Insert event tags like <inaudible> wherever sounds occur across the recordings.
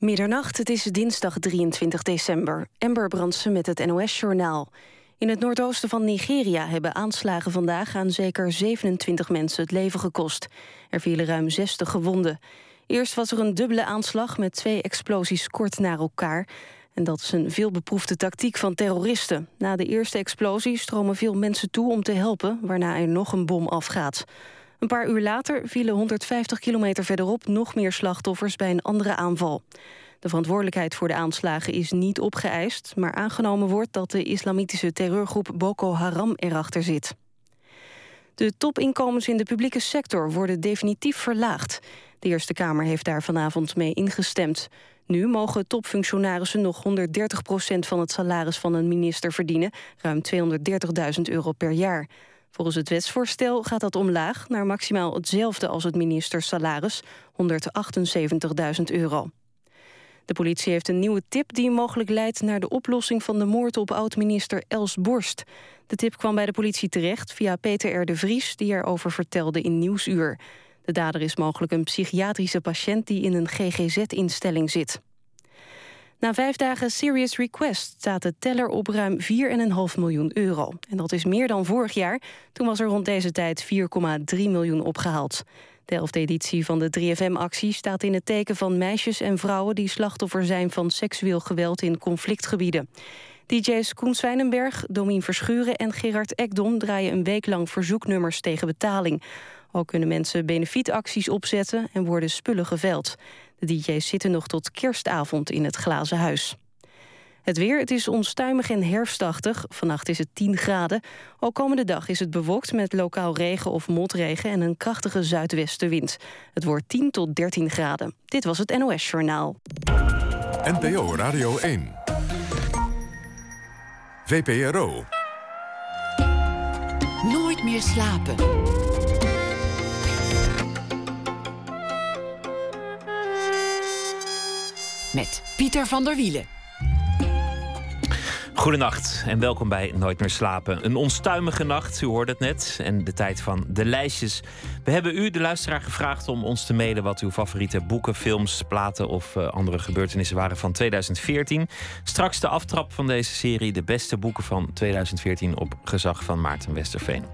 Middernacht, het is dinsdag 23 december. Ember Brandsen met het NOS-journaal. In het noordoosten van Nigeria hebben aanslagen vandaag... aan zeker 27 mensen het leven gekost. Er vielen ruim 60 gewonden. Eerst was er een dubbele aanslag met twee explosies kort na elkaar. En dat is een veelbeproefde tactiek van terroristen. Na de eerste explosie stromen veel mensen toe om te helpen... waarna er nog een bom afgaat. Een paar uur later vielen 150 kilometer verderop nog meer slachtoffers bij een andere aanval. De verantwoordelijkheid voor de aanslagen is niet opgeëist... maar aangenomen wordt dat de islamitische terreurgroep Boko Haram erachter zit. De topinkomens in de publieke sector worden definitief verlaagd. De Eerste Kamer heeft daar vanavond mee ingestemd. Nu mogen topfunctionarissen nog 130 procent van het salaris van een minister verdienen... ruim 230.000 euro per jaar. Volgens het wetsvoorstel gaat dat omlaag naar maximaal hetzelfde als het ministersalaris, 178.000 euro. De politie heeft een nieuwe tip die mogelijk leidt naar de oplossing van de moord op oud-minister Els Borst. De tip kwam bij de politie terecht via Peter R. de Vries, die erover vertelde in Nieuwsuur. De dader is mogelijk een psychiatrische patiënt die in een GGZ-instelling zit. Na vijf dagen Serious Request staat de teller op ruim 4,5 miljoen euro. En dat is meer dan vorig jaar. Toen was er rond deze tijd 4,3 miljoen opgehaald. De elfde editie van de 3FM-actie staat in het teken van meisjes en vrouwen... die slachtoffer zijn van seksueel geweld in conflictgebieden. DJ's Koen Zwijnenberg, Domien Verschuren en Gerard Ekdom... draaien een week lang verzoeknummers tegen betaling. Ook kunnen mensen benefietacties opzetten en worden spullen geveld. De DJ's zitten nog tot kerstavond in het glazen huis. Het weer, het is onstuimig en herfstachtig. Vannacht is het 10 graden. Ook komende dag is het bewolkt met lokaal regen of motregen... en een krachtige zuidwestenwind. Het wordt 10 tot 13 graden. Dit was het NOS Journaal. NPO Radio 1. VPRO. Nooit meer slapen. Met Pieter van der Wielen. Goedenacht en welkom bij Nooit meer slapen. Een onstuimige nacht, u hoorde het net, en de tijd van de lijstjes. We hebben u, de luisteraar, gevraagd om ons te mailen wat uw favoriete boeken, films, platen of uh, andere gebeurtenissen waren van 2014. Straks de aftrap van deze serie, de beste boeken van 2014 op gezag van Maarten Westerveen.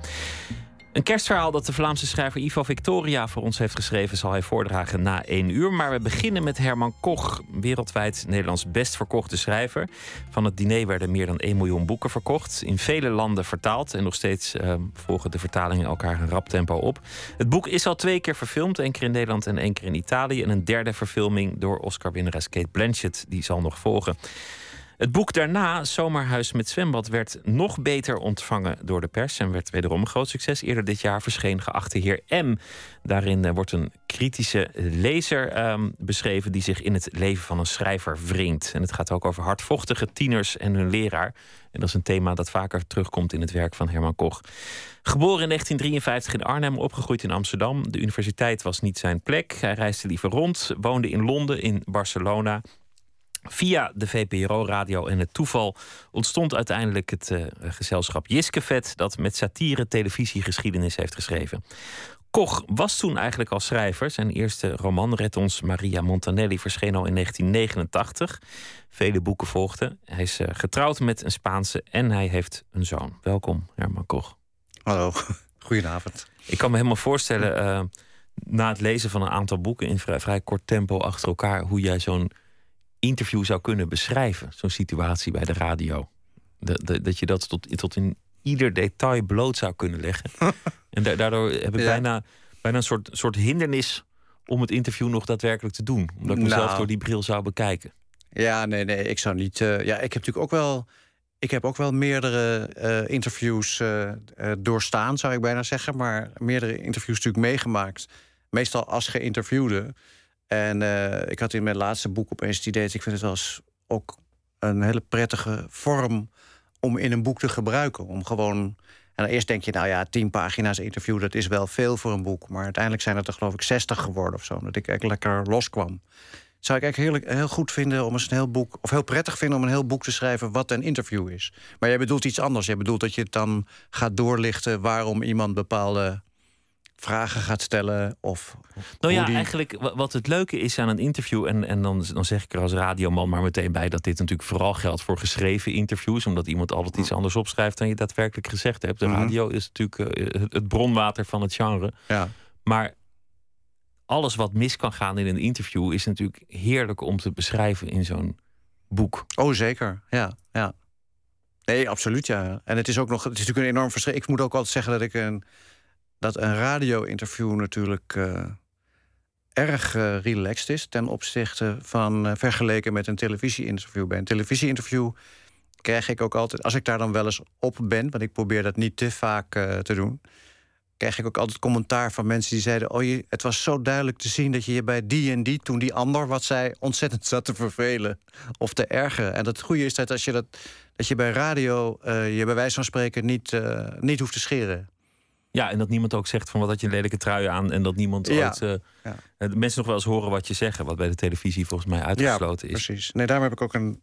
Een kerstverhaal dat de Vlaamse schrijver Ivo Victoria voor ons heeft geschreven, zal hij voordragen na één uur. Maar we beginnen met Herman Koch, wereldwijd Nederlands best verkochte schrijver. Van het diner werden meer dan 1 miljoen boeken verkocht. In vele landen vertaald. En nog steeds uh, volgen de vertalingen elkaar een rap tempo op. Het boek is al twee keer verfilmd. één keer in Nederland en één keer in Italië. En een derde verfilming door Oscar-winnares Kate Blanchett. Die zal nog volgen. Het boek daarna, Zomerhuis met zwembad, werd nog beter ontvangen door de pers en werd wederom een groot succes. Eerder dit jaar verscheen Geachte Heer M. Daarin uh, wordt een kritische lezer um, beschreven die zich in het leven van een schrijver wringt. En het gaat ook over hardvochtige tieners en hun leraar. En dat is een thema dat vaker terugkomt in het werk van Herman Koch. Geboren in 1953 in Arnhem, opgegroeid in Amsterdam. De universiteit was niet zijn plek. Hij reisde liever rond, woonde in Londen, in Barcelona Via de VPRO-radio en het toeval ontstond uiteindelijk het uh, gezelschap Jiskevet, dat met satire televisiegeschiedenis heeft geschreven. Koch was toen eigenlijk al schrijver. Zijn eerste roman, Red ons Maria Montanelli, verscheen al in 1989. Vele boeken volgden. Hij is uh, getrouwd met een Spaanse en hij heeft een zoon. Welkom, Herman Koch. Hallo, <laughs> goedenavond. Ik kan me helemaal voorstellen, uh, na het lezen van een aantal boeken in vrij, vrij kort tempo achter elkaar, hoe jij zo'n interview zou kunnen beschrijven, zo'n situatie bij de radio. Dat, dat je dat tot, tot in ieder detail bloot zou kunnen leggen. <laughs> en daardoor heb ik bijna, bijna een soort, soort hindernis om het interview nog daadwerkelijk te doen. Omdat ik mezelf nou. door die bril zou bekijken. Ja, nee, nee, ik zou niet. Uh, ja, ik heb natuurlijk ook wel. Ik heb ook wel meerdere uh, interviews uh, doorstaan, zou ik bijna zeggen. Maar meerdere interviews natuurlijk meegemaakt. Meestal als geïnterviewde. En uh, ik had in mijn laatste boek opeens het idee... ik vind het wel eens ook een hele prettige vorm om in een boek te gebruiken. Om gewoon... En eerst denk je, nou ja, tien pagina's interview... dat is wel veel voor een boek. Maar uiteindelijk zijn het er geloof ik zestig geworden of zo. Dat ik eigenlijk lekker loskwam. Zou ik eigenlijk heel, heel goed vinden om eens een heel boek... of heel prettig vinden om een heel boek te schrijven... wat een interview is. Maar jij bedoelt iets anders. Jij bedoelt dat je het dan gaat doorlichten... waarom iemand bepaalde vragen gaat stellen. Of nou ja, die... eigenlijk wat het leuke is aan een interview, en, en dan, dan zeg ik er als radioman maar meteen bij dat dit natuurlijk vooral geldt voor geschreven interviews, omdat iemand altijd iets anders opschrijft dan je daadwerkelijk gezegd hebt. De Mhm. radio is natuurlijk uh, het, het, bronwater van het genre. Ja. Maar alles wat mis kan gaan in een interview is natuurlijk heerlijk om te beschrijven in zo'n boek. Oh, zeker. Ja, ja. Nee, absoluut, ja. En het is ook nog, het is natuurlijk een enorm verschil. Ik moet ook altijd zeggen dat ik een, dat een radio-interview natuurlijk uh, erg uh, relaxed is ten opzichte van uh, vergeleken met een televisie-interview. Bij een televisie-interview krijg ik ook altijd, als ik daar dan wel eens op ben, want ik probeer dat niet te vaak te doen, krijg ik ook altijd commentaar van mensen die zeiden: Oh, je, het was zo duidelijk te zien dat je je bij die en die, toen die ander wat zei, ontzettend zat te vervelen of te ergeren. En het goede is dat als je dat, dat je bij radio je bij wijze van spreken niet, niet hoeft te scheren. Ja, en dat niemand ook zegt van wat had je een lelijke trui aan. En dat niemand ja. ooit. Uh, ja. mensen nog wel eens horen wat je zeggen. Wat bij de televisie volgens mij uitgesloten ja, is. Precies. Nee, daarom heb ik ook een,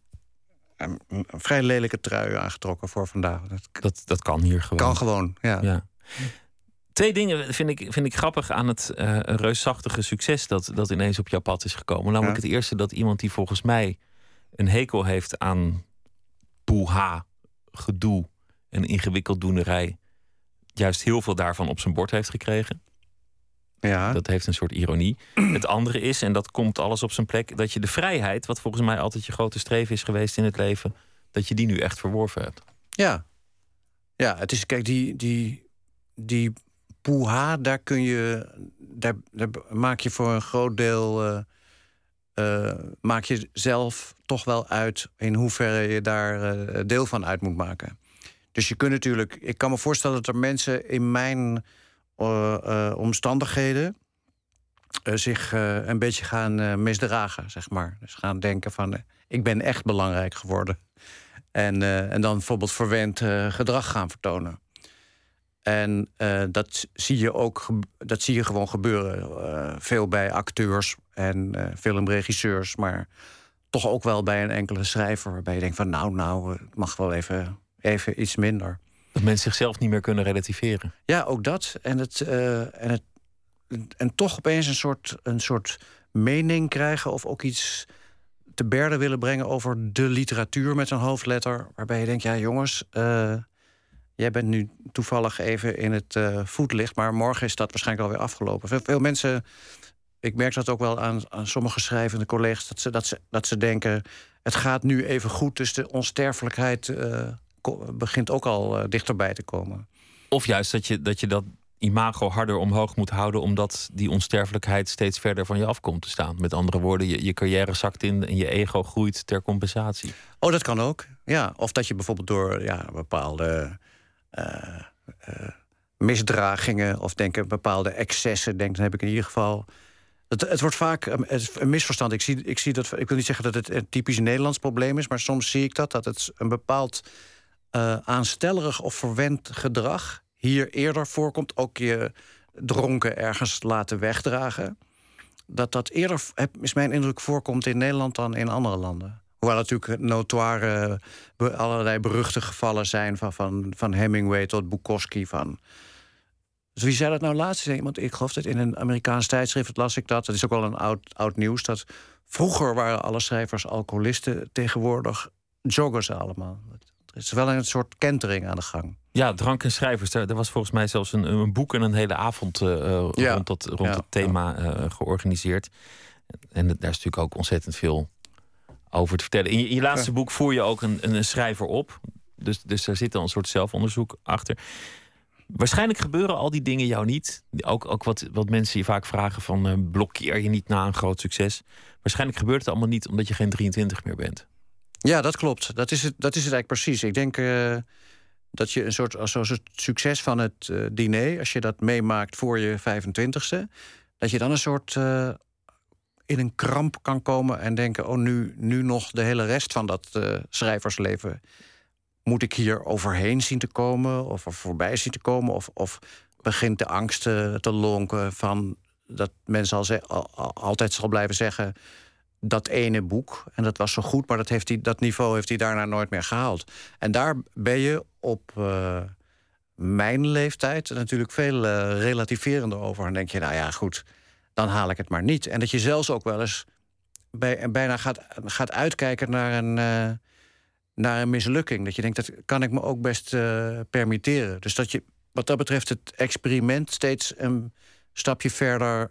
een, een, vrij lelijke trui aangetrokken voor vandaag. Dat, dat, dat kan hier gewoon. Kan gewoon, ja. ja. Twee dingen vind ik, vind ik grappig aan het uh, reusachtige succes dat, dat ineens op jouw pad is gekomen. Namelijk het eerste dat iemand die volgens mij een hekel heeft aan poeha, gedoe en ingewikkeld doenerij, juist heel veel daarvan op zijn bord heeft gekregen. Ja. Dat heeft een soort ironie. <clears throat> Het andere is, en dat komt alles op zijn plek, dat je de vrijheid, wat volgens mij altijd je grote streven is geweest in het leven, dat je die nu echt verworven hebt. Ja. Ja, het is, kijk, die, die, die poeha, daar kun je, daar, daar, maak je voor een groot deel, uh, uh, maak je zelf toch wel uit in hoeverre je daar uh, deel van uit moet maken. Dus je kunt natuurlijk, ik kan me voorstellen dat er mensen in mijn omstandigheden zich een beetje gaan misdragen, zeg maar. Dus gaan denken van, ik ben echt belangrijk geworden. En, en dan bijvoorbeeld verwend gedrag gaan vertonen. En dat zie je ook dat zie je gewoon gebeuren. Veel bij acteurs en filmregisseurs, maar toch ook wel bij een enkele schrijver. Waarbij je denkt van nou, nou, het mag wel even, even iets minder. Dat mensen zichzelf niet meer kunnen relativeren. Ja, ook dat. En, het, en, het, en toch opeens een soort, een soort mening krijgen of ook iets te berde willen brengen over de literatuur met een hoofdletter. Waarbij je denkt, ja jongens. Jij bent nu toevallig even in het uh, voetlicht, maar morgen is dat waarschijnlijk alweer afgelopen. Veel, veel, mensen, ik merk dat ook wel aan, aan sommige schrijvende collega's, dat ze, dat, ze, dat ze denken: het gaat nu even goed, dus de onsterfelijkheid uh, begint ook al uh, dichterbij te komen. Of juist dat je, dat je dat imago harder omhoog moet houden, omdat die onsterfelijkheid steeds verder van je af komt te staan. Met andere woorden, je, je carrière zakt in en je ego groeit ter compensatie. Oh, dat kan ook. Ja, of dat je bijvoorbeeld door ja, bepaalde uh, uh, misdragingen of denken bepaalde excessen, denk, dan heb ik in ieder geval. Het, het wordt vaak een misverstand. Ik, zie, ik, zie dat, ik wil niet zeggen dat het een typisch Nederlands probleem is, maar soms zie ik dat, dat het een bepaald uh, aanstellerig of verwend gedrag hier eerder voorkomt. Ook je dronken ergens laten wegdragen. Dat dat eerder, is mijn indruk, voorkomt in Nederland dan in andere landen. Hoewel natuurlijk notoire, allerlei beruchte gevallen zijn... van, van, van Hemingway tot Bukowski. Van. Dus wie zei dat nou laatst? Iemand, ik geloof dat in een Amerikaans tijdschrift las ik dat. Dat is ook wel een oud, oud nieuws. Dat vroeger waren alle schrijvers alcoholisten. Tegenwoordig joggen ze allemaal. Er is wel een soort kentering aan de gang. Ja, drank en schrijvers. Er was volgens mij zelfs een, een boek en een hele avond uh, ja. rond, dat, rond ja, het thema ja. uh, georganiseerd. En daar is natuurlijk ook ontzettend veel over te vertellen. In je, in je laatste boek voer je ook een, een, schrijver op. Dus, dus daar zit dan een soort zelfonderzoek achter. Waarschijnlijk gebeuren al die dingen jou niet. Ook, ook wat, wat mensen je vaak vragen van... Uh, blokkeer je niet na een groot succes. Waarschijnlijk gebeurt het allemaal niet omdat je geen 23 meer bent. Ja, dat klopt. Dat is het, dat is het eigenlijk precies. Ik denk uh, dat je een soort... zoals het succes van het uh, diner... als je dat meemaakt voor je 25ste... dat je dan een soort in een kramp kan komen en denken: oh, nu, nu nog de hele rest van dat schrijversleven. Moet ik hier overheen zien te komen of er voorbij zien te komen? Of, of begint de angst te, te lonken van dat mensen al, al, altijd zal blijven zeggen: dat ene boek, en dat was zo goed, maar dat, heeft hij, dat niveau heeft hij daarna nooit meer gehaald. En daar ben je op. Uh, mijn leeftijd natuurlijk veel uh, relativerender over. En denk je, nou ja, goed, dan haal ik het maar niet. En dat je zelfs ook wel eens bij, bijna gaat, gaat uitkijken naar een, uh, naar een mislukking. Dat je denkt, dat kan ik me ook best permitteren. Dus dat je wat dat betreft het experiment steeds een stapje verder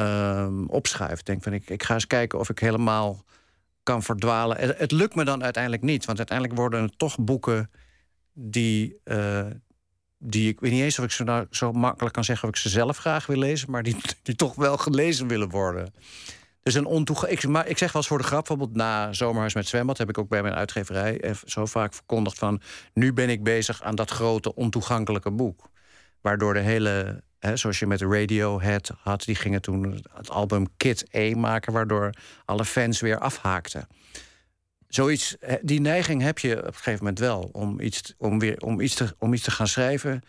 uh, opschuift. Denk van, ik, ik ga eens kijken of ik helemaal kan verdwalen. Het, lukt me dan uiteindelijk niet, want uiteindelijk worden het toch boeken die, uh, die ik weet niet eens of ik ze nou zo makkelijk kan zeggen of ik ze zelf graag wil lezen, maar die, <laughs> die toch wel gelezen willen worden. Dus een ontoegankelijk. Ik, maar ik zeg wel eens voor de grap, bijvoorbeeld na Zomerhuis met Zwembad heb ik ook bij mijn uitgeverij zo vaak verkondigd van nu ben ik bezig aan dat grote ontoegankelijke boek. Waardoor de hele zoals je met Radiohead had, die gingen toen het album Kid E maken, waardoor alle fans weer afhaakten. Zoiets, die neiging heb je op een gegeven moment wel om iets, om weer, om iets, te, om iets te gaan schrijven.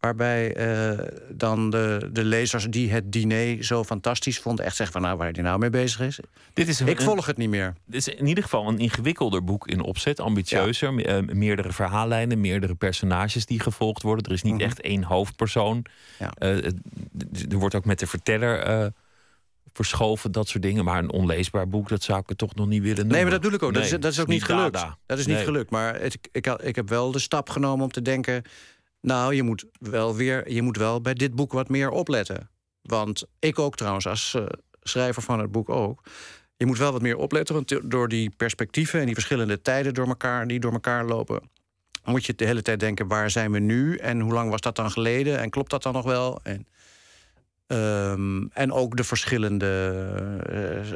Waarbij uh, dan de, de lezers die het diner zo fantastisch vonden, echt zeggen van nou waar hij nou mee bezig is. Dit is Ik volg het niet meer. Dit is in ieder geval een ingewikkelder boek in opzet, ambitieuzer, ja. uh, meerdere verhaallijnen, meerdere personages die gevolgd worden. Er is niet mm -hmm. echt één hoofdpersoon. Ja. Uh, er wordt ook met de verteller verschoven, dat soort dingen. Maar een onleesbaar boek, dat zou ik het toch nog niet willen noemen. Nee, maar dat doe ik ook. Nee, dat, is, dat is ook niet, niet gelukt. Dada. Dat is niet nee. gelukt. Maar het, ik, ik heb wel de stap genomen om te denken nou, je moet wel weer, je moet wel bij dit boek wat meer opletten. Want ik ook trouwens, als uh, schrijver van het boek ook. Je moet wel wat meer opletten, want door die perspectieven en die verschillende tijden door elkaar, die door elkaar lopen, moet je de hele tijd denken: waar zijn we nu en hoe lang was dat dan geleden en klopt dat dan nog wel? En, um, en ook de verschillende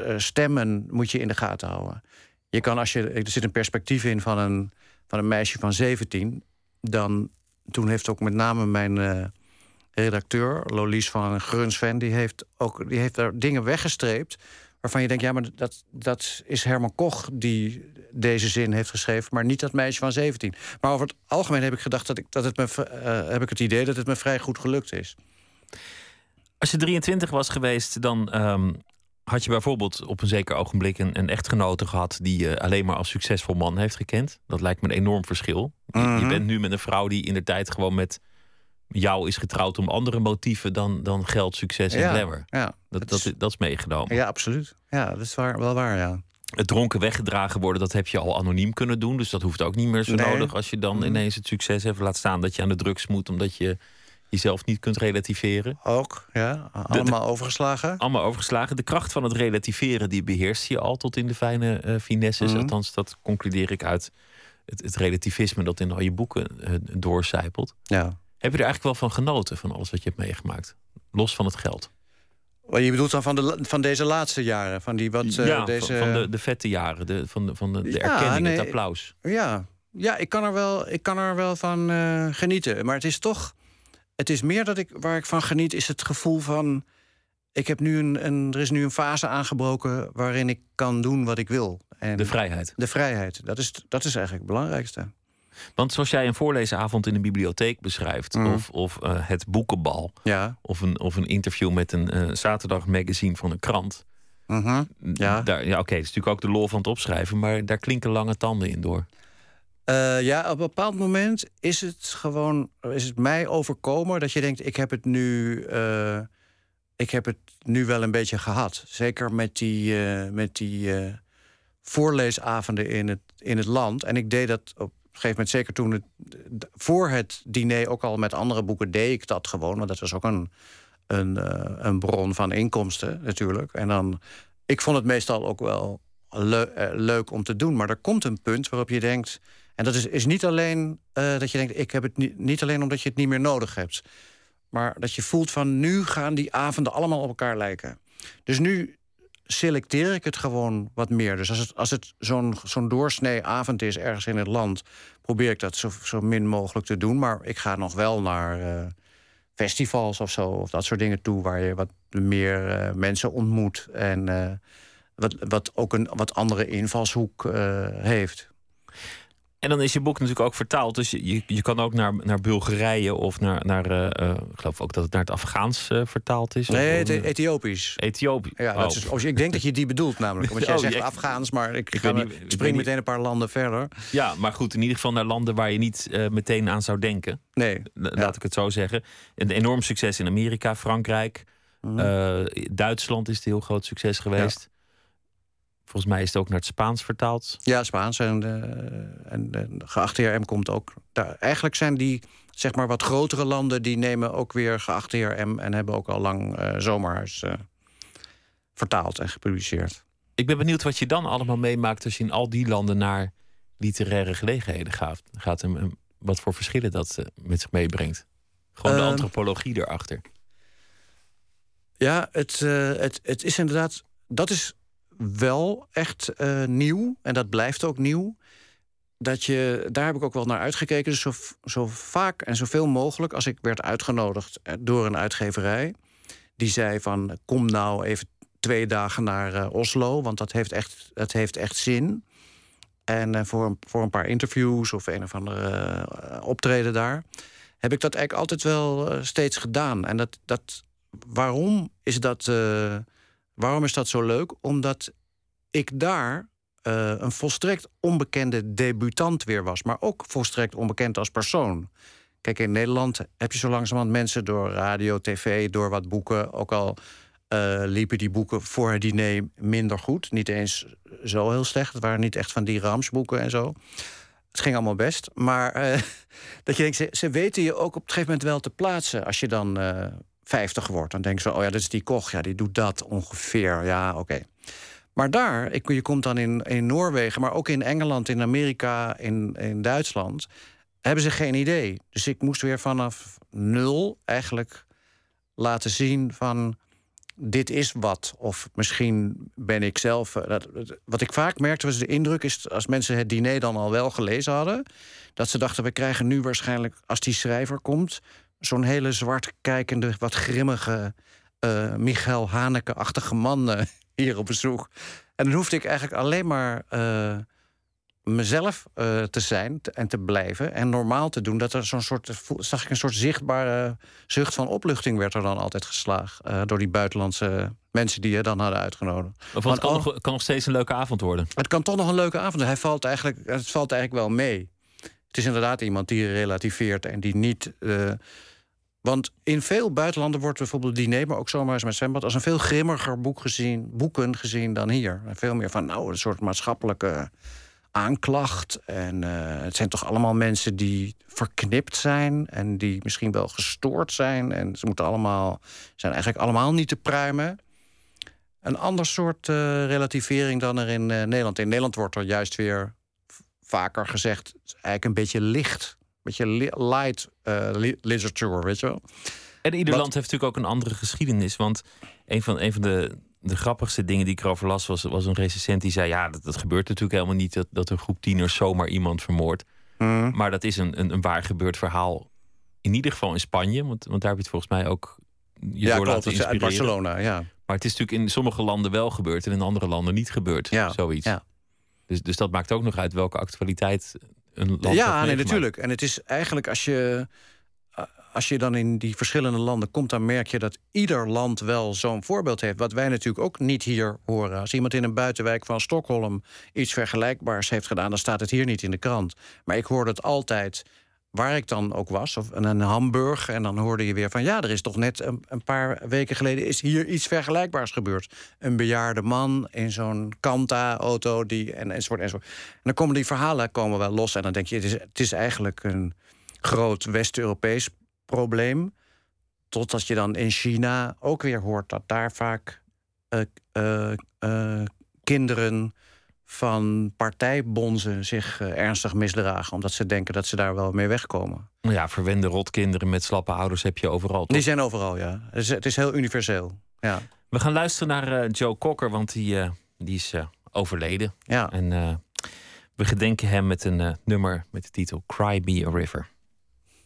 uh, stemmen moet je in de gaten houden. Je kan als je, er zit een perspectief in van een, van een meisje van 17, dan toen heeft ook met name mijn uh, redacteur, Lolies van Grunsven, die heeft ook die heeft daar dingen weggestreept. Waarvan je denkt, ja, maar dat, dat is Herman Koch die deze zin heeft geschreven, maar niet dat meisje van 17. Maar over het algemeen heb ik gedacht dat ik dat het me uh, heb ik het idee dat het me vrij goed gelukt is. Als je 23 was geweest, dan um, had je bijvoorbeeld op een zeker ogenblik een, een echtgenote gehad die je alleen maar als succesvol man heeft gekend. Dat lijkt me een enorm verschil. je, je, Mhm. bent nu met een vrouw die in de tijd gewoon met jou is getrouwd om andere motieven dan, dan geld, succes en Ja, glamour. ja, Dat, dat, is- dat is meegenomen. Ja, absoluut. Ja, dat is waar, wel waar, ja. Het dronken weggedragen worden, dat heb je al anoniem kunnen doen. Dus dat hoeft ook niet meer zo Nee. nodig als je dan Mhm. ineens het succes hebt. Laat staan dat je aan de drugs moet omdat je jezelf niet kunt relativeren. Ook, ja. Allemaal overgeslagen. Allemaal overgeslagen. De kracht van het relativeren die beheerst je al tot in de fijne eh finesses. Mhm. Althans, dat concludeer ik uit het, het relativisme dat in al je boeken doorcijpelt. Ja. Heb je er eigenlijk wel van genoten, van alles wat je hebt meegemaakt? Los van het geld. Wat je bedoelt dan van, de, van deze laatste jaren? Van die wat, eh, ja, van- deze... van de, de vette jaren, de, van de, van de, de Ja, erkenning, nee. het applaus. Ja, ja ik, kan er wel, ik kan er wel van genieten. Maar het is toch. Het is meer dat ik waar ik van geniet, is het gevoel van. Ik heb nu een, een, er is nu een fase aangebroken waarin ik kan doen wat ik wil. En De vrijheid. de vrijheid, dat is, dat is eigenlijk het belangrijkste. Want zoals jij een voorleesavond in een bibliotheek beschrijft, Mhm. of, of eh, het boekenbal, Ja. of een, of een interview met een eh, zaterdagmagazine van een krant. Mhm. Ja. Ja, oké, het is natuurlijk ook de lol van het opschrijven, maar daar klinken lange tanden in door. Eh, ja, op een bepaald moment is het gewoon, is het mij overkomen dat je denkt, ik heb het nu, eh, ik heb het nu wel een beetje gehad. Zeker met die, eh, met die voorleesavonden in het, in het land. En ik deed dat op een gegeven moment, zeker toen het voor het diner ook al met andere boeken deed ik dat gewoon, want dat was ook een, een, een bron van inkomsten natuurlijk. En dan, ik vond het meestal ook wel leu- leuk om te doen, maar er komt een punt waarop je denkt. En dat is, is niet alleen eh, dat je denkt, ik heb het niet, niet alleen omdat je het niet meer nodig hebt. Maar dat je voelt van nu gaan die avonden allemaal op elkaar lijken. Dus nu selecteer ik het gewoon wat meer. Dus als het, als het zo'n zo'n doorsnee avond is ergens in het land, probeer ik dat zo, zo min mogelijk te doen. Maar ik ga nog wel naar eh, festivals of zo, of dat soort dingen toe, waar je wat meer eh, mensen ontmoet. En wat, wat ook een wat andere invalshoek heeft. En dan is je boek natuurlijk ook vertaald. Dus je, je kan ook naar, naar Bulgarije of naar. naar uh, ik geloof ook dat het naar het Afghaans uh, vertaald is. Nee, het Ethiopisch. Ethiopisch. Ja, dat oh. is, als, ik denk dat je die bedoelt namelijk. Want <laughs> jij oh, zegt Afghaans, maar ik, ik, ga, niet, ik spring meteen een paar landen verder. Ja, maar goed, in ieder geval naar landen waar je niet uh, meteen aan zou denken. Nee. Laat ja. ik het zo zeggen. Een enorm succes in Amerika, Frankrijk. Mm -hmm. Duitsland is het heel groot succes geweest. Ja. Volgens mij is het ook naar het Spaans vertaald. Ja, Spaans. En de, en de geachte heer M komt ook. Daar, eigenlijk zijn die zeg maar wat grotere landen... die nemen ook weer geachte heer M... en hebben ook al lang uh, Zomerhuis uh, vertaald en gepubliceerd. Ik ben benieuwd wat je dan allemaal meemaakt... als je in al die landen naar literaire gelegenheden gaat. gaat en, wat voor verschillen dat uh, met zich meebrengt. Gewoon de antropologie erachter. Ja, het, het, het is inderdaad... Dat is wel echt uh, nieuw. En dat blijft ook nieuw. Dat je, daar heb ik ook wel naar uitgekeken. Dus zo, zo vaak en zoveel mogelijk als ik werd uitgenodigd eh, door een uitgeverij. Die zei van kom nou even twee dagen naar uh, Oslo. Want dat heeft echt, dat heeft echt zin. En voor, een, voor een paar interviews of een of andere optreden daar. Heb ik dat eigenlijk altijd wel steeds gedaan. En dat, dat, waarom is dat Waarom is dat zo leuk? Omdat ik daar uh, een volstrekt onbekende debutant weer was, maar ook volstrekt onbekend als persoon. Kijk, in Nederland heb je zo langzamerhand mensen door radio, tv, door wat boeken. Ook al uh, liepen die boeken voor het diner minder goed. Niet eens zo heel slecht. Het waren niet echt van die ramsboeken en zo. Het ging allemaal best. Maar uh, <laughs> dat je denkt, ze, ze, weten je ook op een gegeven moment wel te plaatsen. Als je dan 50 wordt. Dan denken ze, oh ja, dat is die Koch, ja, die doet dat ongeveer. Ja, oké. Maar daar, ik, je komt dan in, in Noorwegen, maar ook in Engeland, in Amerika, in, in Duitsland, hebben ze geen idee. Dus ik moest weer vanaf nul eigenlijk laten zien van dit is wat. Of misschien ben ik zelf. Eh, wat ik vaak merkte was de indruk is als mensen het diner dan al wel gelezen hadden, dat ze dachten we krijgen nu waarschijnlijk als die schrijver komt zo'n hele zwart kijkende, wat grimmige uh, Michael Haneke-achtige man uh, <laughs> hier op bezoek. En dan hoefde ik eigenlijk alleen maar uh, mezelf te zijn en te blijven en normaal te doen. Dat er zo'n soort, zag ik een soort zichtbare zucht van opluchting werd er dan altijd geslagen door die buitenlandse mensen die je dan hadden uitgenodigd. Of het kan, nog, kan nog steeds een leuke avond worden. Het kan toch nog een leuke avond. Hij valt eigenlijk, het valt eigenlijk wel mee. Het is inderdaad iemand die relativeert en die niet. Want in veel buitenlanden wordt bijvoorbeeld diner, maar ook zomaar eens met zwembad, als een veel grimmiger boek gezien, boeken gezien dan hier. Veel meer van nou, een soort maatschappelijke aanklacht. En uh, het zijn toch allemaal mensen die verknipt zijn en die misschien wel gestoord zijn. En ze moeten allemaal, zijn eigenlijk allemaal niet te pruimen. Een ander soort uh, relativering dan er in uh, Nederland. In Nederland wordt er juist weer vaker gezegd, eigenlijk een beetje licht beetje light uh, literature, weet je wel. En ieder land heeft natuurlijk ook een andere geschiedenis. Want een van, een van de, de grappigste dingen die ik erover las... was, was een recensent die zei... ja, dat, dat gebeurt natuurlijk helemaal niet... dat, dat een groep tieners zomaar iemand vermoordt. Mm. Maar dat is een, een, een waar gebeurd verhaal. In ieder geval in Spanje. Want, want daar heb je het volgens mij ook je ja, door laten uit Barcelona, ja. Maar het is natuurlijk in sommige landen wel gebeurd... en in andere landen niet gebeurd, ja, zoiets. Ja. Dus, dus dat maakt ook nog uit welke actualiteit ja, nee, natuurlijk. En het is eigenlijk als je, als je dan in die verschillende landen komt, dan merk je dat ieder land wel zo'n voorbeeld heeft. Wat wij natuurlijk ook niet hier horen. Als iemand in een buitenwijk van Stockholm iets vergelijkbaars heeft gedaan, dan staat het hier niet in de krant. Maar ik hoorde het altijd waar ik dan ook was, of in Hamburg. En dan hoorde je weer van ja, er is toch net een, paar weken geleden is hier iets vergelijkbaars gebeurd. Een bejaarde man in zo'n Kanta-auto die en enzovoort enzovoort. En dan komen die verhalen komen wel los en dan denk je, het is, het is eigenlijk een groot West-Europees probleem. Totdat je dan in China ook weer hoort dat daar vaak uh, uh, uh, kinderen van partijbonzen zich uh, ernstig misdragen. Omdat ze denken dat ze daar wel mee wegkomen. Ja, verwende rotkinderen met slappe ouders heb je overal. Toch? Die zijn overal, ja. Het is, het is heel universeel. Ja. We gaan luisteren naar uh, Joe Cocker, want die, uh, die is overleden. Ja. En we gedenken hem met een nummer met de titel Cry Me a River.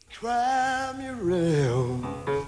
Cry me a river.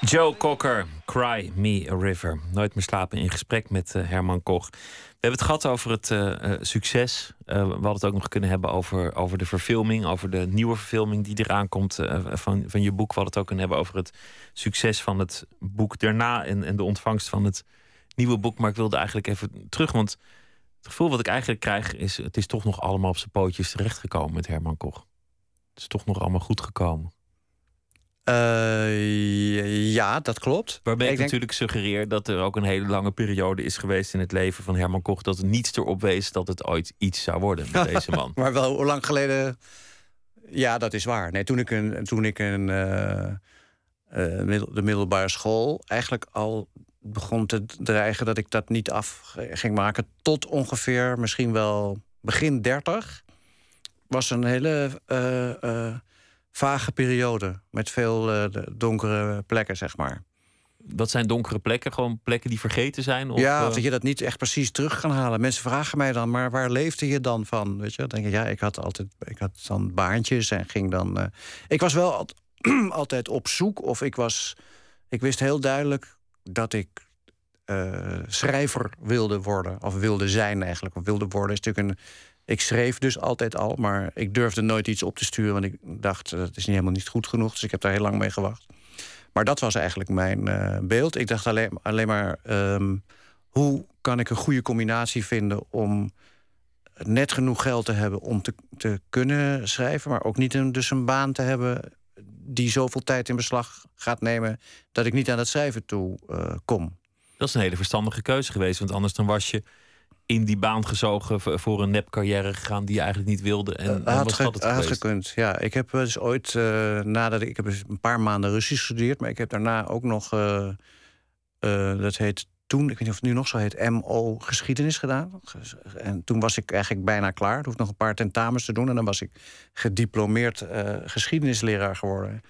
Joe Cocker, Cry Me a River. Nooit meer slapen in gesprek met uh, Herman Koch. We hebben het gehad over het uh, succes. Uh, we hadden het ook nog kunnen hebben over, over de verfilming. Over de nieuwe verfilming die eraan komt van, van je boek. We hadden het ook kunnen hebben over het succes van het boek daarna. En, en de ontvangst van het nieuwe boek. Maar ik wilde eigenlijk even terug. Want het gevoel wat ik eigenlijk krijg is... het is toch nog allemaal op zijn pootjes terechtgekomen met Herman Koch. Het is toch nog allemaal goed gekomen. Uh, ja, dat klopt. Waarbij ik, ik natuurlijk suggereer dat er ook een hele lange periode is geweest in het leven van Herman Koch. dat er niets erop wees dat het ooit iets zou worden met <laughs> deze man. maar wel hoe lang geleden. Ja, dat is waar. Nee, toen ik een, toen ik een, uh, uh, de middelbare school eigenlijk al begon te dreigen dat ik dat niet af ging maken. tot ongeveer misschien wel begin 30. Was een hele vage periode. Met veel uh, donkere plekken, zeg maar. Wat zijn donkere plekken? Gewoon plekken die vergeten zijn? Of, ja, of dat je dat niet echt precies terug kan halen. Mensen vragen mij dan, maar waar leefde je dan van? Weet je, dan denk ik, ja, ik had altijd, ik had dan baantjes en ging dan. Uh, ik was wel <clears throat> altijd op zoek, of ik was, ik wist heel duidelijk dat ik schrijver wilde worden. Of wilde zijn eigenlijk. Of wilde worden is natuurlijk een. Ik schreef dus altijd al, maar ik durfde nooit iets op te sturen. Want ik dacht, dat is niet helemaal niet goed genoeg. Dus ik heb daar heel lang mee gewacht. Maar dat was eigenlijk mijn beeld. Ik dacht alleen, alleen maar. Ehm, hoe kan ik een goede combinatie vinden om net genoeg geld te hebben om te, te kunnen schrijven, maar ook niet een, dus een baan te hebben die zoveel tijd in beslag gaat nemen dat ik niet aan het schrijven toe uh, kom. Dat is een hele verstandige keuze geweest, want anders dan was je in die baan gezogen voor een nepcarrière gegaan die je eigenlijk niet wilde. En, uh, had, was dat het had gekund. Ja, ik heb dus ooit uh, nadat ik, ik heb dus een paar maanden Russisch gestudeerd, maar ik heb daarna ook nog dat heet toen, ik weet niet of het nu nog zo heet, MO geschiedenis gedaan. En toen was ik eigenlijk bijna klaar. Ik hoefde nog een paar tentamens te doen. En dan was ik gediplomeerd geschiedenisleraar geworden.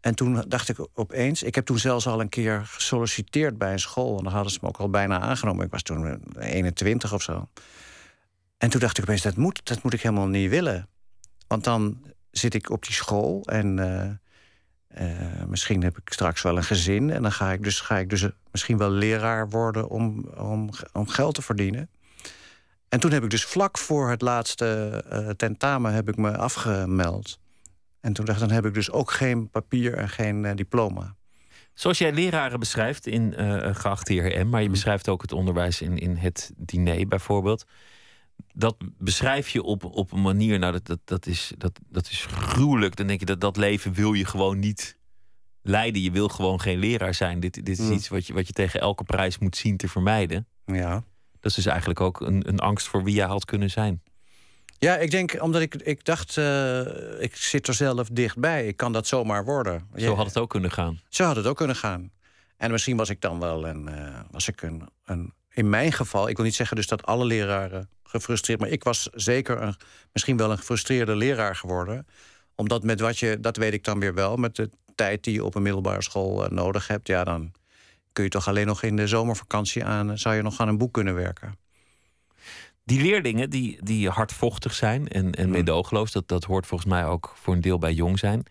En toen dacht ik opeens, ik heb toen zelfs al een keer gesolliciteerd bij een school. En dan hadden ze me ook al bijna aangenomen. Ik was toen 21 of zo. En toen dacht ik opeens, dat moet, dat moet ik helemaal niet willen. Want dan zit ik op die school en uh, uh, misschien heb ik straks wel een gezin en dan ga ik dus, ga ik dus misschien wel leraar worden om, om, om geld te verdienen. En toen heb ik dus vlak voor het laatste tentamen heb ik me afgemeld. En toen dacht ik, dan heb ik dus ook geen papier en geen uh, diploma. Zoals jij leraren beschrijft in uh, geachte heer M, maar je mm. beschrijft ook het onderwijs in, in het diner bijvoorbeeld dat beschrijf je op, op een manier, nou, dat, dat, dat, is, dat, dat is gruwelijk. Dan denk je dat dat leven wil je gewoon niet leiden. Je wil gewoon geen leraar zijn. Dit, dit is mm. iets wat je, wat je tegen elke prijs moet zien te vermijden. Ja. Dat is dus eigenlijk ook een, een angst voor wie jij had kunnen zijn. Ja, ik denk omdat ik, ik dacht, uh, ik zit er zelf dichtbij. Ik kan dat zomaar worden. Zo had het ook kunnen gaan. Zo had het ook kunnen gaan. En misschien was ik dan wel een, uh, was ik een, een in mijn geval, ik wil niet zeggen dus dat alle leraren gefrustreerd, maar ik was zeker een, misschien wel een gefrustreerde leraar geworden. Omdat met wat je, dat weet ik dan weer wel, met de tijd die je op een middelbare school uh, nodig hebt, ja, dan kun je toch alleen nog in de zomervakantie aan, zou je nog aan een boek kunnen werken. Die leerlingen die, die hardvochtig zijn en, en mm. meedogenloos, dat, dat hoort volgens mij ook voor een deel bij jong zijn.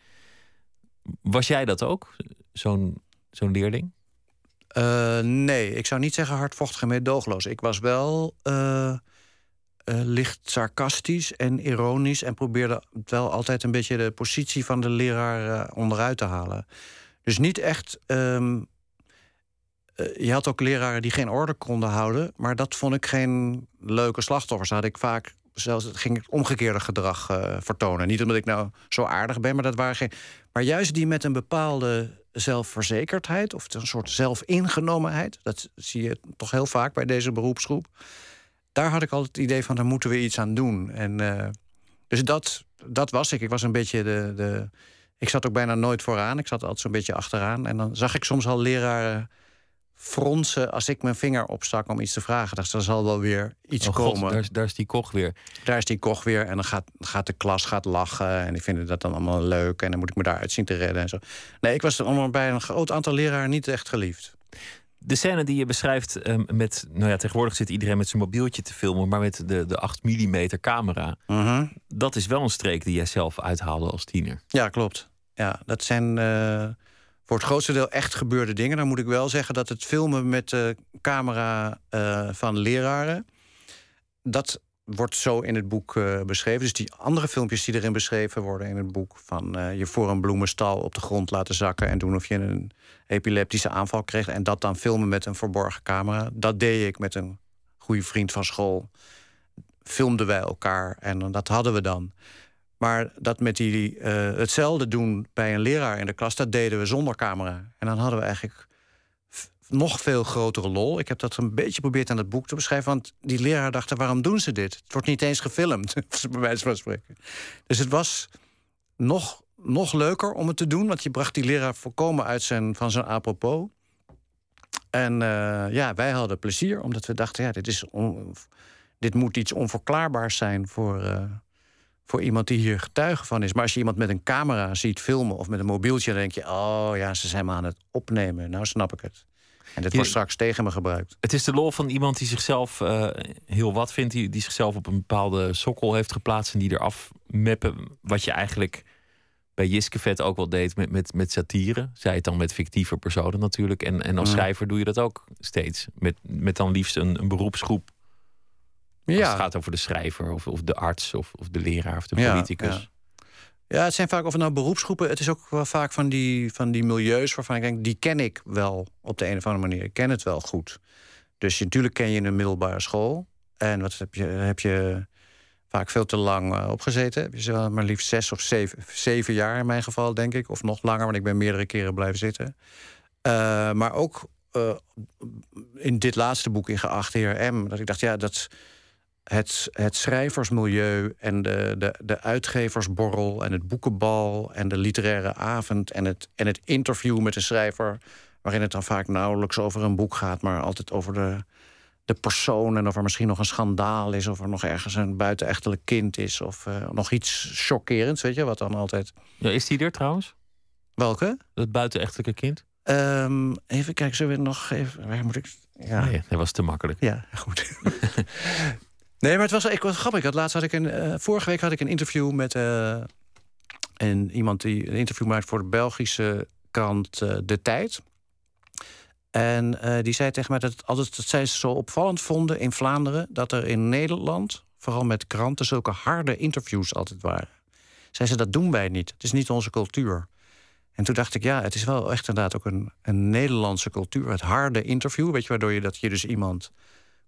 Was jij dat ook, zo'n zo'n leerling? Uh, nee, ik zou niet zeggen hardvochtig en meedogenloos. Ik was wel uh, uh, licht sarcastisch en ironisch... en probeerde wel altijd een beetje de positie van de leraar onderuit te halen. Dus niet echt... Um, je had ook leraren die geen orde konden houden... maar dat vond ik geen leuke slachtoffers. Had ik vaak zelfs ging ik omgekeerde gedrag vertonen. Niet omdat ik nou zo aardig ben, maar dat waren geen... Maar juist die met een bepaalde zelfverzekerdheid of een soort zelfingenomenheid. Dat zie je toch heel vaak bij deze beroepsgroep. Daar had ik altijd het idee van, daar moeten we iets aan doen. En, uh, dus dat, dat was ik. Ik was een beetje de, de. Ik zat ook bijna nooit vooraan. Ik zat altijd zo'n beetje achteraan. En dan zag ik soms al leraren fronsen als ik mijn vinger opstak om iets te vragen. Dacht, er zal wel weer iets oh komen. daar, daar, is die koch weer. Daar is die koch weer. En dan gaat, gaat de klas gaat lachen. En die vinden dat dan allemaal leuk. En dan moet ik me daaruit zien te redden en zo. Nee, ik was bij een groot aantal leraren niet echt geliefd. De scène die je beschrijft ehm, met... Nou ja, tegenwoordig zit iedereen met zijn mobieltje te filmen... maar met de, de 8 mm camera. Mhm. Dat is wel een streek die jij zelf uithaalde als tiener. Ja, klopt. Ja, dat zijn... Uh voor het grootste deel echt gebeurde dingen. Dan moet ik wel zeggen dat het filmen met de camera uh, van leraren. Dat wordt zo in het boek uh, beschreven. Dus die andere filmpjes die erin beschreven worden in het boek. Van uh, je voor een bloemenstal op de grond laten zakken en doen of je een epileptische aanval kreeg. En dat dan filmen met een verborgen camera. Dat deed ik met een goede vriend van school. Filmden wij elkaar en dat hadden we dan. Maar dat met die, uh, hetzelfde doen bij een leraar in de klas, dat deden we zonder camera. En dan hadden we eigenlijk nog veel grotere lol. Ik heb dat een beetje geprobeerd aan het boek te beschrijven. Want die leraar dachten, waarom doen ze dit? Het wordt niet eens gefilmd, <laughs> bij wijze van spreken. Dus het was nog, nog leuker om het te doen. Want je bracht die leraar volkomen uit zijn, van zijn apropos. En uh, ja, wij hadden plezier, omdat we dachten... ja, dit, is dit moet iets onverklaarbaars zijn voor... Uh, voor iemand die hier getuige van is. Maar als je iemand met een camera ziet filmen of met een mobieltje, dan denk je: oh ja, ze zijn me aan het opnemen. Nou snap ik het. En dit wordt straks tegen me gebruikt. Het is de lol van iemand die zichzelf uh, heel wat vindt, die, die zichzelf op een bepaalde sokkel heeft geplaatst en die eraf meppen wat je eigenlijk bij Jiskevet ook wel deed met, met, met satire. Zij het dan met fictieve personen natuurlijk. En, en als Mm. schrijver doe je dat ook steeds. Met, met dan liefst een, een beroepsgroep. Als Ja. het gaat over de schrijver of, of de arts of, of de leraar of de politicus. ja. Ja, het zijn vaak of het nou beroepsgroepen. Het is ook wel vaak van die, van die milieus waarvan ik denk, die ken ik wel op de een of andere manier. Ik ken het wel goed. Dus je, natuurlijk ken je een middelbare school. En wat heb je, heb je vaak veel te lang eh, opgezeten. Heb je maar liefst zes of zeven, zeven jaar in mijn geval, denk ik. Of nog langer, want ik ben meerdere keren blijven zitten. Eh, maar ook eh, in dit laatste boek in Geacht Heer M. Dat ik dacht, ja, dat het, het schrijversmilieu en de, de, de uitgeversborrel en het boekenbal en de literaire avond en het, en het interview met een schrijver, waarin het dan vaak nauwelijks over een boek gaat, maar altijd over de, de persoon en of er misschien nog een schandaal is, of er nog ergens een buitenechtelijk kind is, of eh, nog iets chockerends, weet je, wat dan altijd. Ja, is die er trouwens? Welke? Dat buitenechtelijke kind? Ehm, even kijken, zullen we nog even. Waar moet ik. Ja. Nee, dat was te makkelijk. Ja, goed. <laughs> nee, maar het was, ik was grappig. Ik laatst had ik een, eh, vorige week had ik een interview met eh, een, iemand die een interview maakt voor de Belgische krant eh, De Tijd. En die zei tegen mij dat, het altijd, dat zij zo opvallend vonden in Vlaanderen dat er in Nederland, vooral met kranten, zulke harde interviews altijd waren. Zei ze, dat doen wij niet. Het is niet onze cultuur. En toen dacht ik, ja, het is wel echt inderdaad ook een, een Nederlandse cultuur. Het harde interview, weet je, waardoor je dat je dus iemand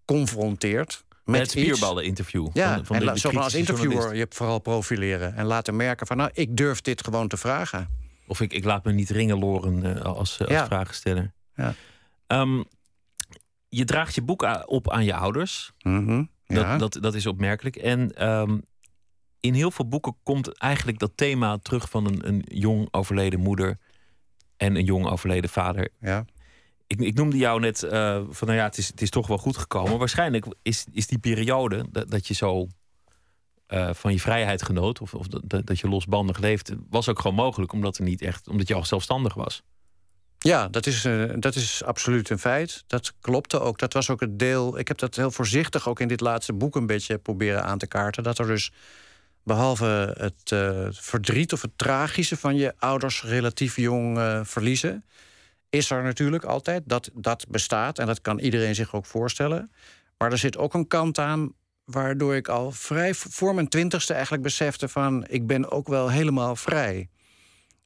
confronteert met het iets. spierballen-interview. Ja, van, van en de, zo van als interviewer journalist. je vooral profileren en laten merken van, nou, ik durf dit gewoon te vragen. Of ik, ik laat me niet ringen loren eh, als, eh, als Ja. vragensteller. Ja. Ehm, je draagt je boek op aan je ouders. Mhm, ja. Dat, dat, dat is opmerkelijk. En ehm, in heel veel boeken komt eigenlijk dat thema terug van een, een jong overleden moeder en een jong overleden vader. ja. Ik, ik noemde jou net eh, van, nou ja, het is, het is toch wel goed gekomen. Waarschijnlijk is, is die periode dat, dat je zo eh, van je vrijheid genoot, of, of dat, dat je losbandig leeft, was ook gewoon mogelijk, omdat er niet echt, omdat je al zelfstandig was. Ja, dat is, eh, dat is absoluut een feit. Dat klopte ook. Dat was ook het deel. Ik heb dat heel voorzichtig ook in dit laatste boek een beetje proberen aan te kaarten. Dat er dus, behalve het verdriet of het tragische van je ouders relatief jong verliezen, is er natuurlijk altijd. Dat, dat bestaat en dat kan iedereen zich ook voorstellen. Maar er zit ook een kant aan waardoor ik al vrij voor mijn twintigste eigenlijk besefte van ik ben ook wel helemaal vrij.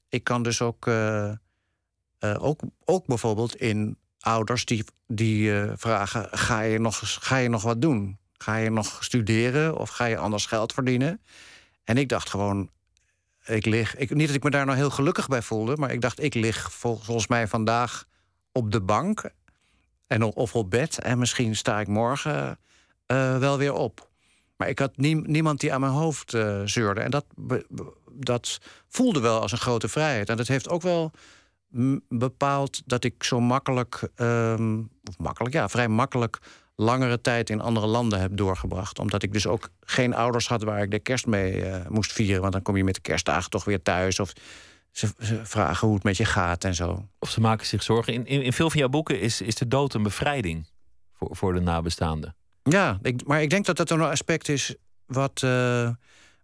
Ik kan dus ook, eh, eh, ook, ook bijvoorbeeld in ouders die, die eh, vragen: ga je, nog, ga je nog wat doen? Ga je nog studeren of ga je anders geld verdienen? En ik dacht gewoon, ik lig. Ik, niet dat ik me daar nou heel gelukkig bij voelde, maar ik dacht, ik lig vol- volgens mij vandaag op de bank en, of op bed. En misschien sta ik morgen eh, wel weer op. Maar ik had nie- niemand die aan mijn hoofd eh, zeurde. En dat, dat voelde wel als een grote vrijheid. En dat heeft ook wel bepaald dat ik zo makkelijk, ehm, of makkelijk, ja, vrij makkelijk langere tijd in andere landen heb doorgebracht. Omdat ik dus ook geen ouders had waar ik de kerst mee eh, moest vieren. Want dan kom je met de kerstdagen toch weer thuis. Of ze, ze vragen hoe het met je gaat en zo. Of ze maken zich zorgen. In, in, in veel van jouw boeken is, is de dood een bevrijding voor, voor de nabestaanden. Ja, ik, maar ik denk dat dat een aspect is wat, eh,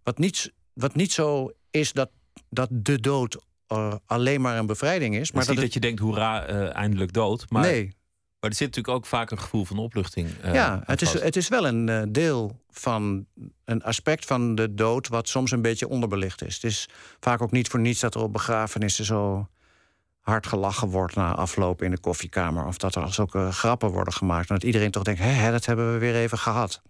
wat, niet, wat niet zo is dat, dat de dood eh, alleen maar een bevrijding is. Maar Maar het is dat niet dat je denkt, hoera, eh, eindelijk dood. Maar, nee, maar er zit natuurlijk ook vaak een gevoel van opluchting. eh, ja, het is, het is wel een eh, deel van een aspect van de dood wat soms een beetje onderbelicht is. Het is vaak ook niet voor niets dat er op begrafenissen zo hard gelachen wordt na afloop in de koffiekamer. Of dat er zulke grappen worden gemaakt. En dat iedereen toch denkt, hè, dat hebben we weer even gehad.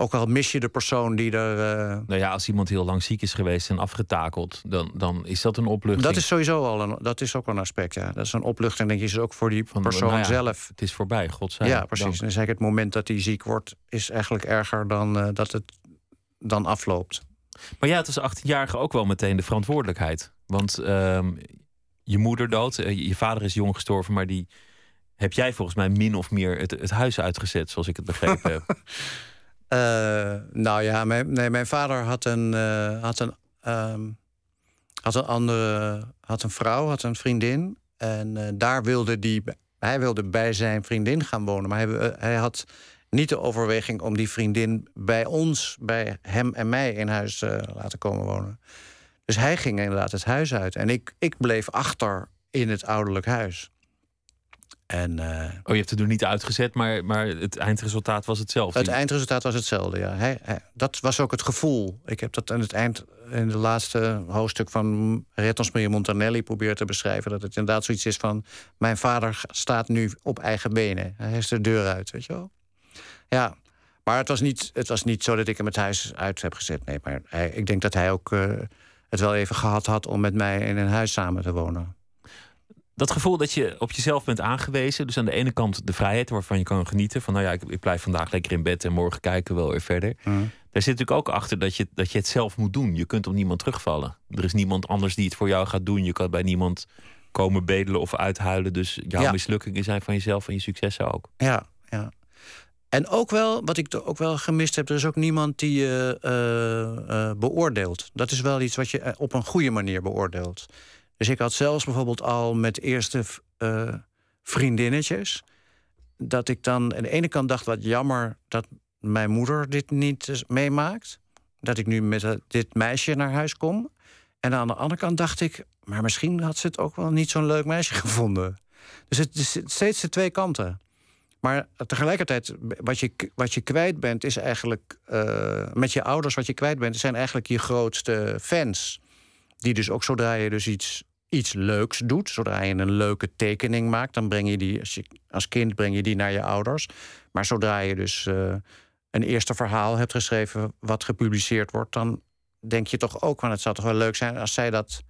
Ook al mis je de persoon die er... eh, Nou ja, als iemand heel lang ziek is geweest en afgetakeld, dan, dan is dat een opluchting. Dat is sowieso al een, dat is ook een aspect, ja. Dat is een opluchting, denk je, is ook voor die Van, persoon nou ja, zelf. Het is voorbij, godzij. Ja, precies. En zeker het moment dat hij ziek wordt, is eigenlijk erger dan eh, dat het dan afloopt. Maar ja, het is 18-jarige ook wel meteen de verantwoordelijkheid. Want ehm, je moeder dood, eh, je vader is jong gestorven, maar die heb jij volgens mij min of meer het, het huis uitgezet, zoals ik het begrepen heb. <laughs> Eh, nou ja, mijn, nee, mijn vader had een, eh, had een, ehm, had een andere, had een vrouw, had een vriendin. En eh, daar wilde die, hij wilde bij zijn vriendin gaan wonen. Maar hij, had niet de overweging om die vriendin bij ons, bij hem en mij in huis eh, laten komen wonen. Dus hij ging inderdaad het huis uit. En ik, ik bleef achter in het ouderlijk huis. En, uh, oh, je hebt het er niet uitgezet, maar, maar het eindresultaat was hetzelfde. Het eindresultaat was hetzelfde, ja. Hij, dat was ook het gevoel. Ik heb dat aan het eind, in de laatste hoofdstuk van Rettons Maria Montanelli proberen te beschrijven. Dat het inderdaad zoiets is van: Mijn vader staat nu op eigen benen. Hij is de deur uit, weet je wel. Ja, maar het was niet, het was niet zo dat ik hem het huis uit heb gezet. Nee, maar hij, ik denk dat hij ook uh, het wel even gehad had om met mij in een huis samen te wonen dat gevoel dat je op jezelf bent aangewezen. Dus aan de ene kant de vrijheid waarvan je kan genieten. Van nou ja, ik, ik blijf vandaag lekker in bed en morgen kijken we wel weer verder. Mm. Daar zit natuurlijk ook achter dat je, dat je het zelf moet doen. Je kunt op niemand terugvallen. Er is niemand anders die het voor jou gaat doen. Je kan bij niemand komen bedelen of uithuilen. Dus jouw mislukkingen zijn van jezelf en je successen ook. Ja, ja. En ook wel, wat ik ook wel gemist heb, er is ook niemand die je uh, beoordeelt. Dat is wel iets wat je op een goede manier beoordeelt. Dus ik had zelfs bijvoorbeeld al met eerste uh, vriendinnetjes. Dat ik dan aan de ene kant dacht, wat jammer dat mijn moeder dit niet meemaakt. Dat ik nu met dit meisje naar huis kom. En aan de andere kant dacht ik, maar misschien had ze het ook wel niet zo'n leuk meisje <laughs> gevonden. Dus het is steeds de twee kanten. Maar tegelijkertijd, wat je, wat je kwijt bent, is eigenlijk. Met je ouders, wat je kwijt bent, zijn eigenlijk je grootste fans. Die dus ook zodra je dus iets iets leuks doet. Zodra je een leuke tekening maakt, dan breng je die als, als kind breng je die naar je ouders. Maar zodra je dus uh, een eerste verhaal hebt geschreven wat gepubliceerd wordt, dan denk je toch ook van het zou toch wel leuk zijn als zij dat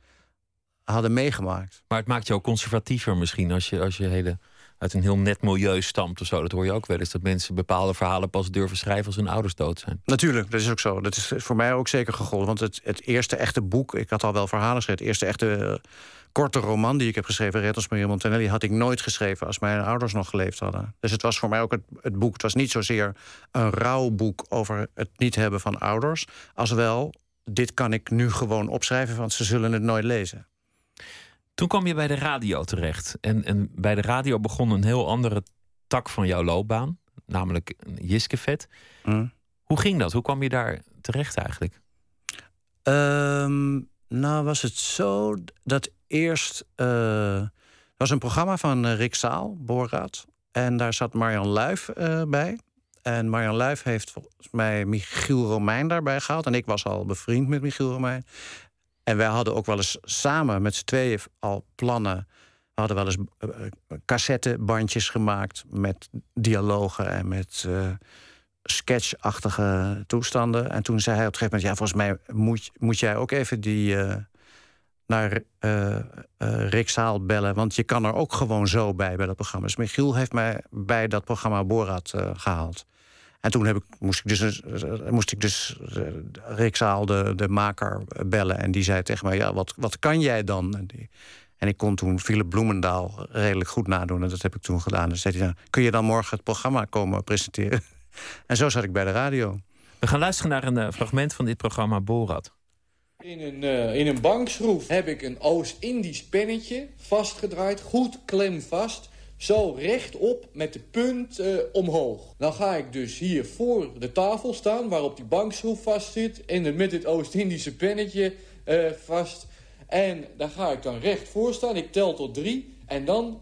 hadden meegemaakt. Maar het maakt ook conservatiever misschien als je, als je hele uit een heel net milieu stamt of zo. Dat hoor je ook wel eens. Dat mensen bepaalde verhalen pas durven schrijven als hun ouders dood zijn. Natuurlijk, dat is ook zo. Dat is voor mij ook zeker gegolden. Want het, het eerste echte boek, ik had al wel verhalen geschreven. Het eerste echte uh, korte roman die ik heb geschreven, Retters Maria Montanelli, had ik nooit geschreven als mijn ouders nog geleefd hadden. Dus het was voor mij ook het, het boek. Het was niet zozeer een rouwboek over het niet hebben van ouders, als wel, dit kan ik nu gewoon opschrijven, want ze zullen het nooit lezen. Toen kwam je bij de radio terecht. En, en bij de radio begon een heel andere tak van jouw loopbaan, namelijk Jiskevet. Mm. Hoe ging dat? Hoe kwam je daar terecht eigenlijk? Um, nou, was het zo dat eerst. Uh, was een programma van uh, Rick Zaal, Boorraad. En daar zat Marjan Luif uh, bij. En Marjan Luif heeft volgens mij Michiel Romein daarbij gehaald. En ik was al bevriend met Michiel Romein. En wij hadden ook wel eens samen met z'n tweeën al plannen. We hadden wel eens cassettebandjes gemaakt met dialogen en met uh, sketchachtige toestanden. En toen zei hij op een gegeven moment: Ja, volgens mij moet, moet jij ook even die. Naar uh, Rick bellen. Want je kan er ook gewoon zo bij bij dat programma. Dus Michiel heeft mij bij dat programma Borat gehaald. En toen heb ik, moest ik dus, moest ik dus Rick Zaal, de, de maker, bellen. En die zei tegen mij, ja, wat, wat kan jij dan? En, die, en ik kon toen Philip Bloemendaal redelijk goed nadoen. En dat heb ik toen gedaan. Dus zei hij, kun je dan morgen het programma komen presenteren? <laughs> En zo zat ik bij de radio. We gaan luisteren naar een fragment van dit programma Borat. In een, uh, in een bankschroef heb ik een Oost-Indisch pennetje vastgedraaid, goed klemvast. Zo rechtop met de punt uh, omhoog. Dan ga ik dus hier voor de tafel staan waarop die bankschroef vast zit. En met het Oost-Indische pennetje uh, vast. En daar ga ik dan recht voor staan. Ik tel tot drie. En dan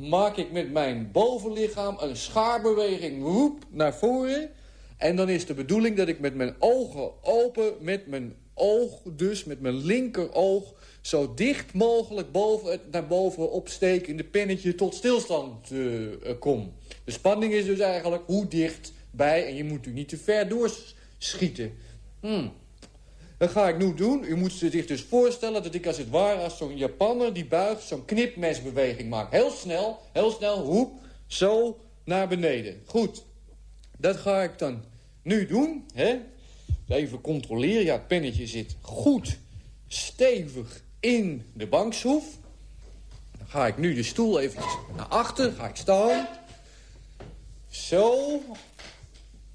maak ik met mijn bovenlichaam een schaarbeweging woep, naar voren. En dan is de bedoeling dat ik met mijn ogen open, met mijn oog dus, met mijn linkeroog... zo dicht mogelijk boven naar boven opstekende pennetje tot stilstand uh, kom. De spanning is dus eigenlijk hoe dicht bij... en je moet u niet te ver doorschieten. Hmm. Dat ga ik nu doen. U moet zich dus voorstellen dat ik als het ware als zo'n Japanner die buigt... zo'n knipmesbeweging maak. Heel snel, heel snel, hoep, zo naar beneden. Goed, dat ga ik dan nu doen. Hè? Even controleren. Ja, het pennetje zit goed stevig in de bankschroef. Dan ga ik nu de stoel even naar achter. Ga ik staan. Zo.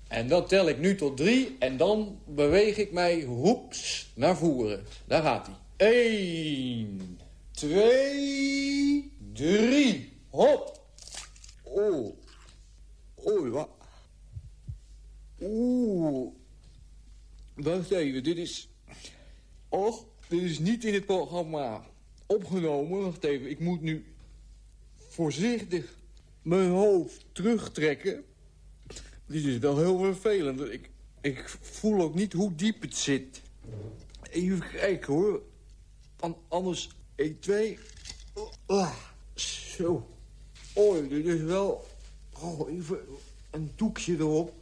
En dan tel ik nu tot drie. En dan beweeg ik mij hoeps naar voren. Daar gaat hij. Eén. Twee. Drie. Hop. Oh. Oei, wat. Oeh. Wacht even, dit is... Och. Dit is niet in het programma opgenomen. Wacht even, ik moet nu voorzichtig mijn hoofd terugtrekken. Dit is wel heel vervelend. Ik, ik voel ook niet hoe diep het zit. Even kijken hoor. Anders 1, 2. Ah, zo. Oh, dit is wel... Oh, even een doekje erop.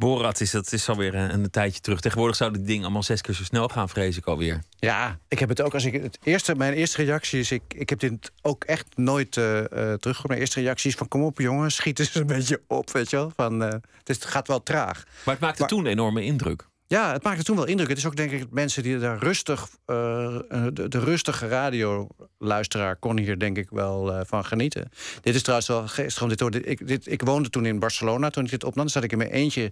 Borat is, dat is alweer een, een tijdje terug. Tegenwoordig zou dit ding allemaal zes keer zo snel gaan, vrees ik alweer. Ja, ik heb het ook als ik het eerste, mijn eerste reactie is, ik, ik heb dit ook echt nooit uh, teruggekomen. Mijn eerste reactie is van kom op jongens, schiet eens een beetje op, weet je wel. Van, uh, het gaat wel traag. Maar het maakte maar, toen een enorme indruk. Ja, het maakte toen wel indruk. Het is ook denk ik mensen die daar rustig, de, de, rustige radioluisteraar kon hier denk ik wel van genieten. Dit is trouwens wel geestig. Dit, ik, dit, ik woonde toen in Barcelona. Toen ik dit opnam, zat ik in mijn eentje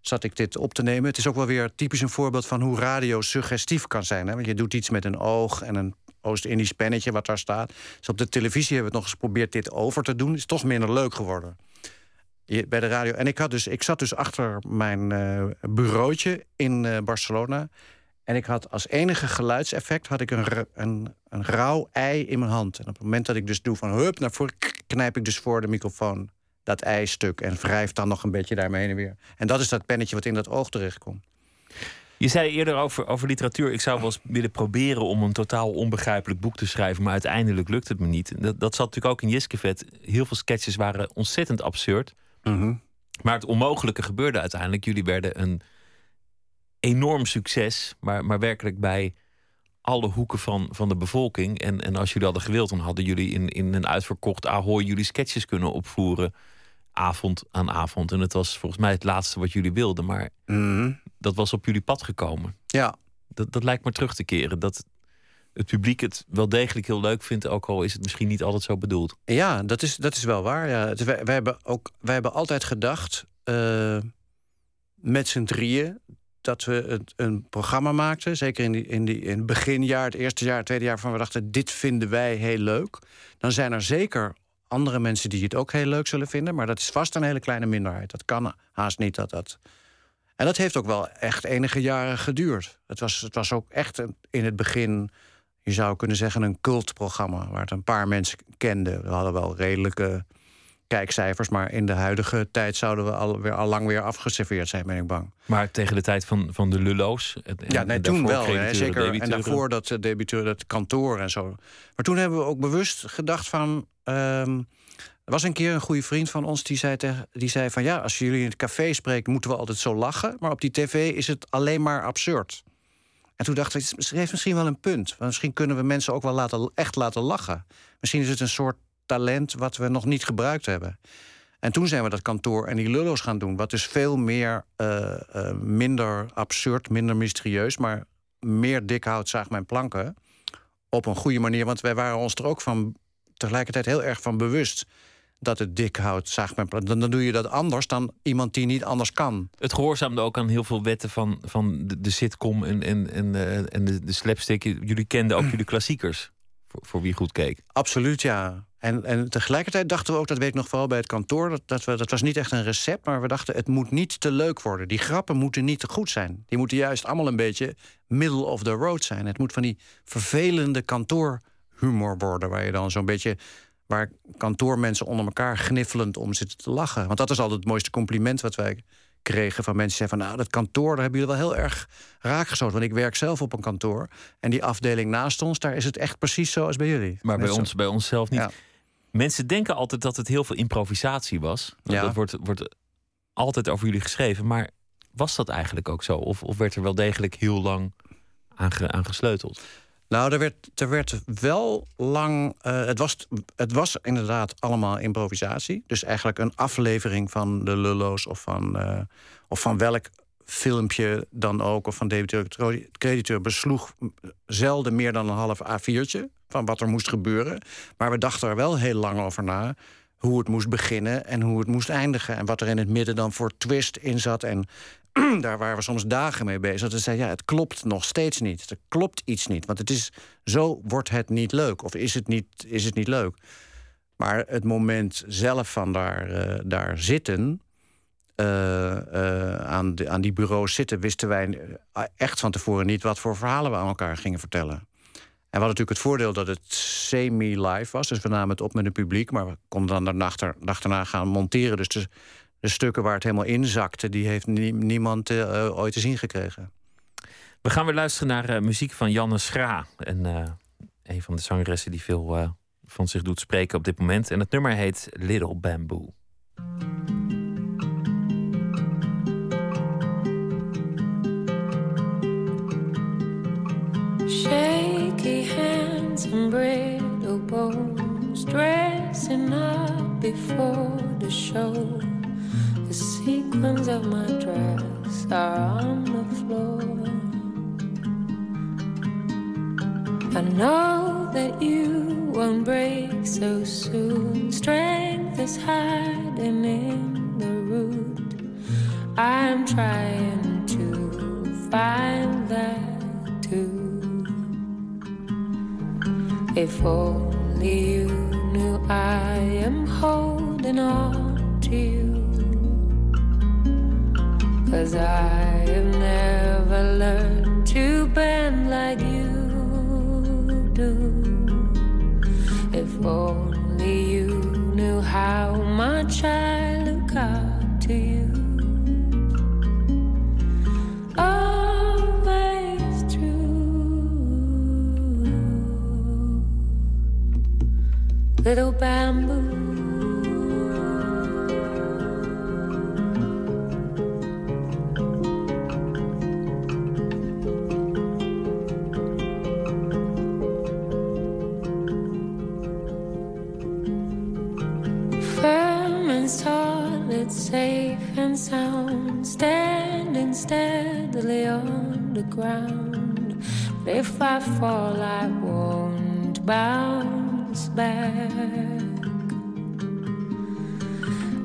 zat ik dit op te nemen. Het is ook wel weer typisch een voorbeeld van hoe radio suggestief kan zijn. Hè? Want je doet iets met een oog en een Oost-Indisch pennetje wat daar staat. Dus op de televisie hebben we het nog eens geprobeerd dit over te doen. is toch minder leuk geworden. Bij de radio. En ik, had dus, ik zat dus achter mijn uh, bureautje in uh, Barcelona. En ik had als enige geluidseffect had ik een, een, een rauw ei in mijn hand. En op het moment dat ik dus doe van hup naar voren, knijp ik dus voor de microfoon dat ijstuk en wrijft dan nog een beetje daarmee heen en weer. En dat is dat pennetje wat in dat oog terechtkomt. Je zei eerder over, over literatuur. Ik zou wel eens willen proberen om een totaal onbegrijpelijk boek te schrijven. Maar uiteindelijk lukt het me niet. Dat, dat zat natuurlijk ook in Jiskevet. Heel veel sketches waren ontzettend absurd. Mhm. Maar het onmogelijke gebeurde uiteindelijk. Jullie werden een enorm succes. Maar, maar werkelijk bij alle hoeken van, van de bevolking. En, en als jullie hadden gewild, dan hadden jullie in, in een uitverkocht Ahoy jullie sketches kunnen opvoeren avond aan avond. En het was volgens mij het laatste wat jullie wilden. Maar Mhm. dat was op jullie pad gekomen. Ja, Dat, dat lijkt me terug te keren. Dat het publiek het wel degelijk heel leuk vindt. Ook al is het misschien niet altijd zo bedoeld. ja dat, is, dat is wel waar. Ja. Het, wij, hebben ook, wij hebben altijd gedacht, eh, met z'n drieën, dat we een programma maakten. Zeker in, die, in, die, in het beginjaar, het eerste jaar, het tweede jaar... van we dachten, dit vinden wij heel leuk. Dan zijn er zeker andere mensen die het ook heel leuk zullen vinden. Maar dat is vast een hele kleine minderheid. Dat kan haast niet. Dat, dat... En dat heeft ook wel echt enige jaren geduurd. Het was, het was ook echt in het begin, je zou kunnen zeggen, een cultprogramma. Waar het een paar mensen kenden. We hadden wel redelijke kijkcijfers. Maar in de huidige tijd zouden we al, weer, al lang weer afgeserveerd zijn, ben ik bang. Maar tegen de tijd van, van de Lullo's. en- Ja, nee, toen wel. Hè, zeker. En daarvoor dat eh, debiteur, dat kantoor en zo. Maar toen hebben we ook bewust gedacht van. ehm, er was een keer een goede vriend van ons die zei, tegen, die zei van ja, als jullie in het café spreken, moeten we altijd zo lachen. Maar op die tv is het alleen maar absurd. En toen dacht ik, het heeft misschien wel een punt. Want misschien kunnen we mensen ook wel laten, echt laten lachen. Misschien is het een soort talent wat we nog niet gebruikt hebben. En toen zijn we dat kantoor en die lullo's gaan doen. Wat dus veel meer, eh, eh, minder absurd, minder mysterieus... maar meer dik hout, zaag mijn planken. Op een goede manier, want wij waren ons er ook van... tegelijkertijd heel erg van bewust... dat het dik hout, mijn planken... Dan, dan doe je dat anders dan iemand die niet anders kan. Het gehoorzaamde ook aan heel veel wetten van, van de, de sitcom en, en, en, eh, en de, de slapstick. Jullie kenden ook <clears throat> jullie klassiekers. Voor, voor wie goed keek. Absoluut, ja. En, en tegelijkertijd dachten we ook, dat weet ik nog vooral bij het kantoor... Dat, dat, we, dat was niet echt een recept, maar we dachten... het moet niet te leuk worden. Die grappen moeten niet te goed zijn. Die moeten juist allemaal een beetje middle of the road zijn. Het moet van die vervelende kantoorhumor worden... waar je dan zo'n beetje... waar kantoormensen onder elkaar gniffelend om zitten te lachen. Want dat is altijd het mooiste compliment wat wij kregen van mensen die zeiden van... nou, dat kantoor, daar hebben jullie wel heel erg raakgestoten. Want ik werk zelf op een kantoor. En die afdeling naast ons, daar is het echt precies zoals bij jullie. Maar bij zo. ons, bij ons zelf niet. Ja. Mensen denken altijd dat het heel veel improvisatie was. Ja. Dat wordt, wordt altijd over jullie geschreven. Maar was dat eigenlijk ook zo? Of, of werd er wel degelijk heel lang aan, ge- aan gesleuteld? Nou, er werd, er werd wel lang. eh, het, was, het was inderdaad allemaal improvisatie. Dus eigenlijk een aflevering van de Lullo's of van, eh, of van welk filmpje dan ook, of van debiteur crediteur, besloeg zelden meer dan een half A4'tje van wat er moest gebeuren. Maar we dachten er wel heel lang over na hoe het moest beginnen en hoe het moest eindigen. En wat er in het midden dan voor twist in zat. En <clears throat> daar waren we soms dagen mee bezig. Dat we zeiden, ja, het klopt nog steeds niet. Er klopt iets niet. Want het is, zo wordt het niet leuk. Of is het niet, is het niet leuk. Maar het moment zelf van daar, eh, daar zitten... aan, de, aan die bureaus zitten, wisten wij echt van tevoren niet wat voor verhalen we aan elkaar gingen vertellen. En we hadden natuurlijk het voordeel dat het semi-live was. Dus we namen het op met het publiek, maar we konden dan erna gaan monteren. Dus de, de, stukken waar het helemaal inzakte, die heeft niemand ooit te zien gekregen. We gaan weer luisteren naar muziek van Janne Schra. En een van de zangeressen die veel uh, van zich doet spreken op dit moment. En het nummer heet Little Bamboo. Shaky hands and brittle bones, dressing up before the show. Sequins of my dress are on the floor. I know that you won't break so soon. Strength is hiding in the root. I'm trying to find that too. If only you knew I am holding on to you. Cause I have never learned to bend like you do. If only you knew how much I look up to you. Always true. Little bamboo. Safe and sound, standing steadily on the ground. But if I fall, I won't bounce back.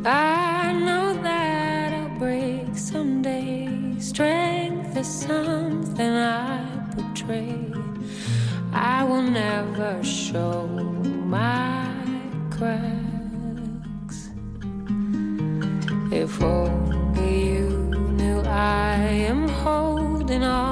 I know that I'll break someday. Strength is something I portray. I will never show my cracks. Holding on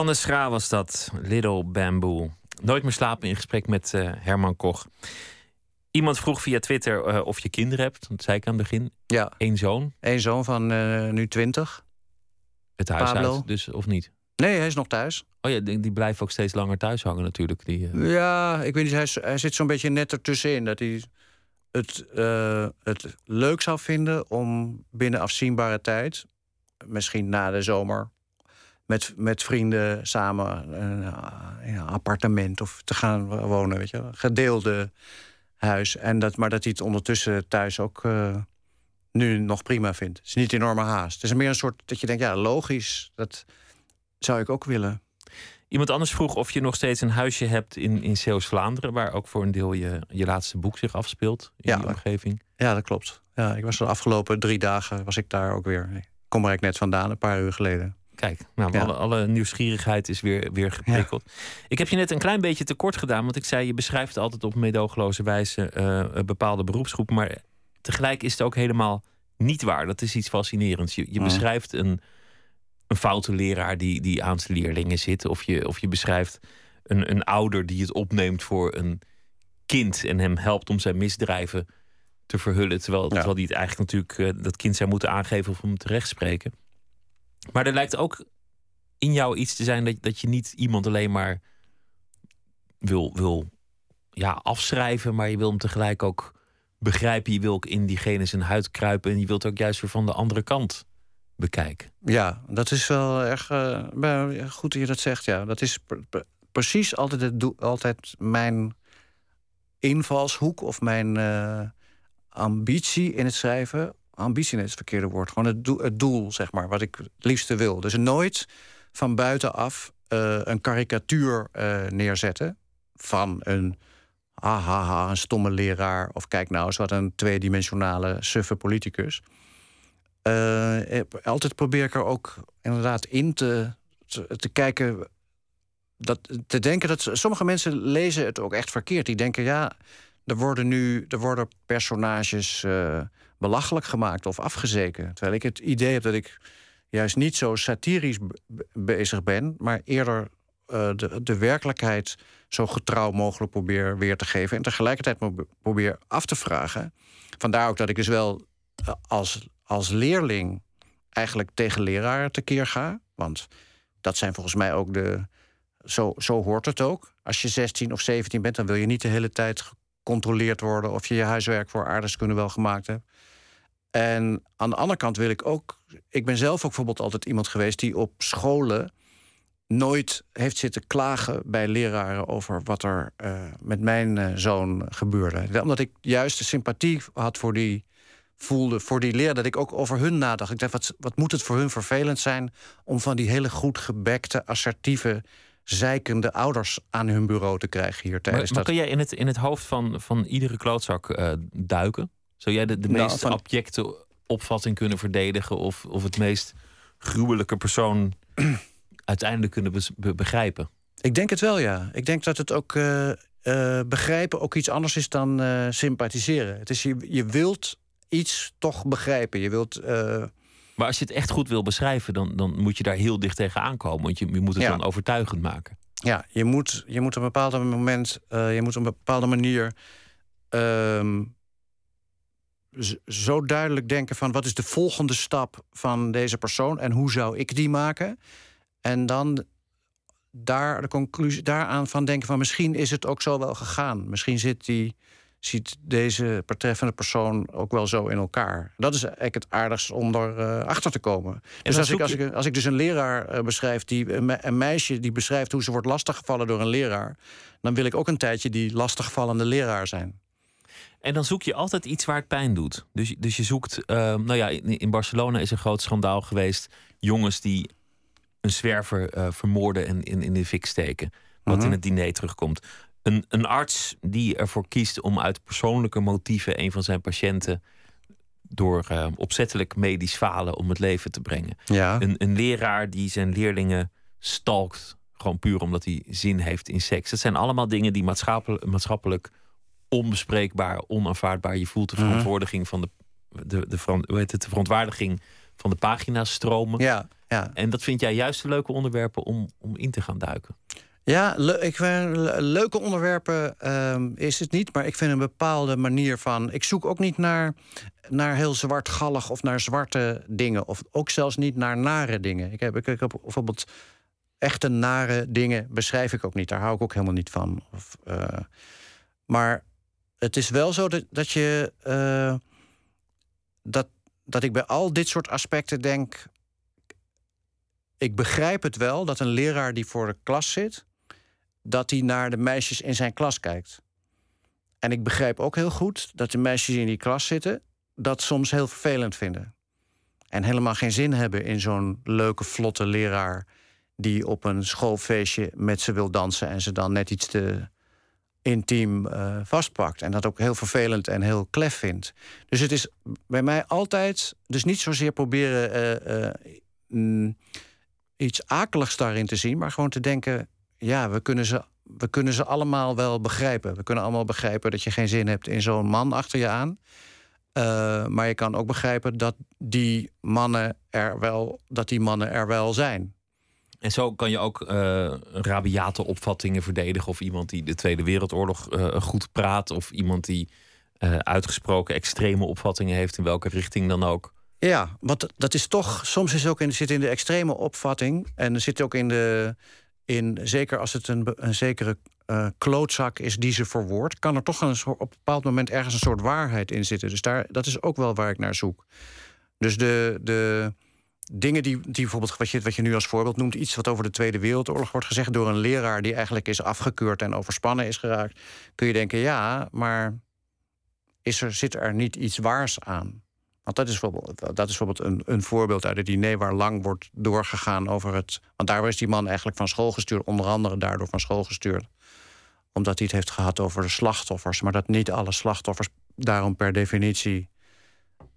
Janne Schra was dat, Little Bamboo. Nooit meer slapen in gesprek met uh, Herman Koch. Iemand vroeg via Twitter uh, of je kinderen hebt. Dat zei ik aan het begin. Ja. Eén zoon. Eén zoon van uh, nu twintig. Het huis Pablo. uit, dus of niet? Nee, hij is nog thuis. Oh ja, die, die blijft ook steeds langer thuis hangen natuurlijk. Die, Ja, ik weet niet, hij, hij zit zo'n beetje net ertussenin. Dat hij het, het leuk zou vinden om binnen afzienbare tijd... misschien na de zomer met, met vrienden samen een, ja, appartement of te gaan wonen, weet je, gedeelde huis. En dat, maar dat hij het ondertussen thuis ook uh, nu nog prima vindt. Het is niet enorme haast. Het is meer een soort dat je denkt, ja, logisch, dat zou ik ook willen. Iemand anders vroeg of je nog steeds een huisje hebt in, in Zeeuws-Vlaanderen, waar ook voor een deel je, je laatste boek zich afspeelt in ja, die omgeving. Ja, dat klopt. Ja, ik was de afgelopen drie dagen was ik daar ook weer. Ik kom er net vandaan, een paar uur geleden. Kijk, nou, alle, alle, nieuwsgierigheid is weer, weer geprikkeld. Ik heb je net een klein beetje tekort gedaan, want ik zei: je beschrijft altijd op medogeloze wijze uh, bepaalde beroepsgroepen. Maar tegelijk is het ook helemaal niet waar. Dat is iets fascinerends. Je, je beschrijft een, een foute leraar die, die aan zijn leerlingen zit. Of je, of je beschrijft een, een ouder die het opneemt voor een kind en hem helpt om zijn misdrijven te verhullen. Terwijl, terwijl die het eigenlijk natuurlijk uh, dat kind zou moeten aangeven of hem te rechtspreken. Maar er lijkt ook in jou iets te zijn dat, dat je niet iemand alleen maar wil, wil ja, afschrijven, maar je wil hem tegelijk ook begrijpen. Je wil ook in diegene zijn huid kruipen en je wilt ook juist weer van de andere kant bekijken. Ja, dat is wel erg uh, goed dat je dat zegt. Ja, dat is precies altijd, het altijd mijn invalshoek of mijn uh, ambitie in het schrijven. Ambitie is het verkeerde woord. Gewoon het, doel, zeg maar, wat ik het liefste wil. Dus nooit van buitenaf uh, een karikatuur neerzetten van een haha, een stomme leraar. Of kijk nou eens wat een tweedimensionale suffe politicus. Uh, altijd probeer ik er ook inderdaad in te, te, kijken. Dat, te denken dat sommige mensen lezen het ook echt verkeerd. Die denken, ja, er worden nu er worden personages belachelijk gemaakt of afgezeken. Terwijl ik het idee heb dat ik juist niet zo satirisch bezig ben, maar eerder uh, de, de werkelijkheid zo getrouw mogelijk probeer weer te geven. En tegelijkertijd probeer af te vragen. Vandaar ook dat ik dus wel als als leerling eigenlijk tegen leraren tekeer ga. Want dat zijn volgens mij ook de. Zo, zo hoort het ook. Als je 16 of 17 bent, dan wil je niet de hele tijd gecontroleerd worden of je je huiswerk voor aardrijkskunde wel gemaakt hebt. En aan de andere kant wil ik ook. Ik ben zelf ook bijvoorbeeld altijd iemand geweest die op scholen nooit heeft zitten klagen bij leraren over wat er uh, met mijn uh, zoon gebeurde. Omdat ik juist de sympathie had voor die voelde voor die leer dat ik ook over hun nadacht. Ik dacht, wat, wat moet het voor hun vervelend zijn om van die hele goed gebekte, assertieve, zeikende ouders aan hun bureau te krijgen hier tijdens maar, maar kun jij in het, in het hoofd van, van iedere klootzak uh, duiken? Zou jij de, de nou, meest van... abjecte opvatting kunnen verdedigen of, of het meest gruwelijke persoon <clears throat> uiteindelijk kunnen begrijpen? Ik denk het wel, ja. Ik denk dat het ook uh, uh, begrijpen ook iets anders is dan sympathiseren. Het is je, je wilt iets toch begrijpen. Je wilt. Maar als je het echt goed wil beschrijven, dan, dan moet je daar heel dicht tegen aankomen. Want je, je moet het dan overtuigend maken. Ja, je moet, je moet op een bepaald moment, je moet op een bepaalde manier. Uh, zo duidelijk denken van wat is de volgende stap van deze persoon en hoe zou ik die maken? En dan daar de conclusie daaraan van denken van misschien is het ook zo wel gegaan. Misschien zit die ziet deze betreffende persoon ook wel zo in elkaar. Dat is eigenlijk het aardigste om erachter uh, achter te komen. Dus als ik, als, ik, als ik dus een leraar uh, beschrijf, die, een, meisje die beschrijft hoe ze wordt lastiggevallen door een leraar, dan wil ik ook een tijdje die lastigvallende leraar zijn. En dan zoek je altijd iets waar het pijn doet. Dus, dus je zoekt, uh, nou ja, in, in, Barcelona is een groot schandaal geweest. Jongens die een zwerver uh, vermoorden en in, in de fik steken. Wat in mhm. het diner terugkomt. Een, een arts die ervoor kiest om uit persoonlijke motieven een van zijn patiënten door uh, opzettelijk medisch falen om het leven te brengen. Ja. Een, een leraar die zijn leerlingen stalkt, gewoon puur omdat hij zin heeft in seks. Dat zijn allemaal dingen die maatschappelijk, maatschappelijk onbespreekbaar, onaanvaardbaar. Je voelt de mhm. verantwoording van de, de, de, hoe heet het, de verontwaardiging van de pagina's stromen. Ja, ja. En dat vind jij juist de leuke onderwerpen om, om in te gaan duiken. Ja, le ik, leuke onderwerpen um, is het niet. Maar ik vind een bepaalde manier van. Ik zoek ook niet naar, naar heel zwartgallig of naar zwarte dingen. Of ook zelfs niet naar nare dingen. Ik heb, ik, ik heb bijvoorbeeld echte nare dingen beschrijf ik ook niet. Daar hou ik ook helemaal niet van. Of, uh, maar het is wel zo dat, je. Uh, dat, dat ik bij al dit soort aspecten denk. Ik begrijp het wel dat een leraar die voor de klas zit dat hij naar de meisjes in zijn klas kijkt. En ik begrijp ook heel goed dat de meisjes in die klas zitten dat soms heel vervelend vinden. En helemaal geen zin hebben in zo'n leuke, vlotte leraar die op een schoolfeestje met ze wil dansen en ze dan net iets te intiem uh, vastpakt. En dat ook heel vervelend en heel klef vindt. Dus het is bij mij altijd, dus niet zozeer proberen uh, uh, mm, iets akeligs daarin te zien, maar gewoon te denken: ja, we kunnen, ze, we kunnen ze allemaal wel begrijpen. We kunnen allemaal begrijpen dat je geen zin hebt in zo'n man achter je aan. Maar je kan ook begrijpen dat die mannen er wel, dat die mannen er wel zijn. En zo kan je ook uh, rabiate opvattingen verdedigen. Of iemand die de Tweede Wereldoorlog uh, goed praat. Of iemand die uitgesproken extreme opvattingen heeft, in welke richting dan ook. Ja, want dat is toch, soms is ook in, zit in de extreme opvatting. En er zit ook in de, in, zeker als het een, een zekere uh, klootzak is die ze verwoordt, kan er toch een, op een bepaald moment ergens een soort waarheid in zitten. Dus daar, dat is ook wel waar ik naar zoek. Dus de, de dingen die, die bijvoorbeeld, wat je, wat je nu als voorbeeld noemt, iets wat over de Tweede Wereldoorlog wordt gezegd door een leraar die eigenlijk is afgekeurd en overspannen is geraakt, kun je denken, ja, maar is er, zit er niet iets waars aan? Want dat is bijvoorbeeld, dat is bijvoorbeeld een, een voorbeeld uit het diner waar lang wordt doorgegaan over het. Want daar is die man eigenlijk van school gestuurd, onder andere daardoor van school gestuurd. Omdat hij het heeft gehad over de slachtoffers. Maar dat niet alle slachtoffers daarom per definitie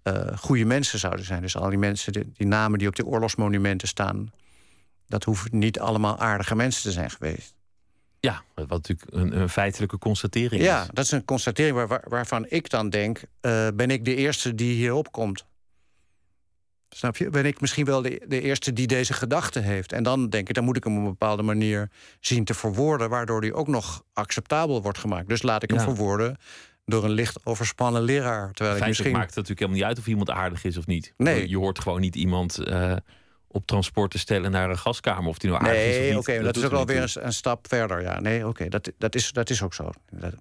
uh, goede mensen zouden zijn. Dus al die mensen, die, die namen die op die oorlogsmonumenten staan, dat hoeven niet allemaal aardige mensen te zijn geweest. Ja, wat natuurlijk een, een feitelijke constatering ja, is. Ja, dat is een constatering waar, waarvan ik dan denk... Uh, ben ik de eerste die hierop komt? Snap je? Ben ik misschien wel de, de eerste die deze gedachte heeft? En dan denk ik, dan moet ik hem op een bepaalde manier zien te verwoorden... waardoor die ook nog acceptabel wordt gemaakt. Dus laat ik hem verwoorden door een licht overspannen leraar. Terwijl ik misschien... maakt het natuurlijk helemaal niet uit of iemand aardig is of niet. Nee. Je hoort gewoon niet iemand... Uh, op transport te stellen naar een gaskamer. Of die nou aardig is of niet. oké, dat, is ook alweer een, een, stap verder. Ja, nee, oké, dat, dat, is, dat is ook zo.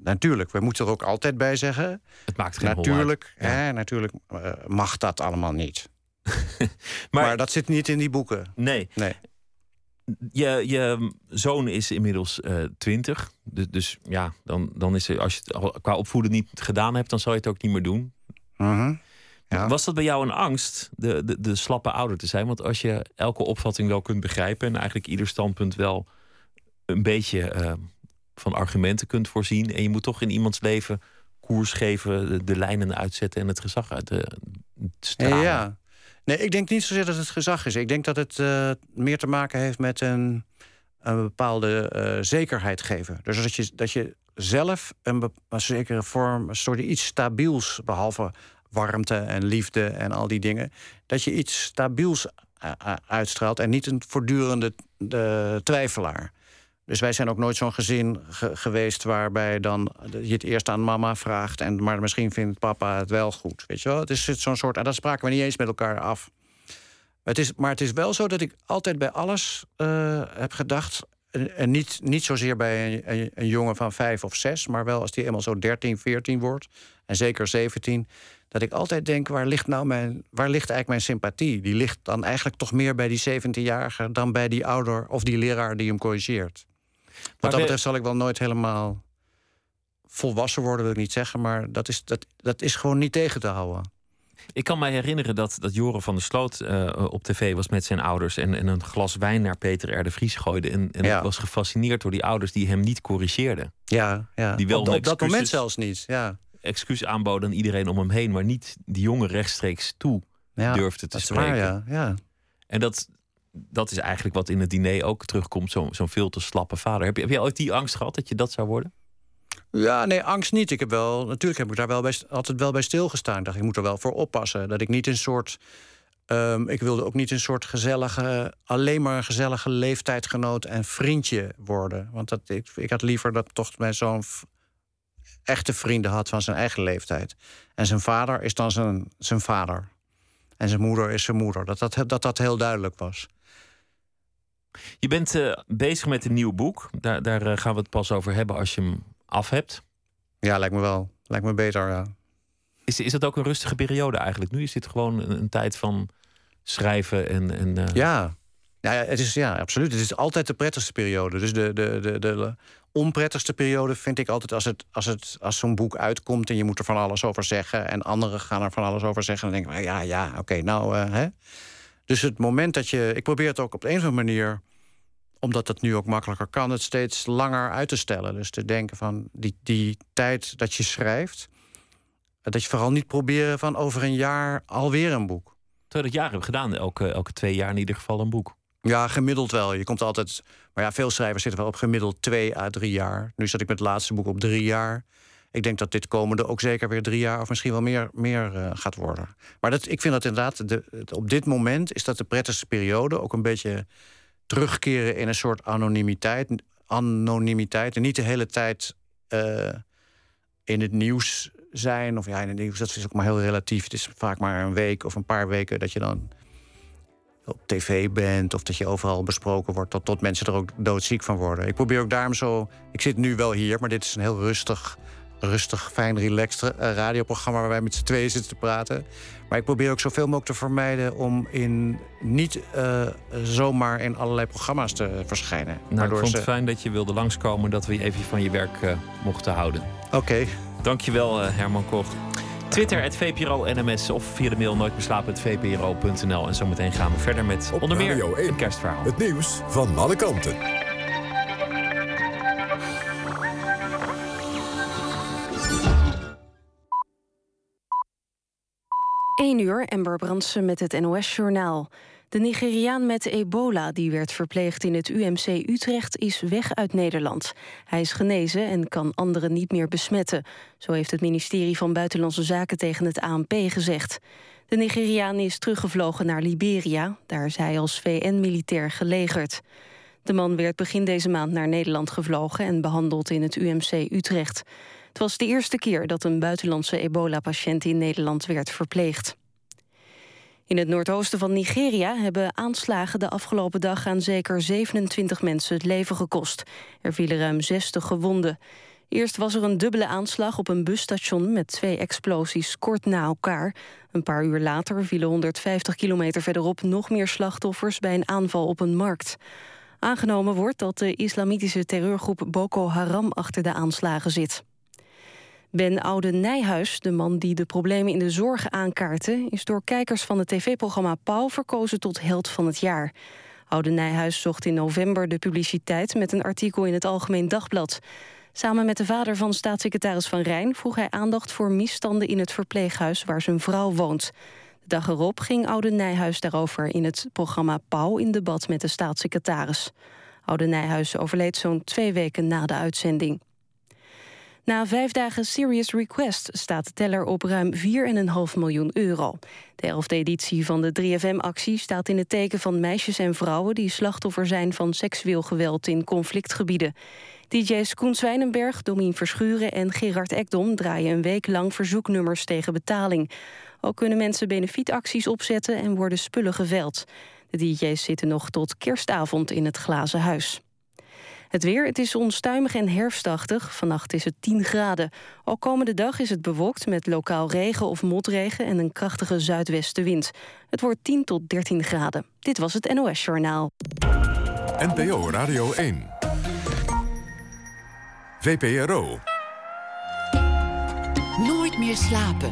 natuurlijk, we moeten er ook altijd bij zeggen... Het maakt geen Natuurlijk, hè, natuurlijk uh, mag dat allemaal niet. <laughs> maar, maar, dat zit niet in die boeken. Nee. nee. Je, je zoon is inmiddels uh, twintig. Dus, dus, ja, dan, dan is er, als je het qua opvoeden niet gedaan hebt... dan zal je het ook niet meer doen. Uh was dat bij jou een angst, de, de, de slappe ouder te zijn? Want als je elke opvatting wel kunt begrijpen en eigenlijk ieder standpunt wel een beetje uh, van argumenten kunt voorzien, en je moet toch in iemands leven koers geven, de, lijnen uitzetten en het gezag uit de stralen. Ja, nee, ik denk niet zozeer dat het gezag is. Ik denk dat het uh, meer te maken heeft met een, een bepaalde uh, zekerheid geven. Dus dat je, dat je zelf een, een zekere vorm, een soort iets stabiels, behalve warmte en liefde en al die dingen. Dat je iets stabiels eh, eh, uitstraalt en niet een voortdurende de, twijfelaar. Dus wij zijn ook nooit zo'n gezin geweest waarbij dan je het eerst aan mama vraagt. En, maar misschien vindt papa het wel goed. Weet je wel? Het is zo'n soort. En dat spraken we niet eens met elkaar af. Het is, maar het is wel zo dat ik altijd bij alles uh, heb gedacht. En niet, niet zozeer bij een, een, jongen van vijf of zes, maar wel als die eenmaal zo 13, 14 wordt. En zeker 17 dat ik altijd denk, waar ligt nou mijn, waar ligt eigenlijk mijn sympathie? Die ligt dan eigenlijk toch meer bij die 17-jarige dan bij die ouder of die leraar die hem corrigeert. Wat dat betreft zal ik wel nooit helemaal volwassen worden, wil ik niet zeggen, maar dat is, dat, dat is gewoon niet tegen te houden. Ik kan mij herinneren dat, dat Joren van der Sloot uh, op tv was met zijn ouders en, en een glas wijn naar Peter R. de Vries gooide. En, en ik was gefascineerd door die ouders die hem niet corrigeerden. Ja, ja. Die wel op, op dat moment zelfs niet. Ja excuus aanboden aan iedereen om hem heen, maar niet die jongen rechtstreeks toe ja, durfde te spreken. Waar, ja. ja. En dat, dat is eigenlijk wat in het diner ook terugkomt, zo'n zo veel te slappe vader. Heb je, heb ooit die angst gehad dat je dat zou worden? Ja, nee, angst niet. Ik heb wel, natuurlijk heb ik daar wel bij, altijd wel bij stilgestaan. Ik dacht, ik moet er wel voor oppassen. Dat ik niet een soort. Um, ik wilde ook niet een soort gezellige, alleen maar een gezellige leeftijdgenoot en vriendje worden. Want dat, ik, ik had liever dat toch met zo'n echte vrienden had van zijn eigen leeftijd. En zijn vader is dan zijn, zijn vader. En zijn moeder is zijn moeder. Dat dat, dat, dat heel duidelijk was. Je bent uh, bezig met een nieuw boek. Daar, daar uh, gaan we het pas over hebben als je hem af hebt. Ja, lijkt me wel. Lijkt me beter, ja. Is, is dat ook een rustige periode eigenlijk? Nu is dit gewoon een, een tijd van schrijven en... en uh... Ja, ja, het is, ja, absoluut. Het is altijd de prettigste periode. Dus de, de, de, de onprettigste periode vind ik altijd als, het, als, het, als zo'n boek uitkomt en je moet er van alles over zeggen. En anderen gaan er van alles over zeggen. Dan denk ik, ja, ja, oké, nou. Uh, hè. Dus het moment dat je. Ik probeer het ook op de een of andere manier omdat het nu ook makkelijker kan, het steeds langer uit te stellen. Dus te denken van die, die tijd dat je schrijft, dat je vooral niet proberen van over een jaar alweer een boek. Terwijl dat jaar hebben gedaan, elke, elke twee jaar in ieder geval een boek. Ja, gemiddeld wel. Je komt altijd. Maar ja, veel schrijvers zitten wel op gemiddeld twee à drie jaar. Nu zat ik met het laatste boek op drie jaar. Ik denk dat dit komende ook zeker weer drie jaar of misschien wel meer, meer uh, gaat worden. Maar dat, ik vind dat inderdaad, de, op dit moment is dat de prettigste periode. Ook een beetje terugkeren in een soort anonimiteit. Anonimiteit en niet de hele tijd uh, in het nieuws zijn. Of ja, in het nieuws, dat is ook maar heel relatief. Het is vaak maar een week of een paar weken dat je dan op tv bent of dat je overal besproken wordt, tot, tot mensen er ook doodziek van worden. Ik probeer ook daarom zo. Ik zit nu wel hier, maar dit is een heel rustig, rustig, fijn, relaxed eh, radioprogramma waar wij met z'n tweeën zitten te praten. Maar ik probeer ook zoveel mogelijk te vermijden om in niet uh, zomaar in allerlei programma's te verschijnen. Nou, ik vond het fijn dat je wilde langskomen, dat we je even van je werk uh, mochten houden. Oké. Okay. Dankjewel, Herman Koch. Twitter, het VPRO NMS of via de mail nooit beslapen.vpro.nl. En zometeen gaan we verder met Op onder meer 1, een kerstverhaal. Het nieuws van alle kanten. Eén uur, Ember Brandsen met het NOS-journaal. De Nigeriaan met ebola, die werd verpleegd in het UMC Utrecht, is weg uit Nederland. Hij is genezen en kan anderen niet meer besmetten. Zo heeft het ministerie van Buitenlandse Zaken tegen het ANP gezegd. De Nigeriaan is teruggevlogen naar Liberia. Daar is hij als VN-militair gelegerd. De man werd begin deze maand naar Nederland gevlogen en behandeld in het UMC Utrecht. Het was de eerste keer dat een buitenlandse ebola-patiënt in Nederland werd verpleegd. In het noordoosten van Nigeria hebben aanslagen de afgelopen dag aan zeker 27 mensen het leven gekost. Er vielen ruim 60 gewonden. Eerst was er een dubbele aanslag op een busstation met twee explosies kort na elkaar. Een paar uur later vielen 150 kilometer verderop nog meer slachtoffers bij een aanval op een markt. Aangenomen wordt dat de islamitische terreurgroep Boko Haram achter de aanslagen zit. Ben Oude Nijhuis, de man die de problemen in de zorg aankaartte... is door kijkers van het tv-programma Pauw verkozen tot held van het jaar. Oude Nijhuis zocht in november de publiciteit... met een artikel in het Algemeen Dagblad. Samen met de vader van staatssecretaris Van Rijn... vroeg hij aandacht voor misstanden in het verpleeghuis waar zijn vrouw woont. De dag erop ging Oude Nijhuis daarover in het programma Pauw... in debat met de staatssecretaris. Oude Nijhuis overleed zo'n twee weken na de uitzending. Na vijf dagen Serious Request staat de teller op ruim 4,5 miljoen euro. De elfde editie van de 3FM-actie staat in het teken van meisjes en vrouwen... die slachtoffer zijn van seksueel geweld in conflictgebieden. DJ's Koen Zwijnenberg, Domien Verschuren en Gerard Ekdom... draaien een week lang verzoeknummers tegen betaling. Ook kunnen mensen benefietacties opzetten en worden spullen geveld. De DJ's zitten nog tot kerstavond in het glazen huis. Het weer, het is onstuimig en herfstachtig. Vannacht is het 10 graden. Ook komende dag is het bewolkt met lokaal regen of motregen... en een krachtige zuidwestenwind. Het wordt 10 tot 13 graden. Dit was het NOS Journaal. NPO Radio 1. VPRO. Nooit meer slapen.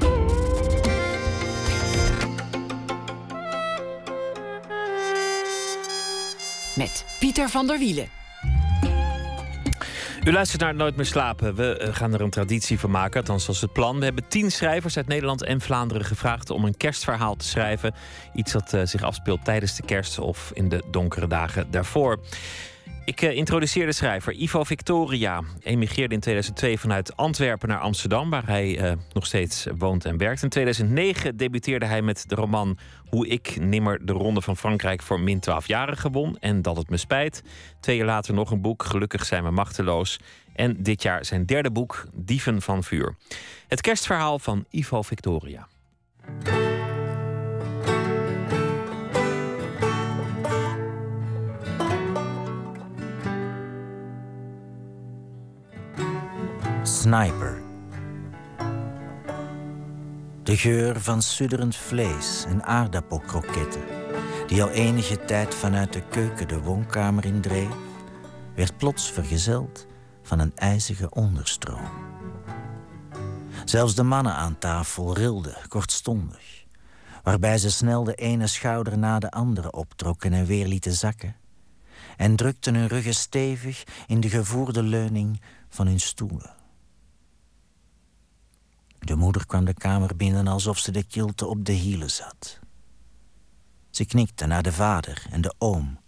Met Pieter van der Wielen. U luistert naar Nooit meer slapen. We eh, gaan er een traditie van maken, althans is het plan. We hebben tien schrijvers uit Nederland en Vlaanderen gevraagd om een kerstverhaal te schrijven. Iets dat uh, zich afspeelt tijdens de kerst of in de donkere dagen daarvoor. Ik uh, introduceer de schrijver Ivo Victoria. Emigreerde in 2002 vanuit Antwerpen naar Amsterdam, waar hij nog steeds woont en werkt. In 2009 debuteerde hij met de roman Hoe ik nimmer de Ronde van Frankrijk voor min 12 jaren gewon en dat het me spijt. Twee jaar later nog een boek, Gelukkig zijn we machteloos. En dit jaar zijn derde boek, Dieven van Vuur. Het kerstverhaal van Ivo Victoria. Sniper. De geur van sudderend vlees en aardappelkroketten, die al enige tijd vanuit de keuken de woonkamer indreef, werd plots vergezeld van een ijzige onderstroom. Zelfs de mannen aan tafel rilden, kortstondig, waarbij ze snel de ene schouder na de andere optrokken en weer lieten zakken, en drukten hun ruggen stevig in de gevoerde leuning van hun stoelen. De moeder kwam de kamer binnen alsof ze de kilte op de hielen zat. Ze knikte naar de vader en de oom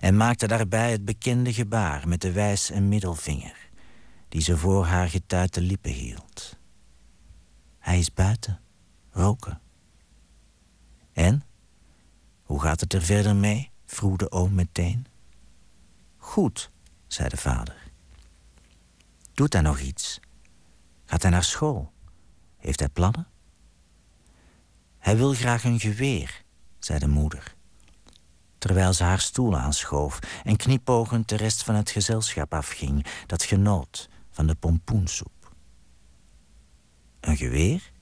en maakte daarbij het bekende gebaar met de wijs- en middelvinger, die ze voor haar getuite lippen hield. Hij is buiten, roken. En? Hoe gaat het er verder mee? vroeg de oom meteen. Goed, zei de vader. Doet hij nog iets? Gaat hij naar school? Heeft hij plannen? Hij wil graag een geweer, zei de moeder. Terwijl ze haar stoel aanschoof en knipoogend de rest van het gezelschap afging, dat genoot van de pompoensoep. Een geweer?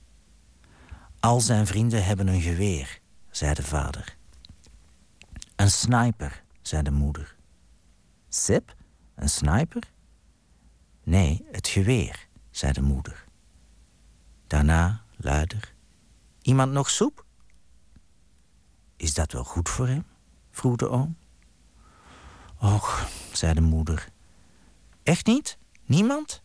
Al zijn vrienden hebben een geweer, zei de vader. Een sniper, zei de moeder. Sip, een sniper? Nee, het geweer, zei de moeder. Daarna luider. Iemand nog soep? Is dat wel goed voor hem? vroeg de oom. Och, zei de moeder. Echt niet? Niemand?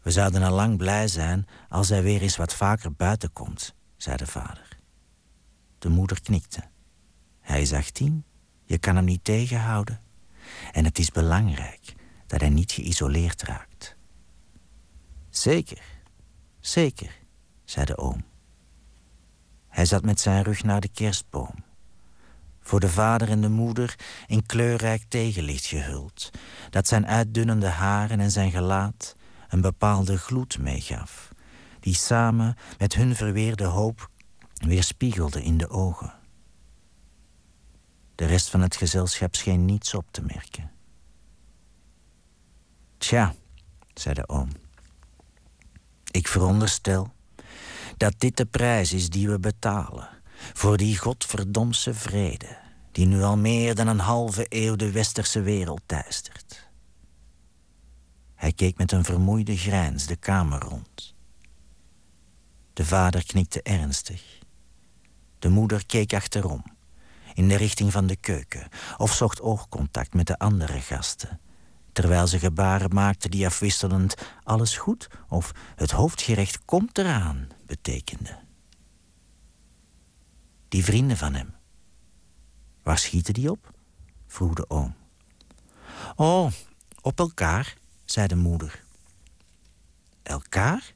We zouden al lang blij zijn als hij weer eens wat vaker buiten komt, zei de vader. De moeder knikte. Hij is 18, je kan hem niet tegenhouden. En het is belangrijk dat hij niet geïsoleerd raakt. Zeker, zeker, zei de oom. Hij zat met zijn rug naar de kerstboom. Voor de vader en de moeder in kleurrijk tegenlicht gehuld, dat zijn uitdunnende haren en zijn gelaat een bepaalde gloed meegaf, die samen met hun verweerde hoop weerspiegelde in de ogen. De rest van het gezelschap scheen niets op te merken. Tja, zei de oom. Ik veronderstel dat dit de prijs is die we betalen voor die godverdomse vrede die nu al meer dan een halve eeuw de westerse wereld teistert. Hij keek met een vermoeide grijns de kamer rond. De vader knikte ernstig. De moeder keek achterom, in de richting van de keuken, of zocht oogcontact met de andere gasten, terwijl ze gebaren maakte die afwisselend alles goed of het hoofdgerecht komt eraan betekende. Die vrienden van hem, waar schieten die op? vroeg de oom. Oh, op elkaar, zei de moeder. Elkaar?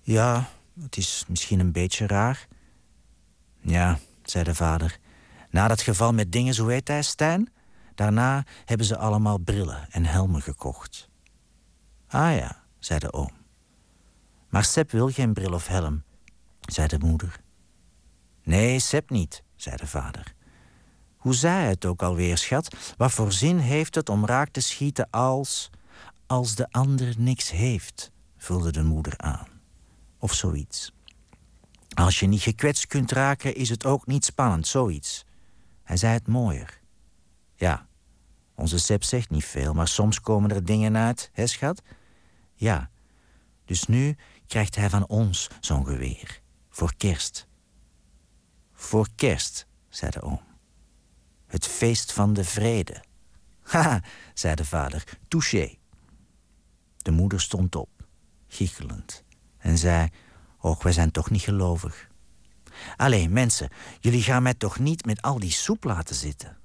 Ja, het is misschien een beetje raar. Ja, zei de vader. Na dat geval met dingen, zo heet hij, Stijn? Daarna hebben ze allemaal brillen en helmen gekocht. Ah ja, zei de oom. Maar Seb wil geen bril of helm, zei de moeder. Nee, Seb niet, zei de vader. Hoe zei hij het ook alweer, schat? Wat voor zin heeft het om raak te schieten als... als de ander niks heeft, vulde de moeder aan. Of zoiets. Als je niet gekwetst kunt raken, is het ook niet spannend, zoiets. Hij zei het mooier. Ja, onze Seb zegt niet veel, maar soms komen er dingen uit, hè schat? Ja, dus nu krijgt hij van ons zo'n geweer. Voor kerst. Voor kerst, zei de oom. Het feest van de vrede. <laughs> Haha, zei de vader, touché. De moeder stond op, giechelend, en zei... Och, wij zijn toch niet gelovig. Allee, mensen, jullie gaan mij toch niet met al die soep laten zitten?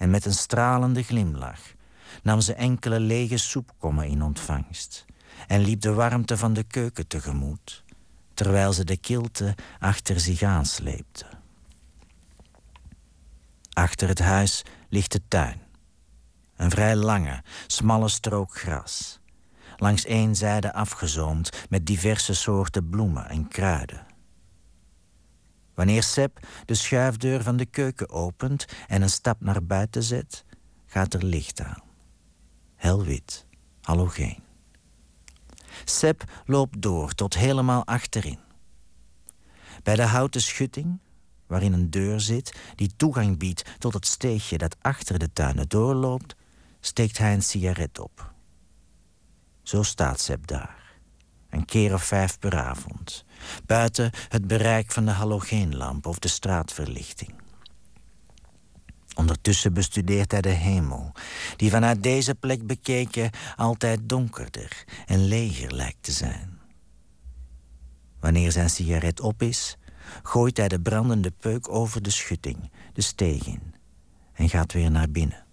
En met een stralende glimlach nam ze enkele lege soepkommen in ontvangst... en liep de warmte van de keuken tegemoet... terwijl ze de kilte achter zich aansleepte. Achter het huis ligt de tuin. Een vrij lange, smalle strook gras. Langs één zijde afgezoomd met diverse soorten bloemen en kruiden. Wanneer Seb de schuifdeur van de keuken opent en een stap naar buiten zet, gaat er licht aan. Helwit, halogeen. Seb loopt door tot helemaal achterin. Bij de houten schutting, waarin een deur zit die toegang biedt tot het steegje dat achter de tuinen doorloopt, steekt hij een sigaret op. Zo staat Seb daar, een keer of vijf per avond, buiten het bereik van de halogeenlamp of de straatverlichting. Ondertussen bestudeert hij de hemel, die vanuit deze plek bekeken altijd donkerder en leger lijkt te zijn. Wanneer zijn sigaret op is, gooit hij de brandende peuk over de schutting, de steeg in, en gaat weer naar binnen.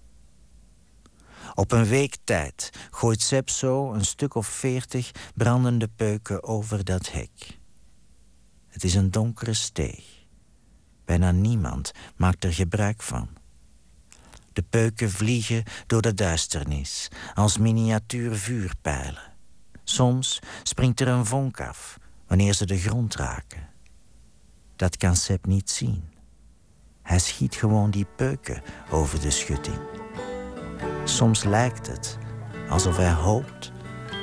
Op een week tijd gooit Seb zo een stuk of veertig brandende peuken over dat hek. Het is een donkere steeg. Bijna niemand maakt er gebruik van. De peuken vliegen door de duisternis als miniatuur vuurpijlen, Soms springt er een vonk af wanneer ze de grond raken. Dat kan Seb niet zien. Hij schiet gewoon die peuken over de schutting. Soms lijkt het alsof hij hoopt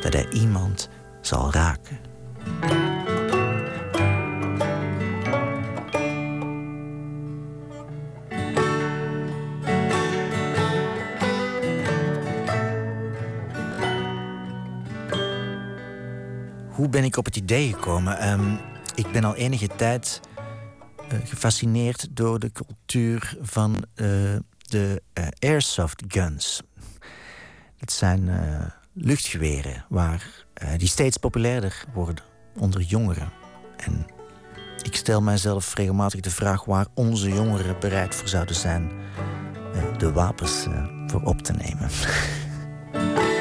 dat hij iemand zal raken. Hoe ben ik op het idee gekomen? Ehm, ik ben al enige tijd uh, gefascineerd door de cultuur van uh, de uh, airsoft guns. Dat zijn luchtgeweren waar, die steeds populairder worden onder jongeren. En ik stel mijzelf regelmatig de vraag waar onze jongeren bereid voor zouden zijn de wapens voor op te nemen. <laughs>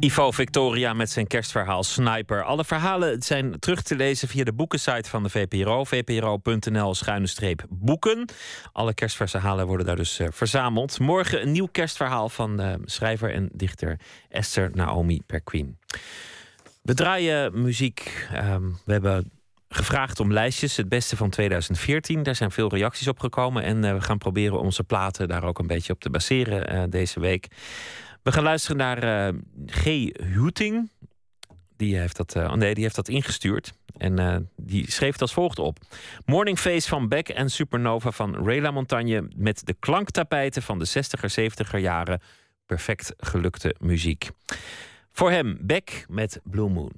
Ivo Victoria met zijn kerstverhaal Sniper. Alle verhalen zijn terug te lezen via de boekensite van de VPRO. vpro.nl schuine boeken. Alle kerstverhalen worden daar dus uh, verzameld. Morgen een nieuw kerstverhaal van uh, schrijver en dichter Esther Naomi Perquin. We draaien muziek. Um, we hebben gevraagd om lijstjes, het beste van 2014. Daar zijn veel reacties op gekomen. En uh, we gaan proberen onze platen daar ook een beetje op te baseren deze week. We gaan luisteren naar uh, G. Huting. Die heeft, dat, uh, nee, die heeft dat ingestuurd. En uh, die schreef het als volgt op. Morning Face van Beck en Supernova van Ray Montagne... met de klanktapijten van de 60er, 70er jaren. Perfect gelukte muziek. Voor hem Beck met Blue Moon.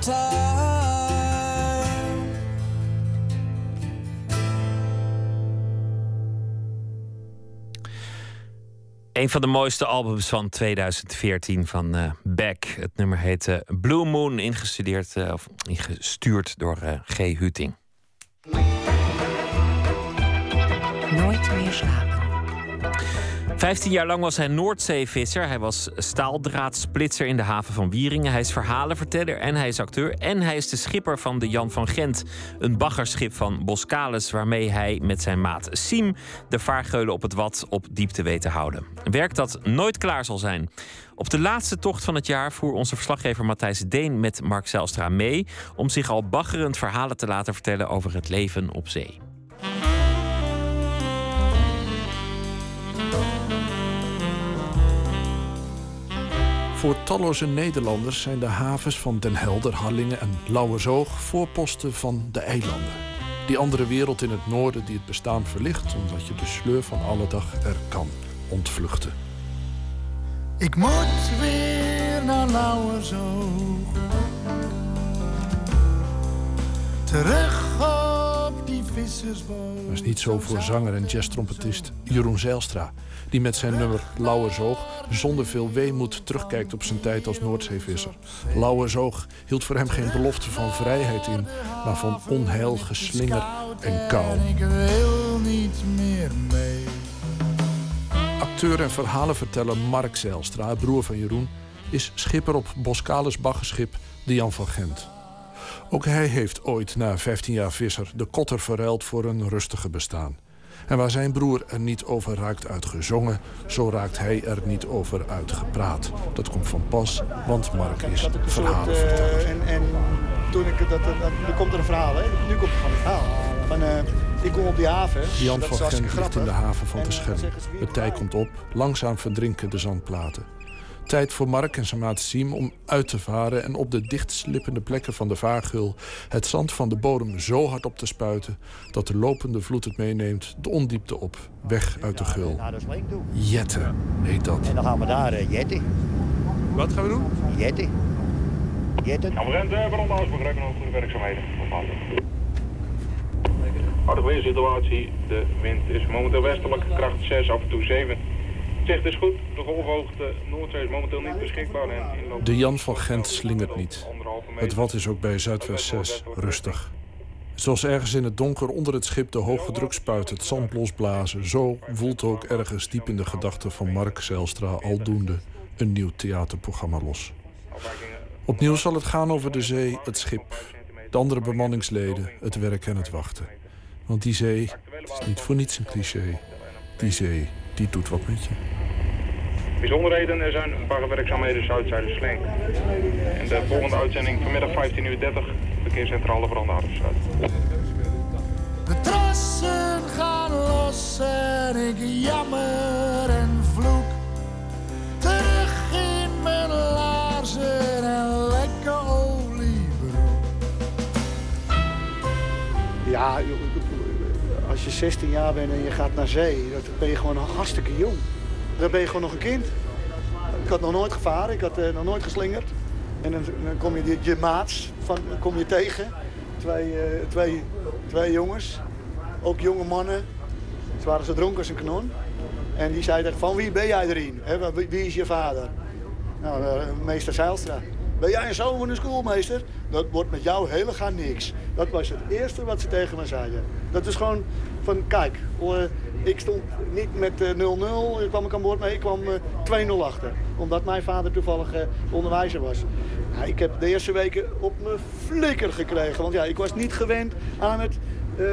Time. Een van de mooiste albums van 2014 van eh Beck. Het nummer heet eh, Blue Moon, ingestudeerd, eh, of ingestuurd door eh, G. Huting. Nooit meer slapen. Vijftien jaar lang was hij Noordzeevisser. Hij was staaldraadsplitser in de haven van Wieringen. Hij is verhalenverteller en hij is acteur. En hij is de schipper van de Jan van Gent. Een baggerschip van Boskalis... waarmee hij met zijn maat Siem de vaargeulen op het Wad op diepte weet te houden. Werk dat nooit klaar zal zijn. Op de laatste tocht van het jaar voer onze verslaggever Matthijs Deen... met Mark Zelstra mee om zich al baggerend verhalen te laten vertellen... over het leven op zee. Voor talloze Nederlanders zijn de havens van Den Helder, Harlingen en Lauwersoog voorposten van de eilanden. Die andere wereld in het noorden die het bestaan verlicht, omdat je de sleur van alle dag er kan ontvluchten. Ik moet weer naar Lauwersoog. Terug op die vissersboot. Is niet zo voor zanger en jazztrompetist Jeroen Zijlstra, die met zijn nummer Lauwersoog zonder veel weemoed terugkijkt op zijn tijd als Noordzeevisser. Lauwersoog hield voor hem geen belofte van vrijheid in, maar van onheil, geslinger en kou. Ik wil niet meer mee. Acteur en verhalenverteller Mark Zijlstra, broer van Jeroen, is schipper op Boskalis baggerschip de Jan van Gent. Ook hij heeft ooit na 15 jaar visser de kotter verruild voor een rustige bestaan. En waar zijn broer er niet over raakt uitgezongen, zo raakt hij er niet over uitgepraat. Dat komt van pas, want Mark is verhalenverteller. en, en toen ik dat, dat, er komt er een verhaal, hè? Nu komt er gewoon een verhaal. Van, eh, ik kom op die haven. Jan dat van Gent ligt in de haven van En, eh, weer- Het tij komt op, langzaam verdrinken de zandplaten. Tijd voor Mark en zijn maat Siem om uit te varen... en op de dichtslippende plekken van de vaargul... het zand van de bodem zo hard op te spuiten... dat de lopende vloed het meeneemt de ondiepte op, weg uit de gul. Jetten heet dat. En dan gaan we daar uh, jetten. Wat gaan we doen? Jetten. Jetten. Ja, we zijn de brandhuis begrijpen over de werkzaamheden. Harde weersituatie. De wind is momenteel westelijk, kracht 6, af en toe 7. Zicht is goed. De golfhoogte Noordzee is momenteel niet beschikbaar. En inloop... De Jan van Gent slingert niet. Het wat is ook bij Zuidwest 6 rustig. Zoals ergens in het donker onder het schip de hoge drukspuit het zand losblazen... zo voelt ook ergens diep in de gedachten van Mark Zijlstra aldoende een nieuw theaterprogramma los. Opnieuw zal het gaan over de zee, het schip, de andere bemanningsleden, het werk en het wachten. Want die zee, het is niet voor niets een cliché. Die zee, die doet wat met je. Bijzonderheden, er zijn een paar werkzaamheden Zuidzijde Sling. En de volgende uitzending vanmiddag 15.30 uur, verkeerscentrale Brandhavenstraat. De trassen gaan los en ik jammer en vloek. Terug in mijn laarzen en lekker oliebroek. Ja, als je 16 jaar bent en je gaat naar zee, dan ben je gewoon hartstikke jong. Dan ben je gewoon nog een kind. Ik had nog nooit gevaren, ik had eh, nog nooit geslingerd. En dan, kom je die- je maats van, kom je tegen. Twee, eh, twee, twee jongens, ook jonge mannen. Ze waren zo dronken als een kanon. En die zeiden van wie ben jij erin? Wie is je vader? Nou, eh, meester Zeilstra. Ben jij een zoon van een schoolmeester? Dat wordt met jou helemaal niks. Dat was het eerste wat ze tegen me zeiden. Dat is gewoon van, kijk, eh, Ik stond niet met eh, 0-0, kwam ik aan boord. Nee, ik kwam eh, 2-0 achter. Omdat mijn vader toevallig eh, onderwijzer was. Ja, ik heb de eerste weken op mijn flikker gekregen. Want ja, ik was niet gewend aan het eh,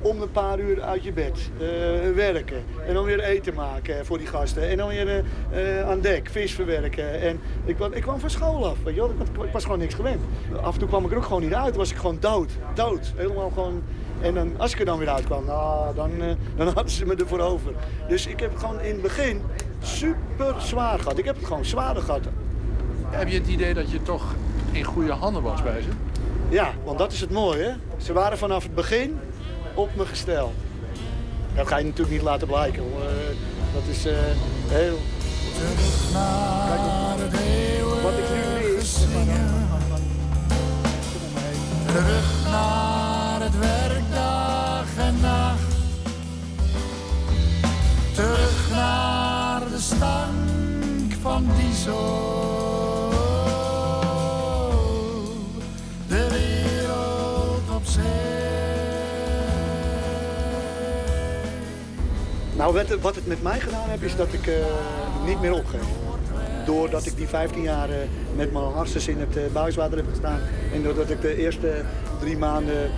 om een paar uur uit je bed eh, werken. En dan weer eten maken voor die gasten. En dan weer eh, aan dek, vis verwerken. En ik, kwam- ik kwam van school af, weet. Ik, was gewoon niks gewend. Af en toe kwam ik er ook gewoon niet uit. was ik gewoon dood. Dood. Helemaal gewoon... En dan, als ik er dan weer uitkwam, nou, dan, dan <laughs> hadden ze me ervoor over. Dus ik heb gewoon in het begin super zwaar gehad. Ik heb het gewoon zwaarder gehad. Heb je het idee dat je toch in goede handen was bij ze? Ja, want dat is het mooie. Ze waren vanaf het begin op me gesteld. Dat ga je natuurlijk niet laten blijken. Eh, dat is eh, heel... Kijk, wat ik nu mis... Terug naar het werk dag en nacht. Terug naar de stank van diesel. Nou, wat, wat het met mij gedaan heeft, is dat ik eh, niet meer opgeef. Doordat ik die 15 jaar eh, met mijn hartstikke in het uh, buiswater heb gestaan. En doordat ik de eerste drie maanden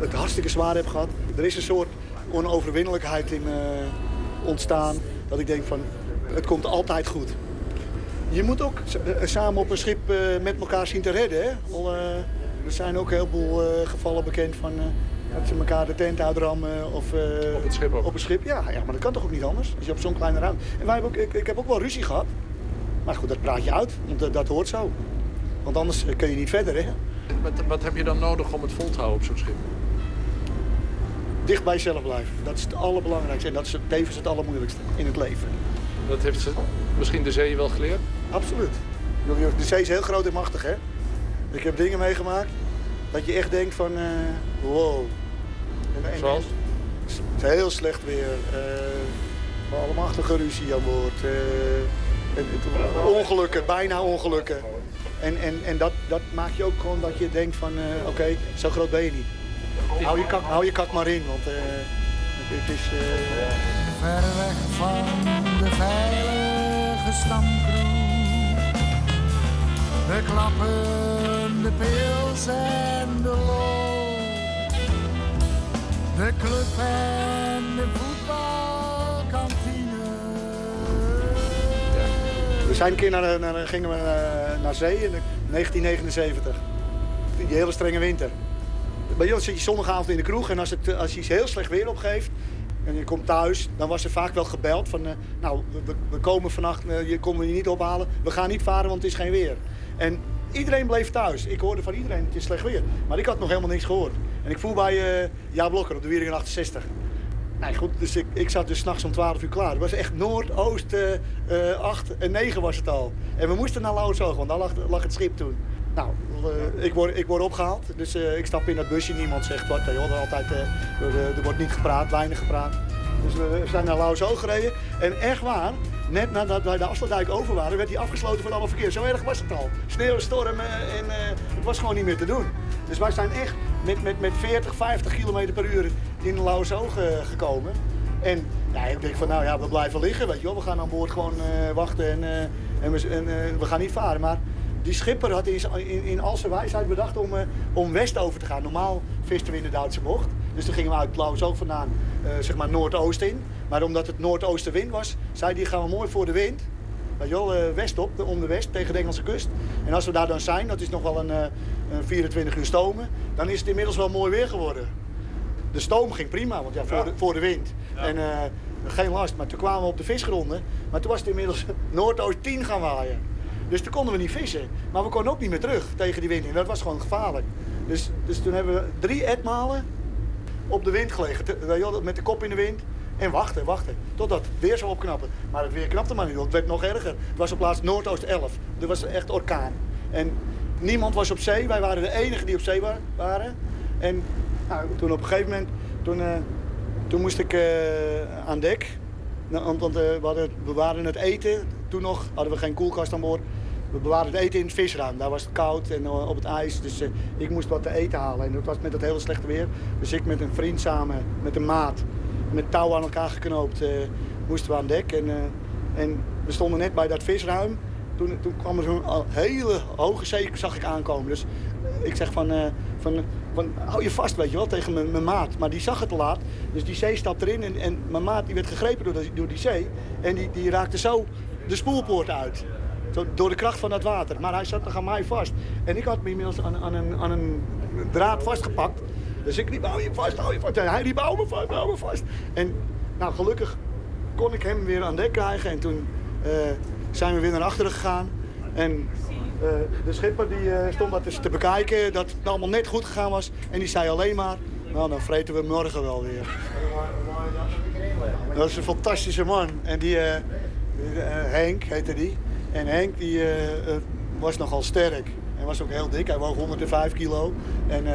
het hartstikke zwaar heb gehad. Er is een soort onoverwinnelijkheid in me ontstaan. Dat ik denk van, het komt altijd goed. Je moet ook eh, samen op een schip eh, met elkaar zien te redden. Hè? Eh, er zijn ook heel veel eh, gevallen bekend van eh, dat ze elkaar de tent uitrammen. Of, eh, Op het schip ook? Op een schip, ja, ja. Maar dat kan toch ook niet anders? Als je op zo'n kleine ruimte... En wij hebben ook, ik, ik heb ook wel ruzie gehad. Maar goed, dat praat je uit. Want dat, dat hoort zo. Want anders eh, kun je niet verder, hè? Wat, wat heb je dan nodig om het vol te houden op zo'n schip? Dicht bij jezelf blijven. Dat is het allerbelangrijkste. En dat is tevens het allermoeilijkste in het leven. Dat heeft ze misschien de zee wel geleerd? Absoluut. De zee is heel groot en machtig, hè? Ik heb dingen meegemaakt dat je echt denkt van, eh, wow. En, en- Zoals? Het is heel slecht weer. eh allemachtige ruzie aan boord. eh, ongelukken, bijna ongelukken. En, en, en dat, dat maakt je ook gewoon dat je denkt van, eh, oké, zo groot ben je niet. Hou je kak, hou je kak maar in, want eh, het is... eh, Ver weg van de veilige stamkroeg. De klappen, de pils en de lol. De club en de voetbalkantine. We zijn een keer naar, naar, gingen we eh, naar zee in de- 1979. Die hele strenge winter. Bij ons zit je zondagavond in de kroeg en als, het, als je iets heel slecht weer opgeeft en je komt thuis, dan was er vaak wel gebeld van, eh, nou, we- komen vannacht, eh, je komt je niet ophalen, we gaan niet varen, want het is geen weer. En iedereen bleef thuis. Ik hoorde van iedereen, het is slecht weer. Maar ik had nog helemaal niks gehoord. En ik voel bij eh Ja Blokker op de Wieringen 68. Nee, goed, dus ik, ik zat dus s'nachts om 12 uur klaar. Het was echt noordoost eh, eh, 8 en 9 was het al. En we moesten naar Lauwersoog, want daar lag, lag het schip toen. Nou, eh, ik, word, ik word opgehaald, dus eh, ik stap in dat busje. Niemand zegt wat. Joh, er, altijd, eh, er, er wordt niet gepraat, weinig gepraat. Dus we zijn naar Lauwersoog gereden. En echt waar, net nadat wij de Afsluitdijk over waren, werd hij afgesloten van alle verkeer. Zo erg was het al. Sneeuw, storm eh, en eh, het was gewoon niet meer te doen. Dus wij zijn echt met, met, met 40, 50 kilometer per uur in Lauwersoog eh, gekomen. En ja, ik denk van, nou ja, we blijven liggen, weet je wel. We gaan aan boord gewoon wachten en, en, we, en we gaan niet varen. Maar die schipper had in, in, in al zijn wijsheid bedacht om, eh, om west over te gaan. Normaal visten we in de Duitse bocht. Dus toen gingen we uit Lauwersoog vandaan, eh, zeg maar noordoost in. Maar omdat het noordoostenwind was, zei die gaan we mooi voor de wind. Weet je wel, eh, west op, om de west, tegen de Engelse kust. En als we daar dan zijn, dat is nog wel een, eh, een 24 uur stomen, dan is het inmiddels wel mooi weer geworden. De stoom ging prima, want ja, voor, De, voor de wind. En eh, geen last. Maar toen kwamen we op de visgronden, maar toen was het inmiddels <laughs> noordoost 10 gaan waaien. Dus toen konden we niet vissen. Maar we konden ook niet meer terug tegen die wind. En dat was gewoon gevaarlijk. Dus, dus toen hebben we drie etmalen op de wind gelegen. Met de kop in de wind. En wachten, wachten. Totdat het weer zou opknappen. Maar het weer knapte maar niet. Het werd nog erger. Het was op plaats Noordoost 11. Er was echt orkaan. En niemand was op zee. Wij waren de enigen die op zee wa- waren. En nou, toen op een gegeven moment... Toen, eh, toen moest ik eh, aan dek. Nou, want eh, we, hadden, we waren het eten. Toen nog hadden we geen koelkast aan boord. We bewaarden het eten in het visruim. Daar was het koud en op het ijs. Dus ik moest wat te eten halen. En dat was met het hele slechte weer. Dus ik met een vriend samen, met een maat, met touw aan elkaar geknoopt, eh, moesten we aan dek. En, eh, en we stonden net bij dat visruim. Toen, toen kwam er zo'n al- hele hoge zee zag ik aankomen. Dus ik zeg van, eh, van, van hou je vast, weet je wel, tegen mijn, maat. Maar die zag het te laat. Dus die zee stapt erin en, en mijn maat die werd gegrepen door, door die zee. En die, die raakte zo de spoelpoort uit. Door de kracht van dat water. Maar hij zat nog aan mij vast. En ik had me inmiddels aan, aan, een, aan een draad vastgepakt. Dus ik riep, hou je vast, hou je vast. En hij riep, hou me vast, hou me vast. En nou, gelukkig kon ik hem weer aan dek krijgen. En toen eh, zijn we weer naar achteren gegaan. En eh, de schipper die, eh, stond dat eens te bekijken, dat het allemaal net goed gegaan was. En die zei alleen maar, nou dan vreten we morgen wel weer. Dat is een fantastische man. En die, Henk heette die. En Henk die was nogal sterk. En was ook heel dik. Hij woog 105 kilo. En,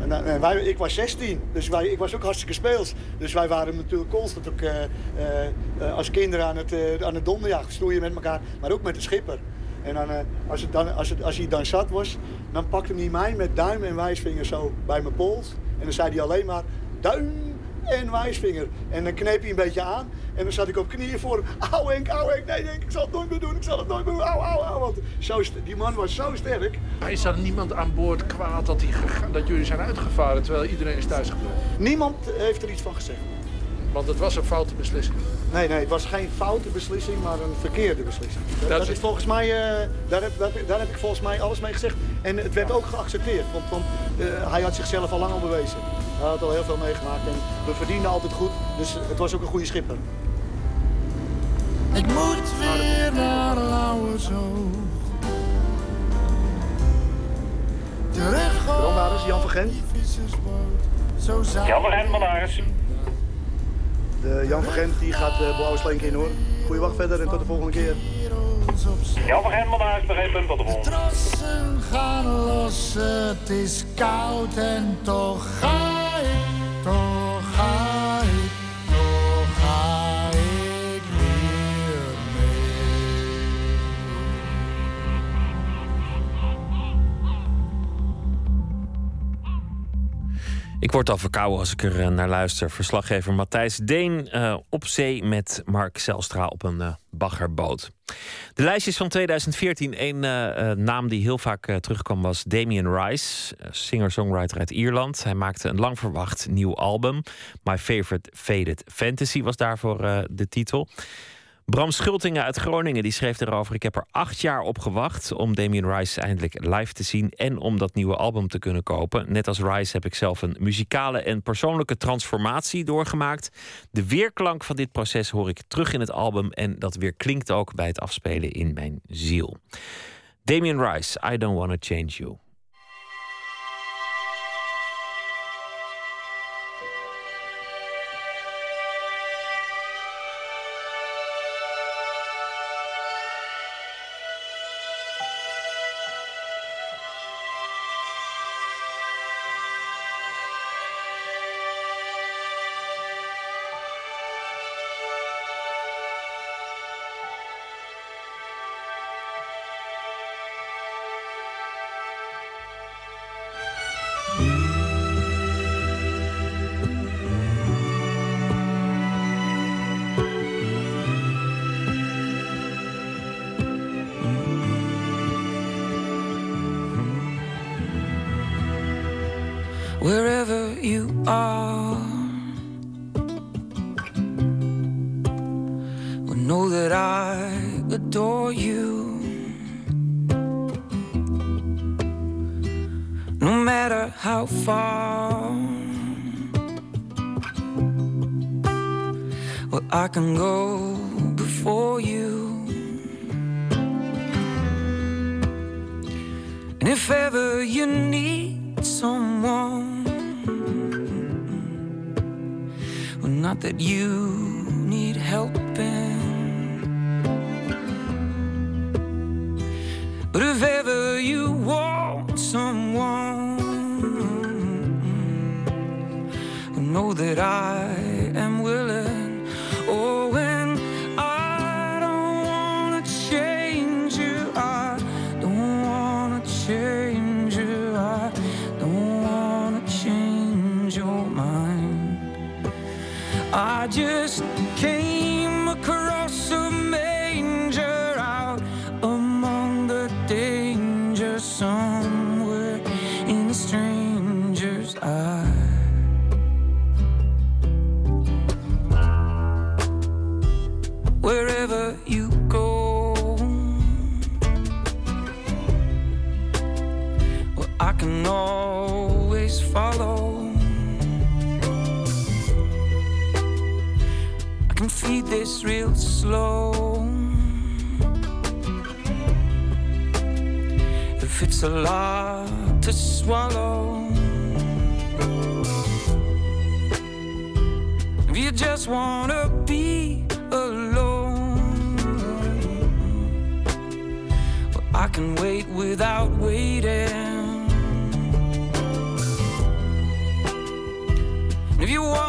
en, wij, ik was 16. Dus wij, ik was ook hartstikke speels. Dus wij waren natuurlijk constant ook, eh, eh, als kinderen aan het, aan het donderjagen. Stoeien met elkaar. Maar ook met de schipper. En dan, als, dan, als, als hij dan zat was, dan pakte hij mij met duim en wijsvinger zo bij mijn pols. En dan zei hij alleen maar duim en wijsvinger. En dan kneep hij een beetje aan. En dan zat ik op knieën voor hem. Auw Henk, auw Henk. Nee, Henk, ik zal het nooit meer doen. Ik zal het nooit meer doen. Auw, auw, auw. Want zo, die man was zo sterk. Maar is er niemand aan boord kwaad dat, gega- dat jullie zijn uitgevaren terwijl iedereen is thuisgebleven? Niemand heeft er iets van gezegd. Want het was een foute beslissing. Nee, nee, het was geen foute beslissing, maar een verkeerde beslissing. Dat, is- is volgens mij, eh, daar, heb, daar, daar heb ik volgens mij alles mee gezegd. En het werd ook geaccepteerd, want, want eh, hij had zichzelf al lang al bewezen. Hij had al heel veel meegemaakt en we verdienden altijd goed, dus het was ook een goede schipper. Ik moet weer naar Lauwersoog. Terug Brandaris, Jan van Gent. Jan van Gent. De Jan van Gent die gaat de blauwe slenk in hoor. Goeie wacht verder en tot de volgende keer. Jan van Gent, Brandaris, begrepen, tot de volgende. Trossen gaan los, het is koud en toch ga ik, Ik word al verkouden als ik er eh, naar luister. Verslaggever Matthijs Deen eh, op zee met Mark Zelstra op een eh, baggerboot. De lijstjes van 2014. Een naam die heel vaak terugkwam was Damien Rice, singer-songwriter uit Ierland. Hij maakte een lang verwacht nieuw album. My Favorite Faded Fantasy was daarvoor de titel. Bram Schultingen uit Groningen die schreef erover: Ik heb er acht jaar op gewacht om Damien Rice eindelijk live te zien en om dat nieuwe album te kunnen kopen. Net als Rice heb ik zelf een muzikale en persoonlijke transformatie doorgemaakt. De weerklank van dit proces hoor ik terug in het album en dat weer klinkt ook bij het afspelen in mijn ziel. Damien Rice, I Don't Wanna Change You.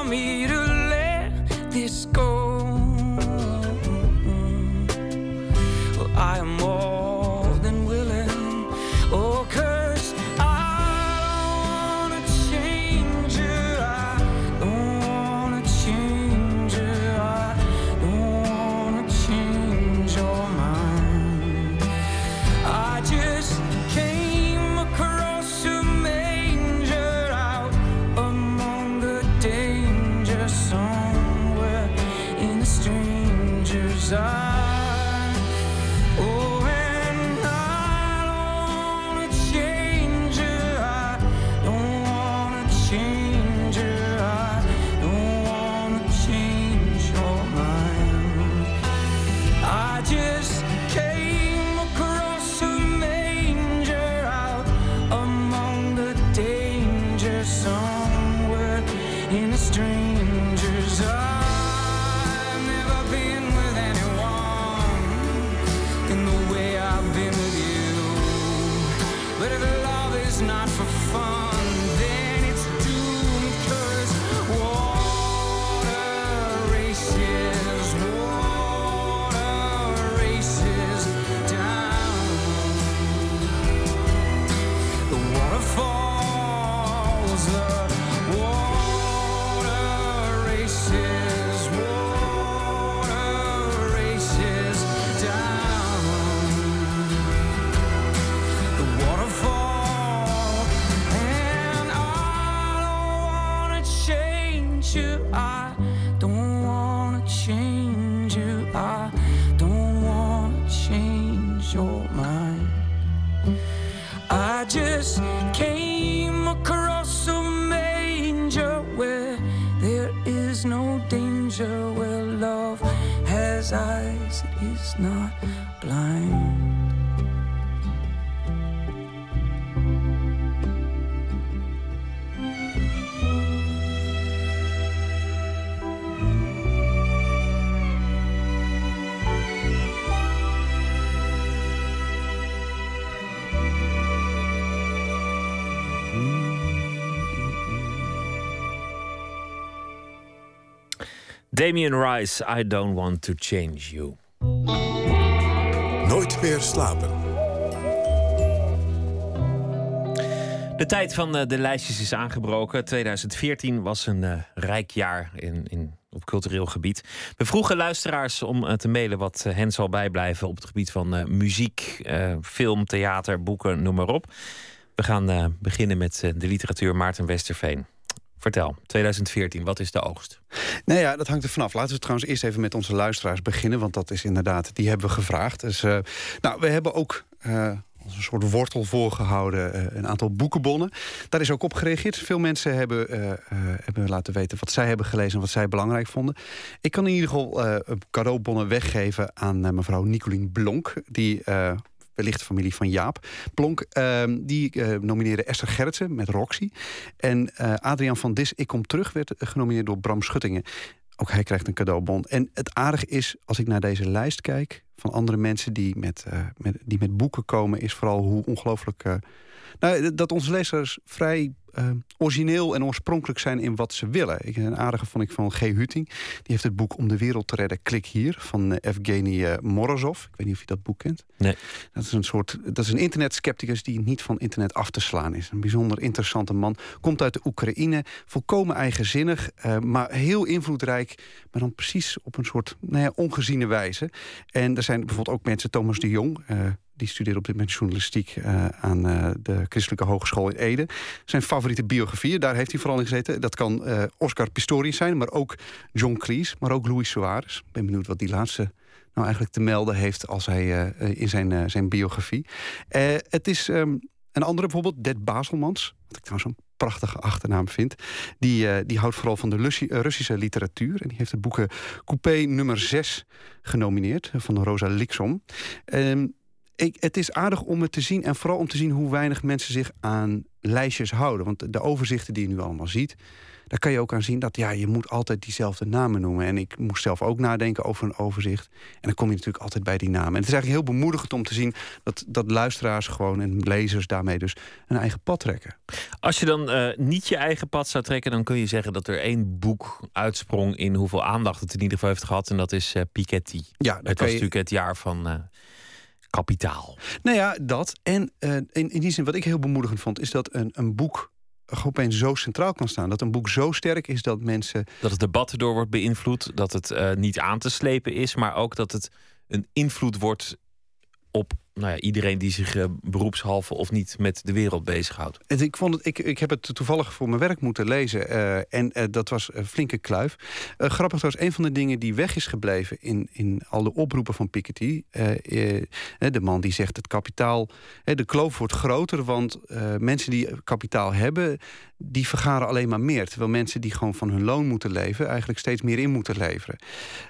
Me Damien Rice, I don't want to change you. Nooit meer slapen. De tijd van eh, de lijstjes is aangebroken. 2014 was een eh, rijk jaar in, in, op cultureel gebied. We vroegen luisteraars om eh, te mailen wat hen zal bijblijven op het gebied van muziek, film, theater, boeken, noem maar op. We gaan beginnen met de literatuur Maarten Westerveen. Vertel, 2014, wat is de oogst? Nou ja, dat hangt er vanaf. Laten we trouwens eerst even met onze luisteraars beginnen. Want dat is inderdaad, die hebben we gevraagd. Dus, eh, nou, we hebben ook eh, als een soort wortel voorgehouden eh, een aantal boekenbonnen. Daar is ook op gereageerd. Veel mensen hebben, hebben laten weten wat zij hebben gelezen... en wat zij belangrijk vonden. Ik kan in ieder geval cadeaubonnen weggeven aan mevrouw Nicolien Blonk... die... wellicht familie van Jaap. Plonk, ehm, die eh, nomineerde Esther Gerritsen met Roxy. En eh, Adriaan van Dis, Ik Kom Terug, werd genomineerd door Bram Schuttingen. Ook hij krijgt een cadeaubon. En het aardige is, als ik naar deze lijst kijk... van andere mensen die met, eh, met, die met boeken komen... is vooral hoe ongelooflijk... nou, dat onze lezers vrij eh, origineel en oorspronkelijk zijn in wat ze willen. Ik, een aardige vond ik van G. Huting. Die heeft het boek Om de wereld te redden, klik hier... van Evgeny eh, Morozov. Ik weet niet of je dat boek kent. Nee. Dat is een soort, dat is een internetskepticus die niet van internet af te slaan is. Een bijzonder interessante man. Komt uit de Oekraïne, volkomen eigenzinnig, eh, maar heel invloedrijk. Maar dan precies op een soort nou ja, ongeziene wijze. En er zijn bijvoorbeeld ook mensen, Thomas de Jong. die studeert op dit moment journalistiek aan de Christelijke Hogeschool in Ede. Zijn favoriete biografieën, daar heeft hij vooral in gezeten. Dat kan eh, Oscar Pistorius zijn, maar ook John Cleese, maar ook Louis Suarez. Ik ben benieuwd wat die laatste nou eigenlijk te melden heeft als hij, eh, in zijn, eh, zijn biografie. Het is. ehm, een andere bijvoorbeeld, Det Baselmans, wat ik trouwens een prachtige achternaam vind. Die, die houdt vooral van de Russi- Russische literatuur. En die heeft het boeken Coupé nummer 6 genomineerd van Rosa Liksom. Ehm, ik, het is aardig om het te zien en vooral om te zien hoe weinig mensen zich aan lijstjes houden. Want de overzichten die je nu allemaal ziet, daar kan je ook aan zien dat ja, je moet altijd diezelfde namen noemen. En ik moest zelf ook nadenken over een overzicht. En dan kom je natuurlijk altijd bij die namen. En het is eigenlijk heel bemoedigend om te zien dat, dat luisteraars gewoon en lezers daarmee dus een eigen pad trekken. Als je dan eh, niet je eigen pad zou trekken, dan kun je zeggen dat er één boek uitsprong in hoeveel aandacht het in ieder geval heeft gehad. En dat is eh, Piketty. Ja, het was je- natuurlijk het jaar van eh, kapitaal. Nou ja, dat. En eh, in, in die zin, wat ik heel bemoedigend vond, is dat een, een boek gewoon opeens zo centraal kan staan. Dat een boek zo sterk is dat mensen. Dat het debat erdoor wordt beïnvloed, dat het eh, niet aan te slepen is, maar ook dat het een invloed wordt op nou ja, iedereen die zich eh, beroepshalve of niet met de wereld bezighoudt. Ik, vond het, ik, ik heb het toevallig voor mijn werk moeten lezen. eh, en eh, dat was een flinke kluif. Grappig trouwens, een van de dingen die weg is gebleven in, in al de oproepen van Piketty. de man die zegt het kapitaal. de kloof wordt groter, want mensen die kapitaal hebben. die vergaren alleen maar meer. Terwijl mensen die gewoon van hun loon moeten leven. eigenlijk steeds meer in moeten leveren.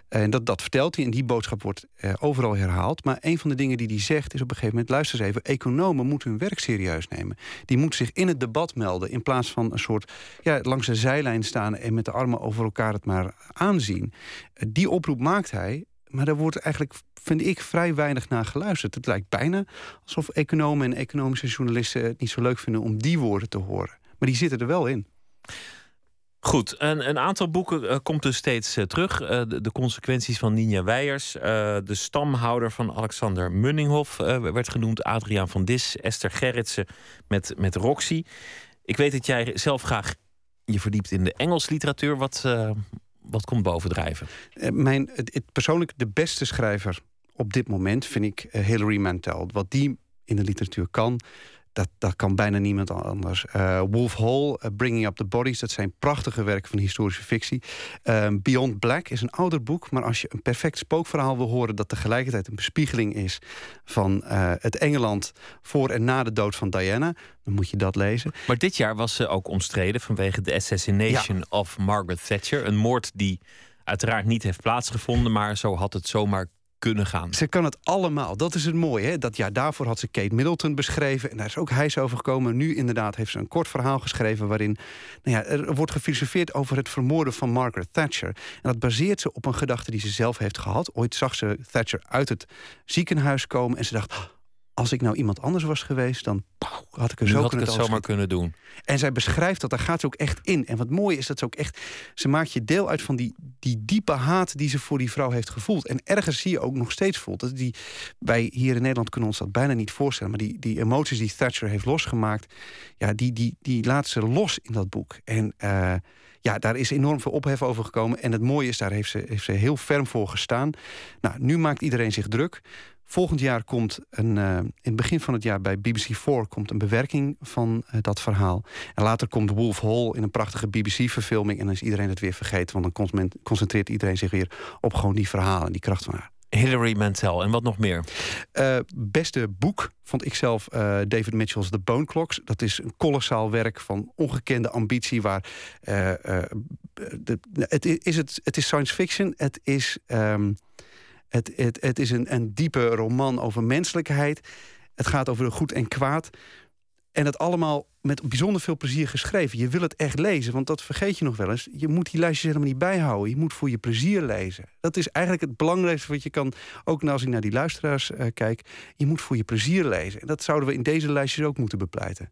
En dat, dat vertelt hij en die boodschap wordt overal herhaald. Maar een van de dingen die hij zegt op een gegeven moment... luister eens even, economen moeten hun werk serieus nemen. Die moeten zich in het debat melden... in plaats van een soort ja, langs de zijlijn staan... en met de armen over elkaar het maar aanzien. Eh, die oproep maakt hij, maar daar wordt eigenlijk, vind ik, vrij weinig naar geluisterd. Het lijkt bijna alsof economen en economische journalisten... het niet zo leuk vinden om die woorden te horen. Maar die zitten er wel in. Goed, een, een aantal boeken eh, komt dus steeds eh, terug. Eh, de, consequenties van Ninja Weijers. de stamhouder van Alexander Munninghoff werd genoemd. Adriaan van Dis. Esther Gerritsen met, met Roxy. Ik weet dat jij zelf graag je verdiept in de Engels literatuur. Wat, wat komt bovendrijven? Mijn, het, persoonlijk de beste schrijver op dit moment vind ik Hilary Mantel. Wat die in de literatuur kan, dat, dat kan bijna niemand anders. Eh, Wolf Hall, eh, Bringing Up the Bodies, dat zijn prachtige werken van historische fictie. Eh, Beyond Black is een ouder boek, maar als je een perfect spookverhaal wil horen dat tegelijkertijd een bespiegeling is van het Engeland voor en na de dood van Diana, dan moet je dat lezen. Maar dit jaar was ze ook omstreden vanwege de assassination of Margaret Thatcher. Een moord die uiteraard niet heeft plaatsgevonden, maar zo had het zomaar kunnen gaan. Ze kan het allemaal. Dat is het mooie. Hè? Dat jaar daarvoor had ze Kate Middleton beschreven. En daar is ook hijs over gekomen. Nu inderdaad heeft ze een kort verhaal geschreven... waarin nou ja, er wordt gefilosofeerd over het vermoorden van Margaret Thatcher. En dat baseert ze op een gedachte die ze zelf heeft gehad. Ooit zag ze Thatcher uit het ziekenhuis komen... en ze dacht, "Oh, als ik nou iemand anders was geweest... dan had ik er zo had ik kunnen het zomaar kunnen doen. En zij beschrijft dat, daar gaat ze ook echt in. En wat mooi is dat ze ook echt... Ze maakt je deel uit van die, die diepe haat die ze voor die vrouw heeft gevoeld. En ergens zie je ook nog steeds voelt. Dat die, wij hier in Nederland kunnen ons dat bijna niet voorstellen. Maar die, die emoties die Thatcher heeft losgemaakt... Ja, die, die, die laat ze los in dat boek. En... eh, ja, daar is enorm veel ophef over gekomen. En het mooie is, daar heeft ze, heeft ze heel ferm voor gestaan. Nou, nu maakt iedereen zich druk. Volgend jaar komt een, eh, in het begin van het jaar bij BBC4 komt een bewerking van eh, dat verhaal. En later komt Wolf Hall in een prachtige BBC-verfilming. En dan is iedereen het weer vergeten. Want dan concentreert iedereen zich weer op gewoon die verhalen en die kracht van haar. Hilary Mantel en wat nog meer? Eh, beste boek vond ik zelf David Mitchell's The Bone Clocks. Dat is een kolossaal werk van ongekende ambitie. Waar, de, het, is het, het is science fiction. Het is, ehm, het, het, het is een, een diepe roman over menselijkheid. Het gaat over goed en kwaad. En dat allemaal met bijzonder veel plezier geschreven. Je wil het echt lezen, want dat vergeet je nog wel eens. Je moet die lijstjes helemaal niet bijhouden. Je moet voor je plezier lezen. Dat is eigenlijk het belangrijkste wat je kan... ook als ik naar die luisteraars eh, kijk... je moet voor je plezier lezen. En dat zouden we in deze lijstjes ook moeten bepleiten.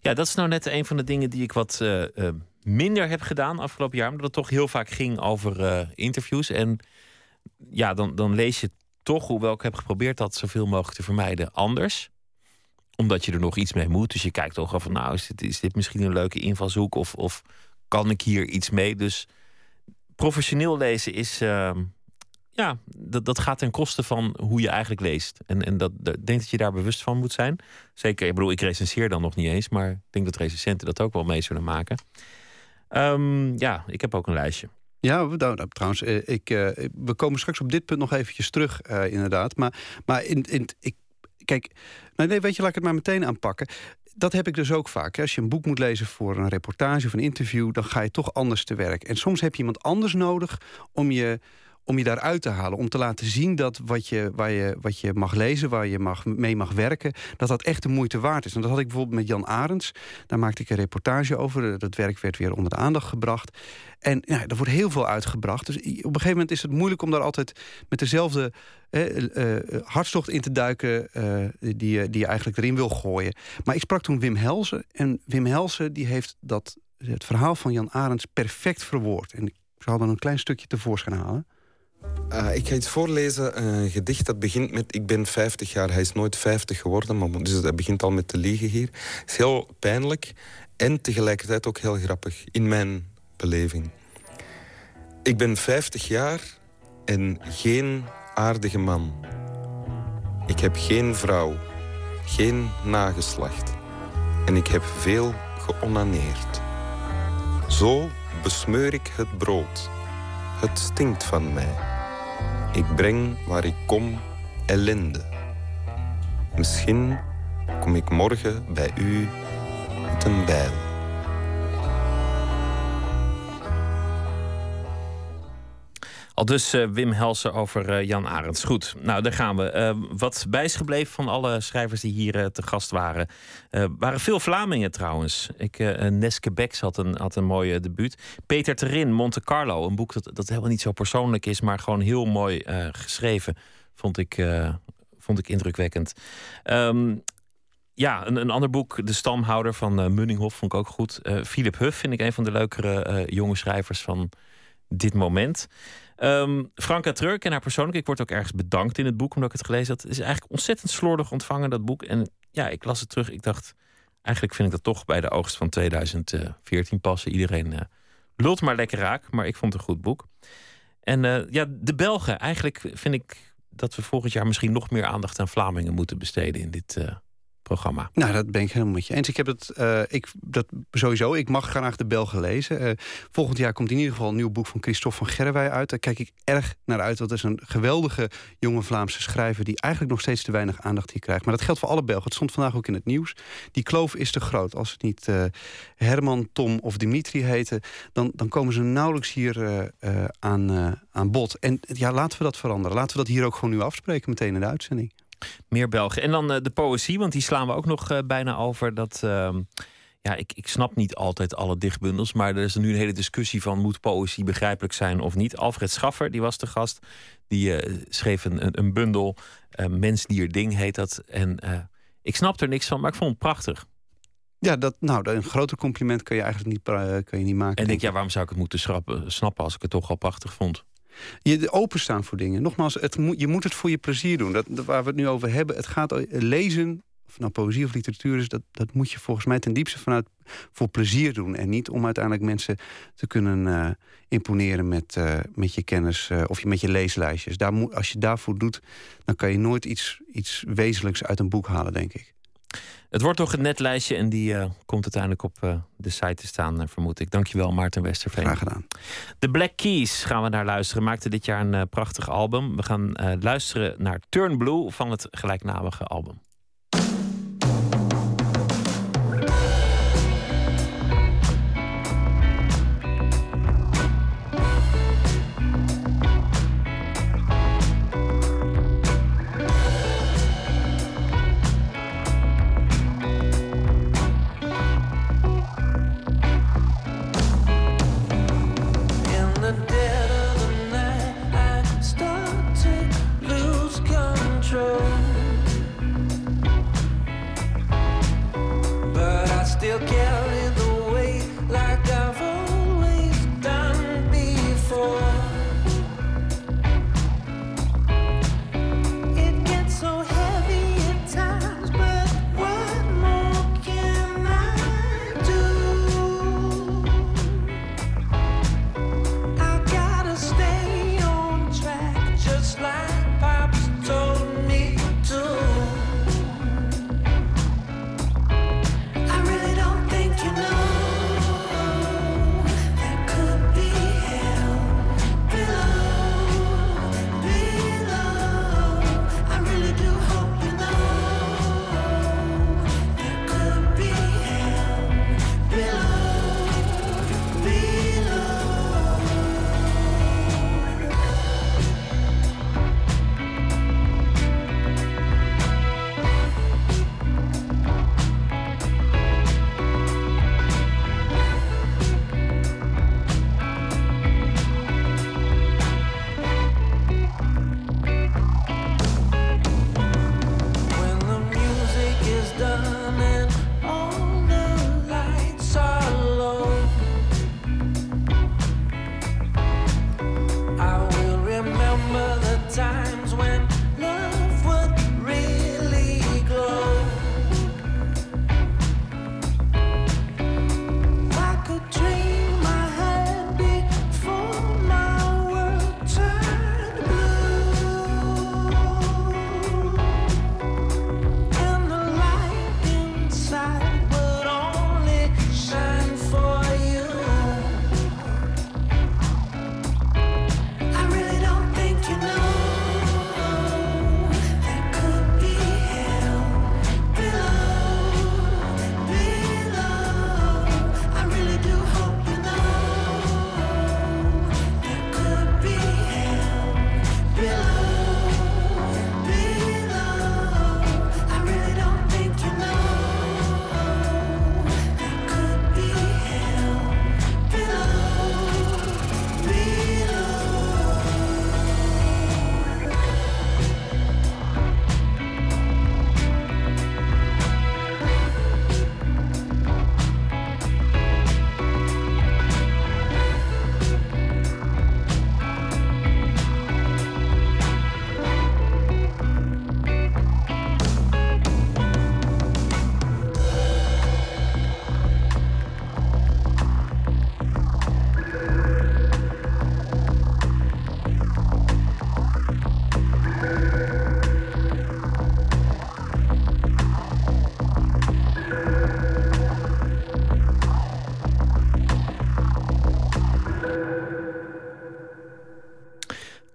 Ja, dat is nou net een van de dingen die ik wat eh, eh, minder heb gedaan afgelopen jaar. Omdat het toch heel vaak ging over interviews. En ja, dan, dan lees je toch, hoewel ik heb geprobeerd dat zoveel mogelijk te vermijden, anders omdat je er nog iets mee moet. Dus je kijkt toch al van, nou, is dit, is dit misschien een leuke invalshoek? Of, of kan ik hier iets mee? Dus professioneel lezen is, uh, ja, dat, dat gaat ten koste van hoe je eigenlijk leest. En, en dat, denk dat je daar bewust van moet zijn. Zeker, ik bedoel, ik recenseer dan nog niet eens, maar ik denk dat recensenten dat ook wel mee zullen maken. Um, ja, ik heb ook een lijstje. Ja, nou, nou, trouwens, ik, uh, we komen straks op dit punt nog eventjes terug, uh, inderdaad. Maar, maar in, in, ik, kijk, nou nee, weet je, laat ik het maar meteen aanpakken. dat heb ik dus ook vaak. Als je een boek moet lezen voor een reportage of een interview, dan ga je toch anders te werk. En soms heb je iemand anders nodig om je om je daaruit te halen. Om te laten zien dat wat je, waar je, wat je mag lezen, waar je mag, mee mag werken, dat dat echt de moeite waard is. En dat had ik bijvoorbeeld met Jan Arends. Daar maakte ik een reportage over. Dat werk werd weer onder de aandacht gebracht. En ja, er wordt heel veel uitgebracht. Dus op een gegeven moment is het moeilijk om daar altijd met dezelfde eh, hartstocht in te duiken uh, die, die je eigenlijk erin wil gooien. Maar ik sprak toen Wim Helsen. En Wim Helsen die heeft dat, het verhaal van Jan Arends perfect verwoord. En ik zal dan een klein stukje tevoorschijn halen. Uh, ik ga iets voorlezen, een gedicht dat begint met... Ik ben 50 jaar, hij is nooit 50 geworden... maar dus het begint al met te liegen hier. Het is heel pijnlijk en tegelijkertijd ook heel grappig, in mijn beleving. Ik ben 50 jaar en geen aardige man. Ik heb geen vrouw, geen nageslacht. En ik heb veel geonaneerd. Zo besmeur ik het brood. Het stinkt van mij. Ik breng waar ik kom ellende. Misschien kom ik morgen bij u met een bijl. Al dus uh, Wim Helsen over uh, Jan Arends. Goed, nou daar gaan we. Uh, wat bij gebleven van alle schrijvers die hier te gast waren. waren veel Vlamingen trouwens. Ik, Neske Becks had een, had een mooie debuut. Peter Terin, Monte Carlo. Een boek dat, dat helemaal niet zo persoonlijk is, maar gewoon heel mooi geschreven. Vond ik, vond ik indrukwekkend. Um, ja, een, een ander boek, De Stamhouder van Munninghoff, vond ik ook goed. Philip Huff vind ik een van de leukere jonge schrijvers van dit moment. Um, Franka Treur, en haar persoonlijk. Ik word ook ergens bedankt in het boek omdat ik het gelezen had. Het is eigenlijk ontzettend slordig ontvangen, dat boek. En ja, ik las het terug. Ik dacht, eigenlijk vind ik dat toch bij de oogst van 2014 passen. Iedereen uh, lult maar lekker raak, maar ik vond het een goed boek. En uh, ja, de Belgen. Eigenlijk vind ik dat we volgend jaar misschien nog meer aandacht aan Vlamingen moeten besteden in dit uh, programma. Nou, dat ben ik helemaal met je eens. Ik heb het, uh, ik, dat sowieso, ik mag graag de Belgen lezen. Uh, volgend jaar komt in ieder geval een nieuw boek van Christophe van Gerwij uit. Daar kijk ik erg naar uit. Dat is een geweldige jonge Vlaamse schrijver... die eigenlijk nog steeds te weinig aandacht hier krijgt. Maar dat geldt voor alle Belgen. Het stond vandaag ook in het nieuws. Die kloof is te groot. Als het niet uh, Herman, Tom of Dimitri heten... dan, dan komen ze nauwelijks hier aan, aan bod. En ja, laten we dat veranderen. Laten we dat hier ook gewoon nu afspreken meteen in de uitzending. Meer Belgen. En dan uh, de poëzie, want die slaan we ook nog uh, bijna over. Dat, uh, ja, ik, ik snap niet altijd alle dichtbundels, maar er is nu een hele discussie van moet poëzie begrijpelijk zijn of niet. Alfred Schaffer, die was de gast, die schreef een, een bundel, Mens, Dier, Ding heet dat. En ik snap er niks van, maar ik vond het prachtig. Ja, dat, nou, een groter compliment kun je eigenlijk niet, kan je niet maken. En ik denk, ja, waarom zou ik het moeten schrappen, snappen als ik het toch al prachtig vond? Je openstaan voor dingen. Nogmaals, het je moet het voor je plezier doen. Dat, waar we het nu over hebben, het gaat lezen, of nou poëzie of literatuur is, dat, dat moet je volgens mij ten diepste vanuit voor plezier doen. En niet om uiteindelijk mensen te kunnen uh, imponeren met, uh, met je kennis uh, of met je leeslijstjes. Daar moet, als je daarvoor doet, dan kan je nooit iets, iets wezenlijks uit een boek halen, denk ik. Het wordt toch een netlijstje en die uh, komt uiteindelijk op uh, de site te staan, uh, vermoed ik. Dankjewel, Maarten Westerveen. Graag gedaan. De Black Keys gaan we naar luisteren. Maakte dit jaar een prachtig album. We gaan luisteren naar Turn Blue van het gelijknamige album.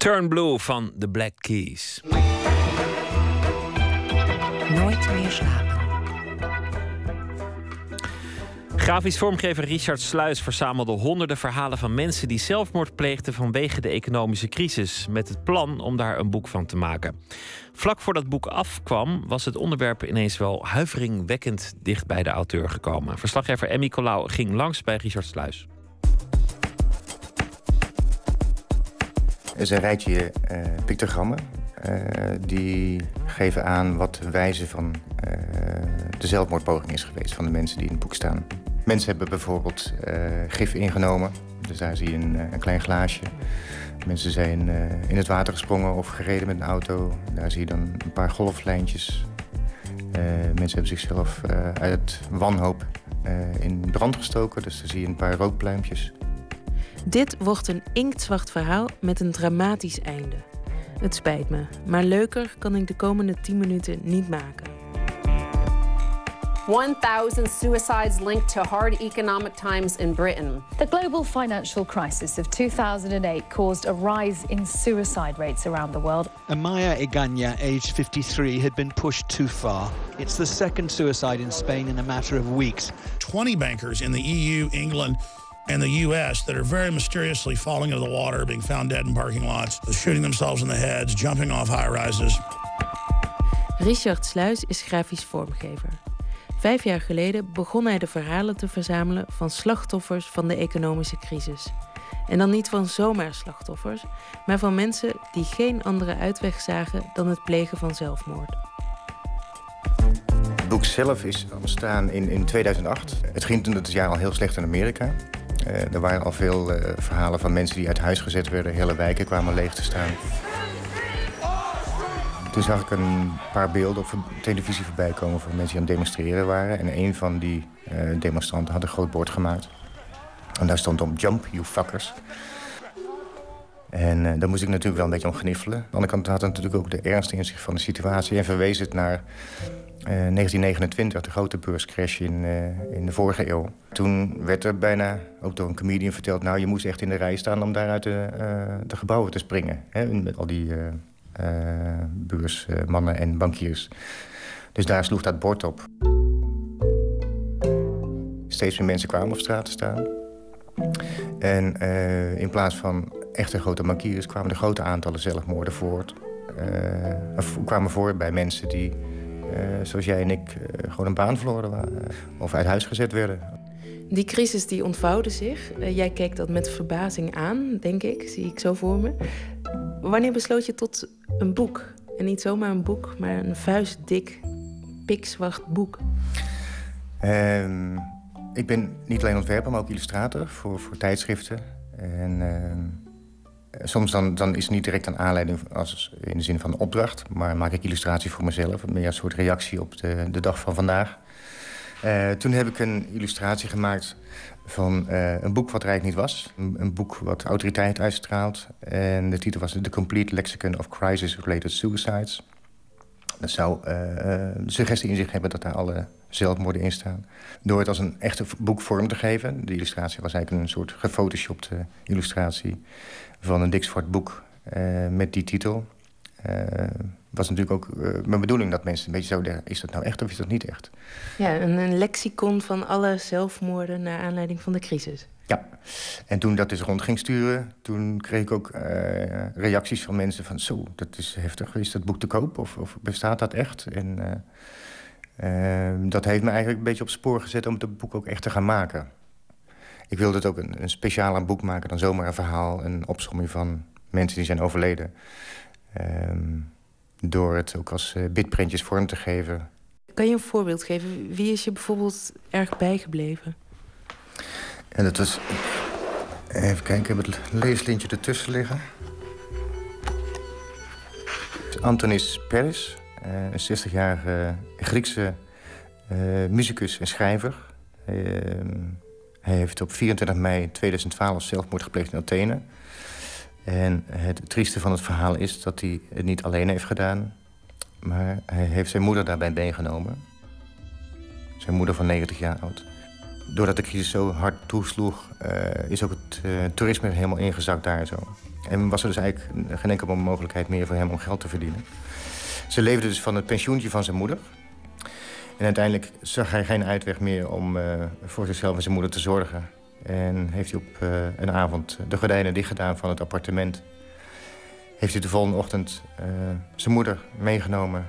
Turn Blue van The Black Keys. Nooit meer slapen. Grafisch vormgever Richard Sluis verzamelde honderden verhalen van mensen die zelfmoord pleegden vanwege de economische crisis, met het plan om daar een boek van te maken. Vlak voordat het boek afkwam, was het onderwerp ineens wel huiveringwekkend dicht bij de auteur gekomen. Verslaggever Emmy Colau ging langs bij Richard Sluis. Is een rijtje uh, pictogrammen. Uh, die geven aan wat de wijze van uh, de zelfmoordpoging is geweest van de mensen die in het boek staan. Mensen hebben bijvoorbeeld gif ingenomen. Dus daar zie je een, een klein glaasje. Mensen zijn in het water gesprongen of gereden met een auto. Daar zie je dan een paar golflijntjes. mensen hebben zichzelf uit wanhoop in brand gestoken. Dus daar zie je een paar rookpluimpjes. Dit wordt een inktzwart verhaal met een dramatisch einde. Het spijt me, maar leuker kan ik de komende 10 minuten niet maken. 1,000 suicides linked to hard economic times in Britain. The global financial crisis of 2008 caused a rise in suicide rates around the world. Amaya Iganya, aged 53, had been pushed too far. It's the second suicide in Spain in a matter of weeks. 20 bankers in the EU, England, and the U.S. that are very mysteriously falling into the water, being found dead in parking lots, shooting themselves in the heads, jumping off high rises. Richard Sluis is grafisch vormgever. Vijf jaar geleden begon hij de verhalen te verzamelen van slachtoffers van de economische crisis. En dan niet van zomaar slachtoffers, maar van mensen die geen andere uitweg zagen dan het plegen van zelfmoord. Het boek zelf is ontstaan in, in 2008. Het ging toen het jaar al heel slecht in Amerika. Uh, er waren al veel uh, verhalen van mensen die uit huis gezet werden. Hele wijken kwamen leeg te staan. Toen zag ik een paar beelden op televisie voorbij komen van mensen die aan het demonstreren waren. En een van die uh, demonstranten had een groot bord gemaakt. En daar stond op Jump, you fuckers. En daar moest ik natuurlijk wel een beetje om gniffelen. Aan de andere kant had het natuurlijk ook de ernst in zich van de situatie... en verwees het naar 1929, eh, de grote beurscrash in, uh, in de vorige eeuw. Toen werd er bijna, ook door een comedian verteld... nou, je moest echt in de rij staan om daar uit de, uh, de gebouwen te springen. Hè, met al die beursmannen en bankiers. Dus daar sloeg dat bord op. Steeds meer mensen kwamen op straat te staan. En in plaats van echte grote bankiers... kwamen er grote aantallen zelfmoorden voort. of kwamen voor bij mensen die uh, zoals jij en ik uh, gewoon een baan verloren waren. Of uit huis gezet werden. Die crisis die ontvouwde zich. Jij keek dat met verbazing aan, denk ik. Zie ik zo voor me. Wanneer besloot je tot een boek? En niet zomaar een boek, maar een vuistdik, pikzwart boek. Ehm, ik ben niet alleen ontwerper, maar ook illustrator voor, voor tijdschriften. En ehm, Soms dan, is het niet direct een aanleiding als, in de zin van een opdracht... maar maak ik illustratie voor mezelf. Meer een soort reactie op de, de dag van vandaag. Uh, toen heb ik een illustratie gemaakt van uh, een boek wat rijk niet was. Een, boek wat autoriteit uitstraalt. En de titel was The Complete Lexicon of Crisis-Related Suicides. Dat zou de suggestie in zich hebben dat daar alle zelfmoorden in staan. Door het als een echte boek vorm te geven. De illustratie was eigenlijk een soort gefotoshopte illustratie van een dik zwart boek uh, met die titel. Uh, was natuurlijk ook uh, mijn bedoeling dat mensen een beetje zo denken... is dat nou echt of is dat niet echt? Ja, een, een lexicon van alle zelfmoorden... naar aanleiding van de crisis. Ja, en toen dat dus rond ging sturen... toen kreeg ik ook reacties van mensen van... zo, dat is heftig, is dat boek te koop of, of bestaat dat echt? En dat heeft me eigenlijk een beetje op spoor gezet... om het boek ook echt te gaan maken ik wilde het ook een, een specialer boek maken dan zomaar een verhaal. Een opsomming van mensen die zijn overleden. Um, door het ook als uh, bitprintjes vorm te geven. Kan je een voorbeeld geven? Wie is je bijvoorbeeld erg bijgebleven? En dat was... Even kijken, ik heb het leeslintje ertussen liggen. Antonis Peris, uh, een 60-jarige Griekse uh, muzikus en schrijver. Ehm, hij heeft op 24 mei 2012 zelfmoord gepleegd in Athene. En het trieste van het verhaal is dat hij het niet alleen heeft gedaan... maar hij heeft zijn moeder daarbij meegenomen. Zijn moeder van 90 jaar oud. doordat de crisis zo hard toesloeg, uh, is ook het uh, toerisme helemaal ingezakt daar zo. En was er dus eigenlijk geen enkele mogelijkheid meer voor hem om geld te verdienen. Ze leefde dus van het pensioentje van zijn moeder. En uiteindelijk zag hij geen uitweg meer om uh, voor zichzelf en zijn moeder te zorgen. En heeft hij op een avond de gordijnen dichtgedaan van het appartement. Heeft hij de volgende ochtend zijn moeder meegenomen,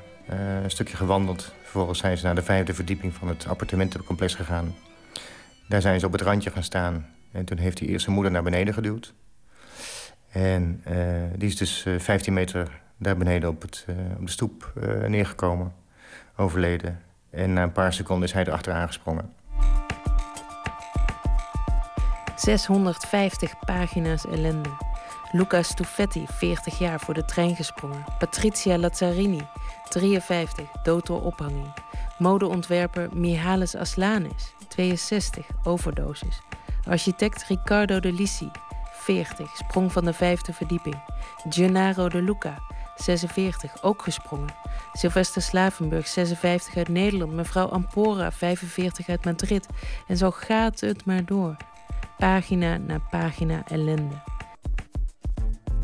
een stukje gewandeld. Vervolgens zijn ze naar de vijfde verdieping van het appartementencomplex gegaan. Daar zijn ze op het randje gaan staan. En toen heeft hij eerst zijn moeder naar beneden geduwd. En die is dus uh, 15 meter daar beneden op, het, op de stoep neergekomen. Overleden. En na een paar seconden is hij erachteraan gesprongen. 650 pagina's ellende. Luca Stufetti, 40 jaar, voor de trein gesprongen. Patricia Lazzarini, 53, dood door ophanging. Modeontwerper Mihalis Aslanis, 62, overdosis. Architect Riccardo de Lissi, 40, sprong van de vijfde verdieping. Gennaro de Luca, 46, ook gesprongen. Sylvester Slavenburg, 56 uit Nederland. Mevrouw Ampora, 45 uit Madrid. En zo gaat het maar door. Pagina na pagina ellende.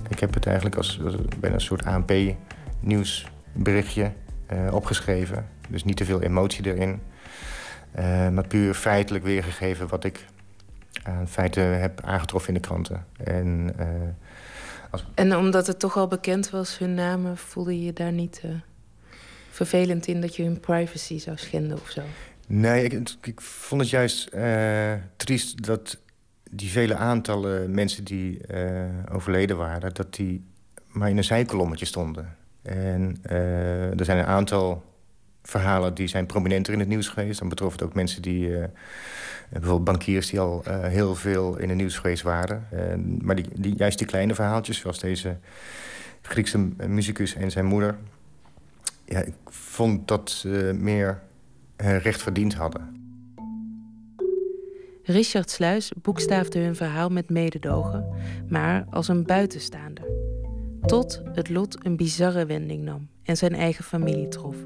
Ik heb het eigenlijk als, bijna een soort ANP-nieuwsberichtje uh, opgeschreven. Dus niet te veel emotie erin. Uh, maar puur feitelijk weergegeven wat ik aan feiten heb aangetroffen in de kranten. En, uh, als... en omdat het toch al bekend was, hun namen, voelde je je daar niet uh, vervelend in dat je hun privacy zou schenden of zo? Nee, ik, ik vond het juist triest dat die vele aantallen mensen die overleden waren, dat die maar in een zijkolommetje stonden. En er zijn een aantal verhalen die zijn prominenter in het nieuws geweest. Dan betrof het ook mensen die... Uh, bijvoorbeeld bankiers die al uh, heel veel in het nieuws geweest waren. Uh, maar die, die, juist die kleine verhaaltjes, zoals deze Griekse muzikus en zijn moeder... Ja, ik vond dat ze meer recht verdiend hadden. Richard Sluis boekstaafde hun verhaal met mededogen, maar als een buitenstaander. Tot het lot een bizarre wending nam en zijn eigen familie trof.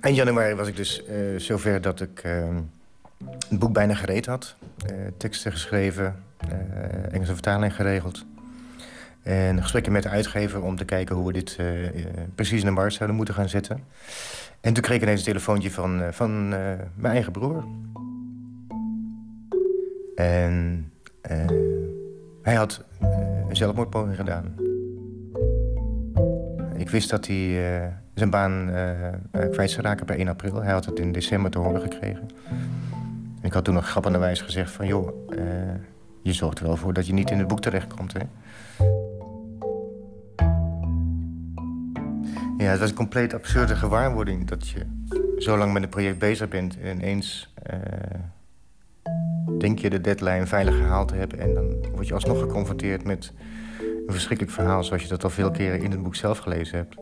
Eind januari was ik dus uh, zover dat ik uh, het boek bijna gereed had. Uh, teksten geschreven, Engelse vertaling geregeld. En gesprekken met de uitgever om te kijken hoe we dit precies in de markt zouden moeten gaan zetten. En toen kreeg ik ineens een telefoontje van, van mijn eigen broer. En hij had een zelfmoordpoging gedaan. Ik wist dat hij zijn baan uh, raken per 1 april. Hij had het in december te horen gekregen. En ik had toen nog grappenderwijs gezegd van... joh, uh, je zorgt er wel voor dat je niet in het boek terechtkomt, hè? Ja, het was een compleet absurde gewaarwording... dat je zo lang met een project bezig bent en ineens... Uh, denk je de deadline veilig gehaald te hebben... en dan word je alsnog geconfronteerd met een verschrikkelijk verhaal... zoals je dat al veel keren in het boek zelf gelezen hebt.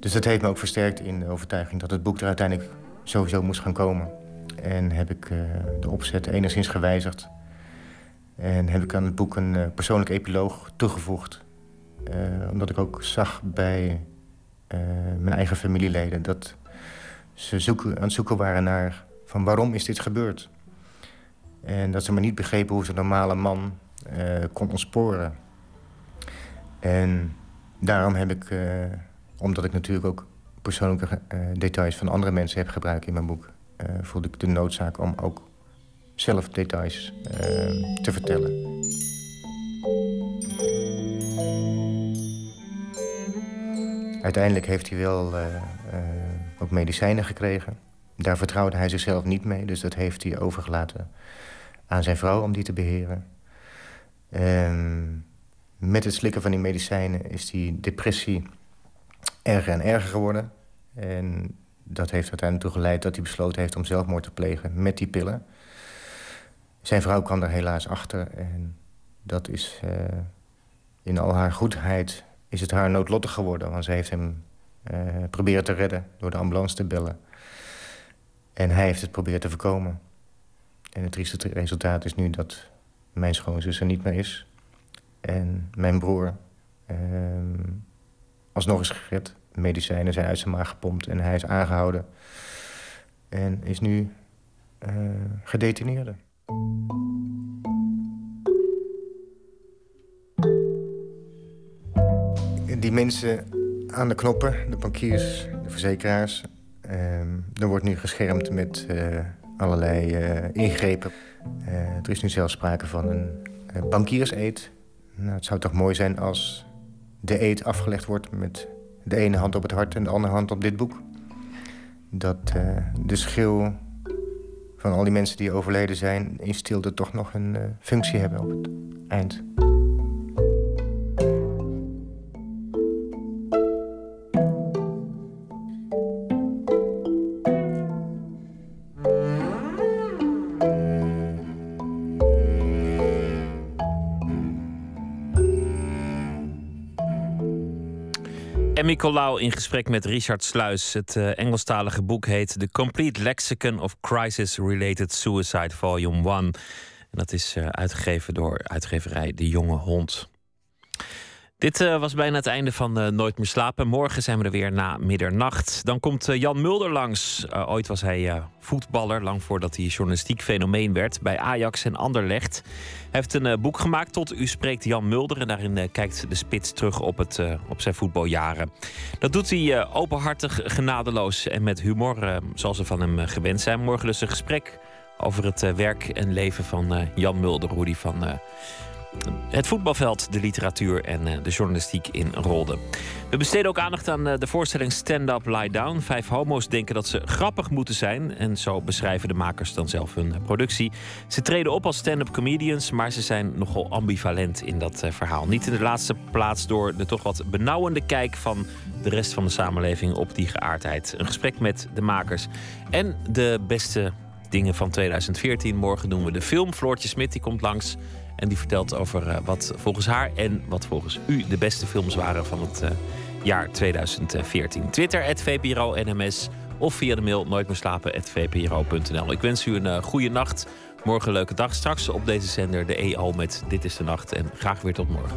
Dus dat heeft me ook versterkt in de overtuiging dat het boek er uiteindelijk sowieso moest gaan komen. En heb ik uh, de opzet enigszins gewijzigd. En heb ik aan het boek een uh, persoonlijk epiloog toegevoegd. Uh, omdat ik ook zag bij mijn eigen familieleden dat ze zoeken, aan het zoeken waren naar van waarom is dit gebeurd. En dat ze maar niet begrepen hoe zo'n normale man kon ontsporen. En daarom heb ik omdat ik natuurlijk ook persoonlijke uh, details van andere mensen heb gebruikt in mijn boek... Uh, voelde ik de noodzaak om ook zelf details te vertellen. Uiteindelijk heeft hij wel ook medicijnen gekregen. Daar vertrouwde hij zichzelf niet mee, dus dat heeft hij overgelaten aan zijn vrouw om die te beheren. Ehm, met het slikken van die medicijnen is die depressie erger en erger geworden. En dat heeft uiteindelijk toe geleid dat hij besloten heeft om zelfmoord te plegen met die pillen. Zijn vrouw kwam er helaas achter en dat is uh, in al haar goedheid is het haar noodlottig geworden. Want ze heeft hem uh, proberen te redden door de ambulance te bellen. En hij heeft het proberen te voorkomen. En het trieste resultaat is nu dat mijn schoonzus er niet meer is. En mijn broer uh, alsnog is gered. Medicijnen zijn uit zijn maag gepompt en hij is aangehouden. En is nu uh. Die mensen aan de knoppen, de bankiers, de verzekeraars... Uh, er wordt nu geschermd met uh, allerlei ingrepen. er is nu zelfs sprake van een bankierseed. Nou, het zou toch mooi zijn als de eed afgelegd wordt... met de ene hand op het hart en de andere hand op dit boek. Dat de schil van al die mensen die overleden zijn... in stilte toch nog een uh, functie hebben op het eind. Nicolaou in gesprek met Richard Sluis. Het uh, Engelstalige boek heet The Complete Lexicon of Crisis-Related Suicide Volume 1. En dat is uh, uitgegeven door uitgeverij De Jonge Hond. Dit uh, was bijna het einde van Nooit meer slapen. Morgen zijn we er weer na middernacht. Dan komt Jan Mulder langs. ooit was hij voetballer, lang voordat hij journalistiek fenomeen werd... bij Ajax en Anderlecht. Hij heeft een boek gemaakt tot U spreekt Jan Mulder. En daarin kijkt de spits terug op, het, op zijn voetbaljaren. Dat doet hij openhartig, genadeloos en met humor, zoals we van hem gewend zijn. Morgen dus een gesprek over het werk en leven van Jan Mulder. Hoe die van het voetbalveld, de literatuur en eh, de journalistiek in rolde. We besteden ook aandacht aan eh, de voorstelling Stand Up, Lie Down. Vijf homo's denken dat ze grappig moeten zijn. En zo beschrijven de makers dan zelf hun eh, productie. Ze treden op als stand-up comedians, maar ze zijn nogal ambivalent in dat verhaal. Niet in de laatste plaats door de toch wat benauwende kijk van de rest van de samenleving op die geaardheid. Een gesprek met de makers en de beste dingen van 2014. Morgen doen we de film. Floortje Smit die komt langs. En die vertelt over uh, wat volgens haar en wat volgens u de beste films waren van het uh, jaar 2014. Twitter, het VPRO NMS of via de mail nooitmeerslapen.vpro.nl. Ik wens u een uh, goede nacht. Morgen een leuke dag. Straks op deze zender de EO met Dit is de Nacht. En graag weer tot morgen.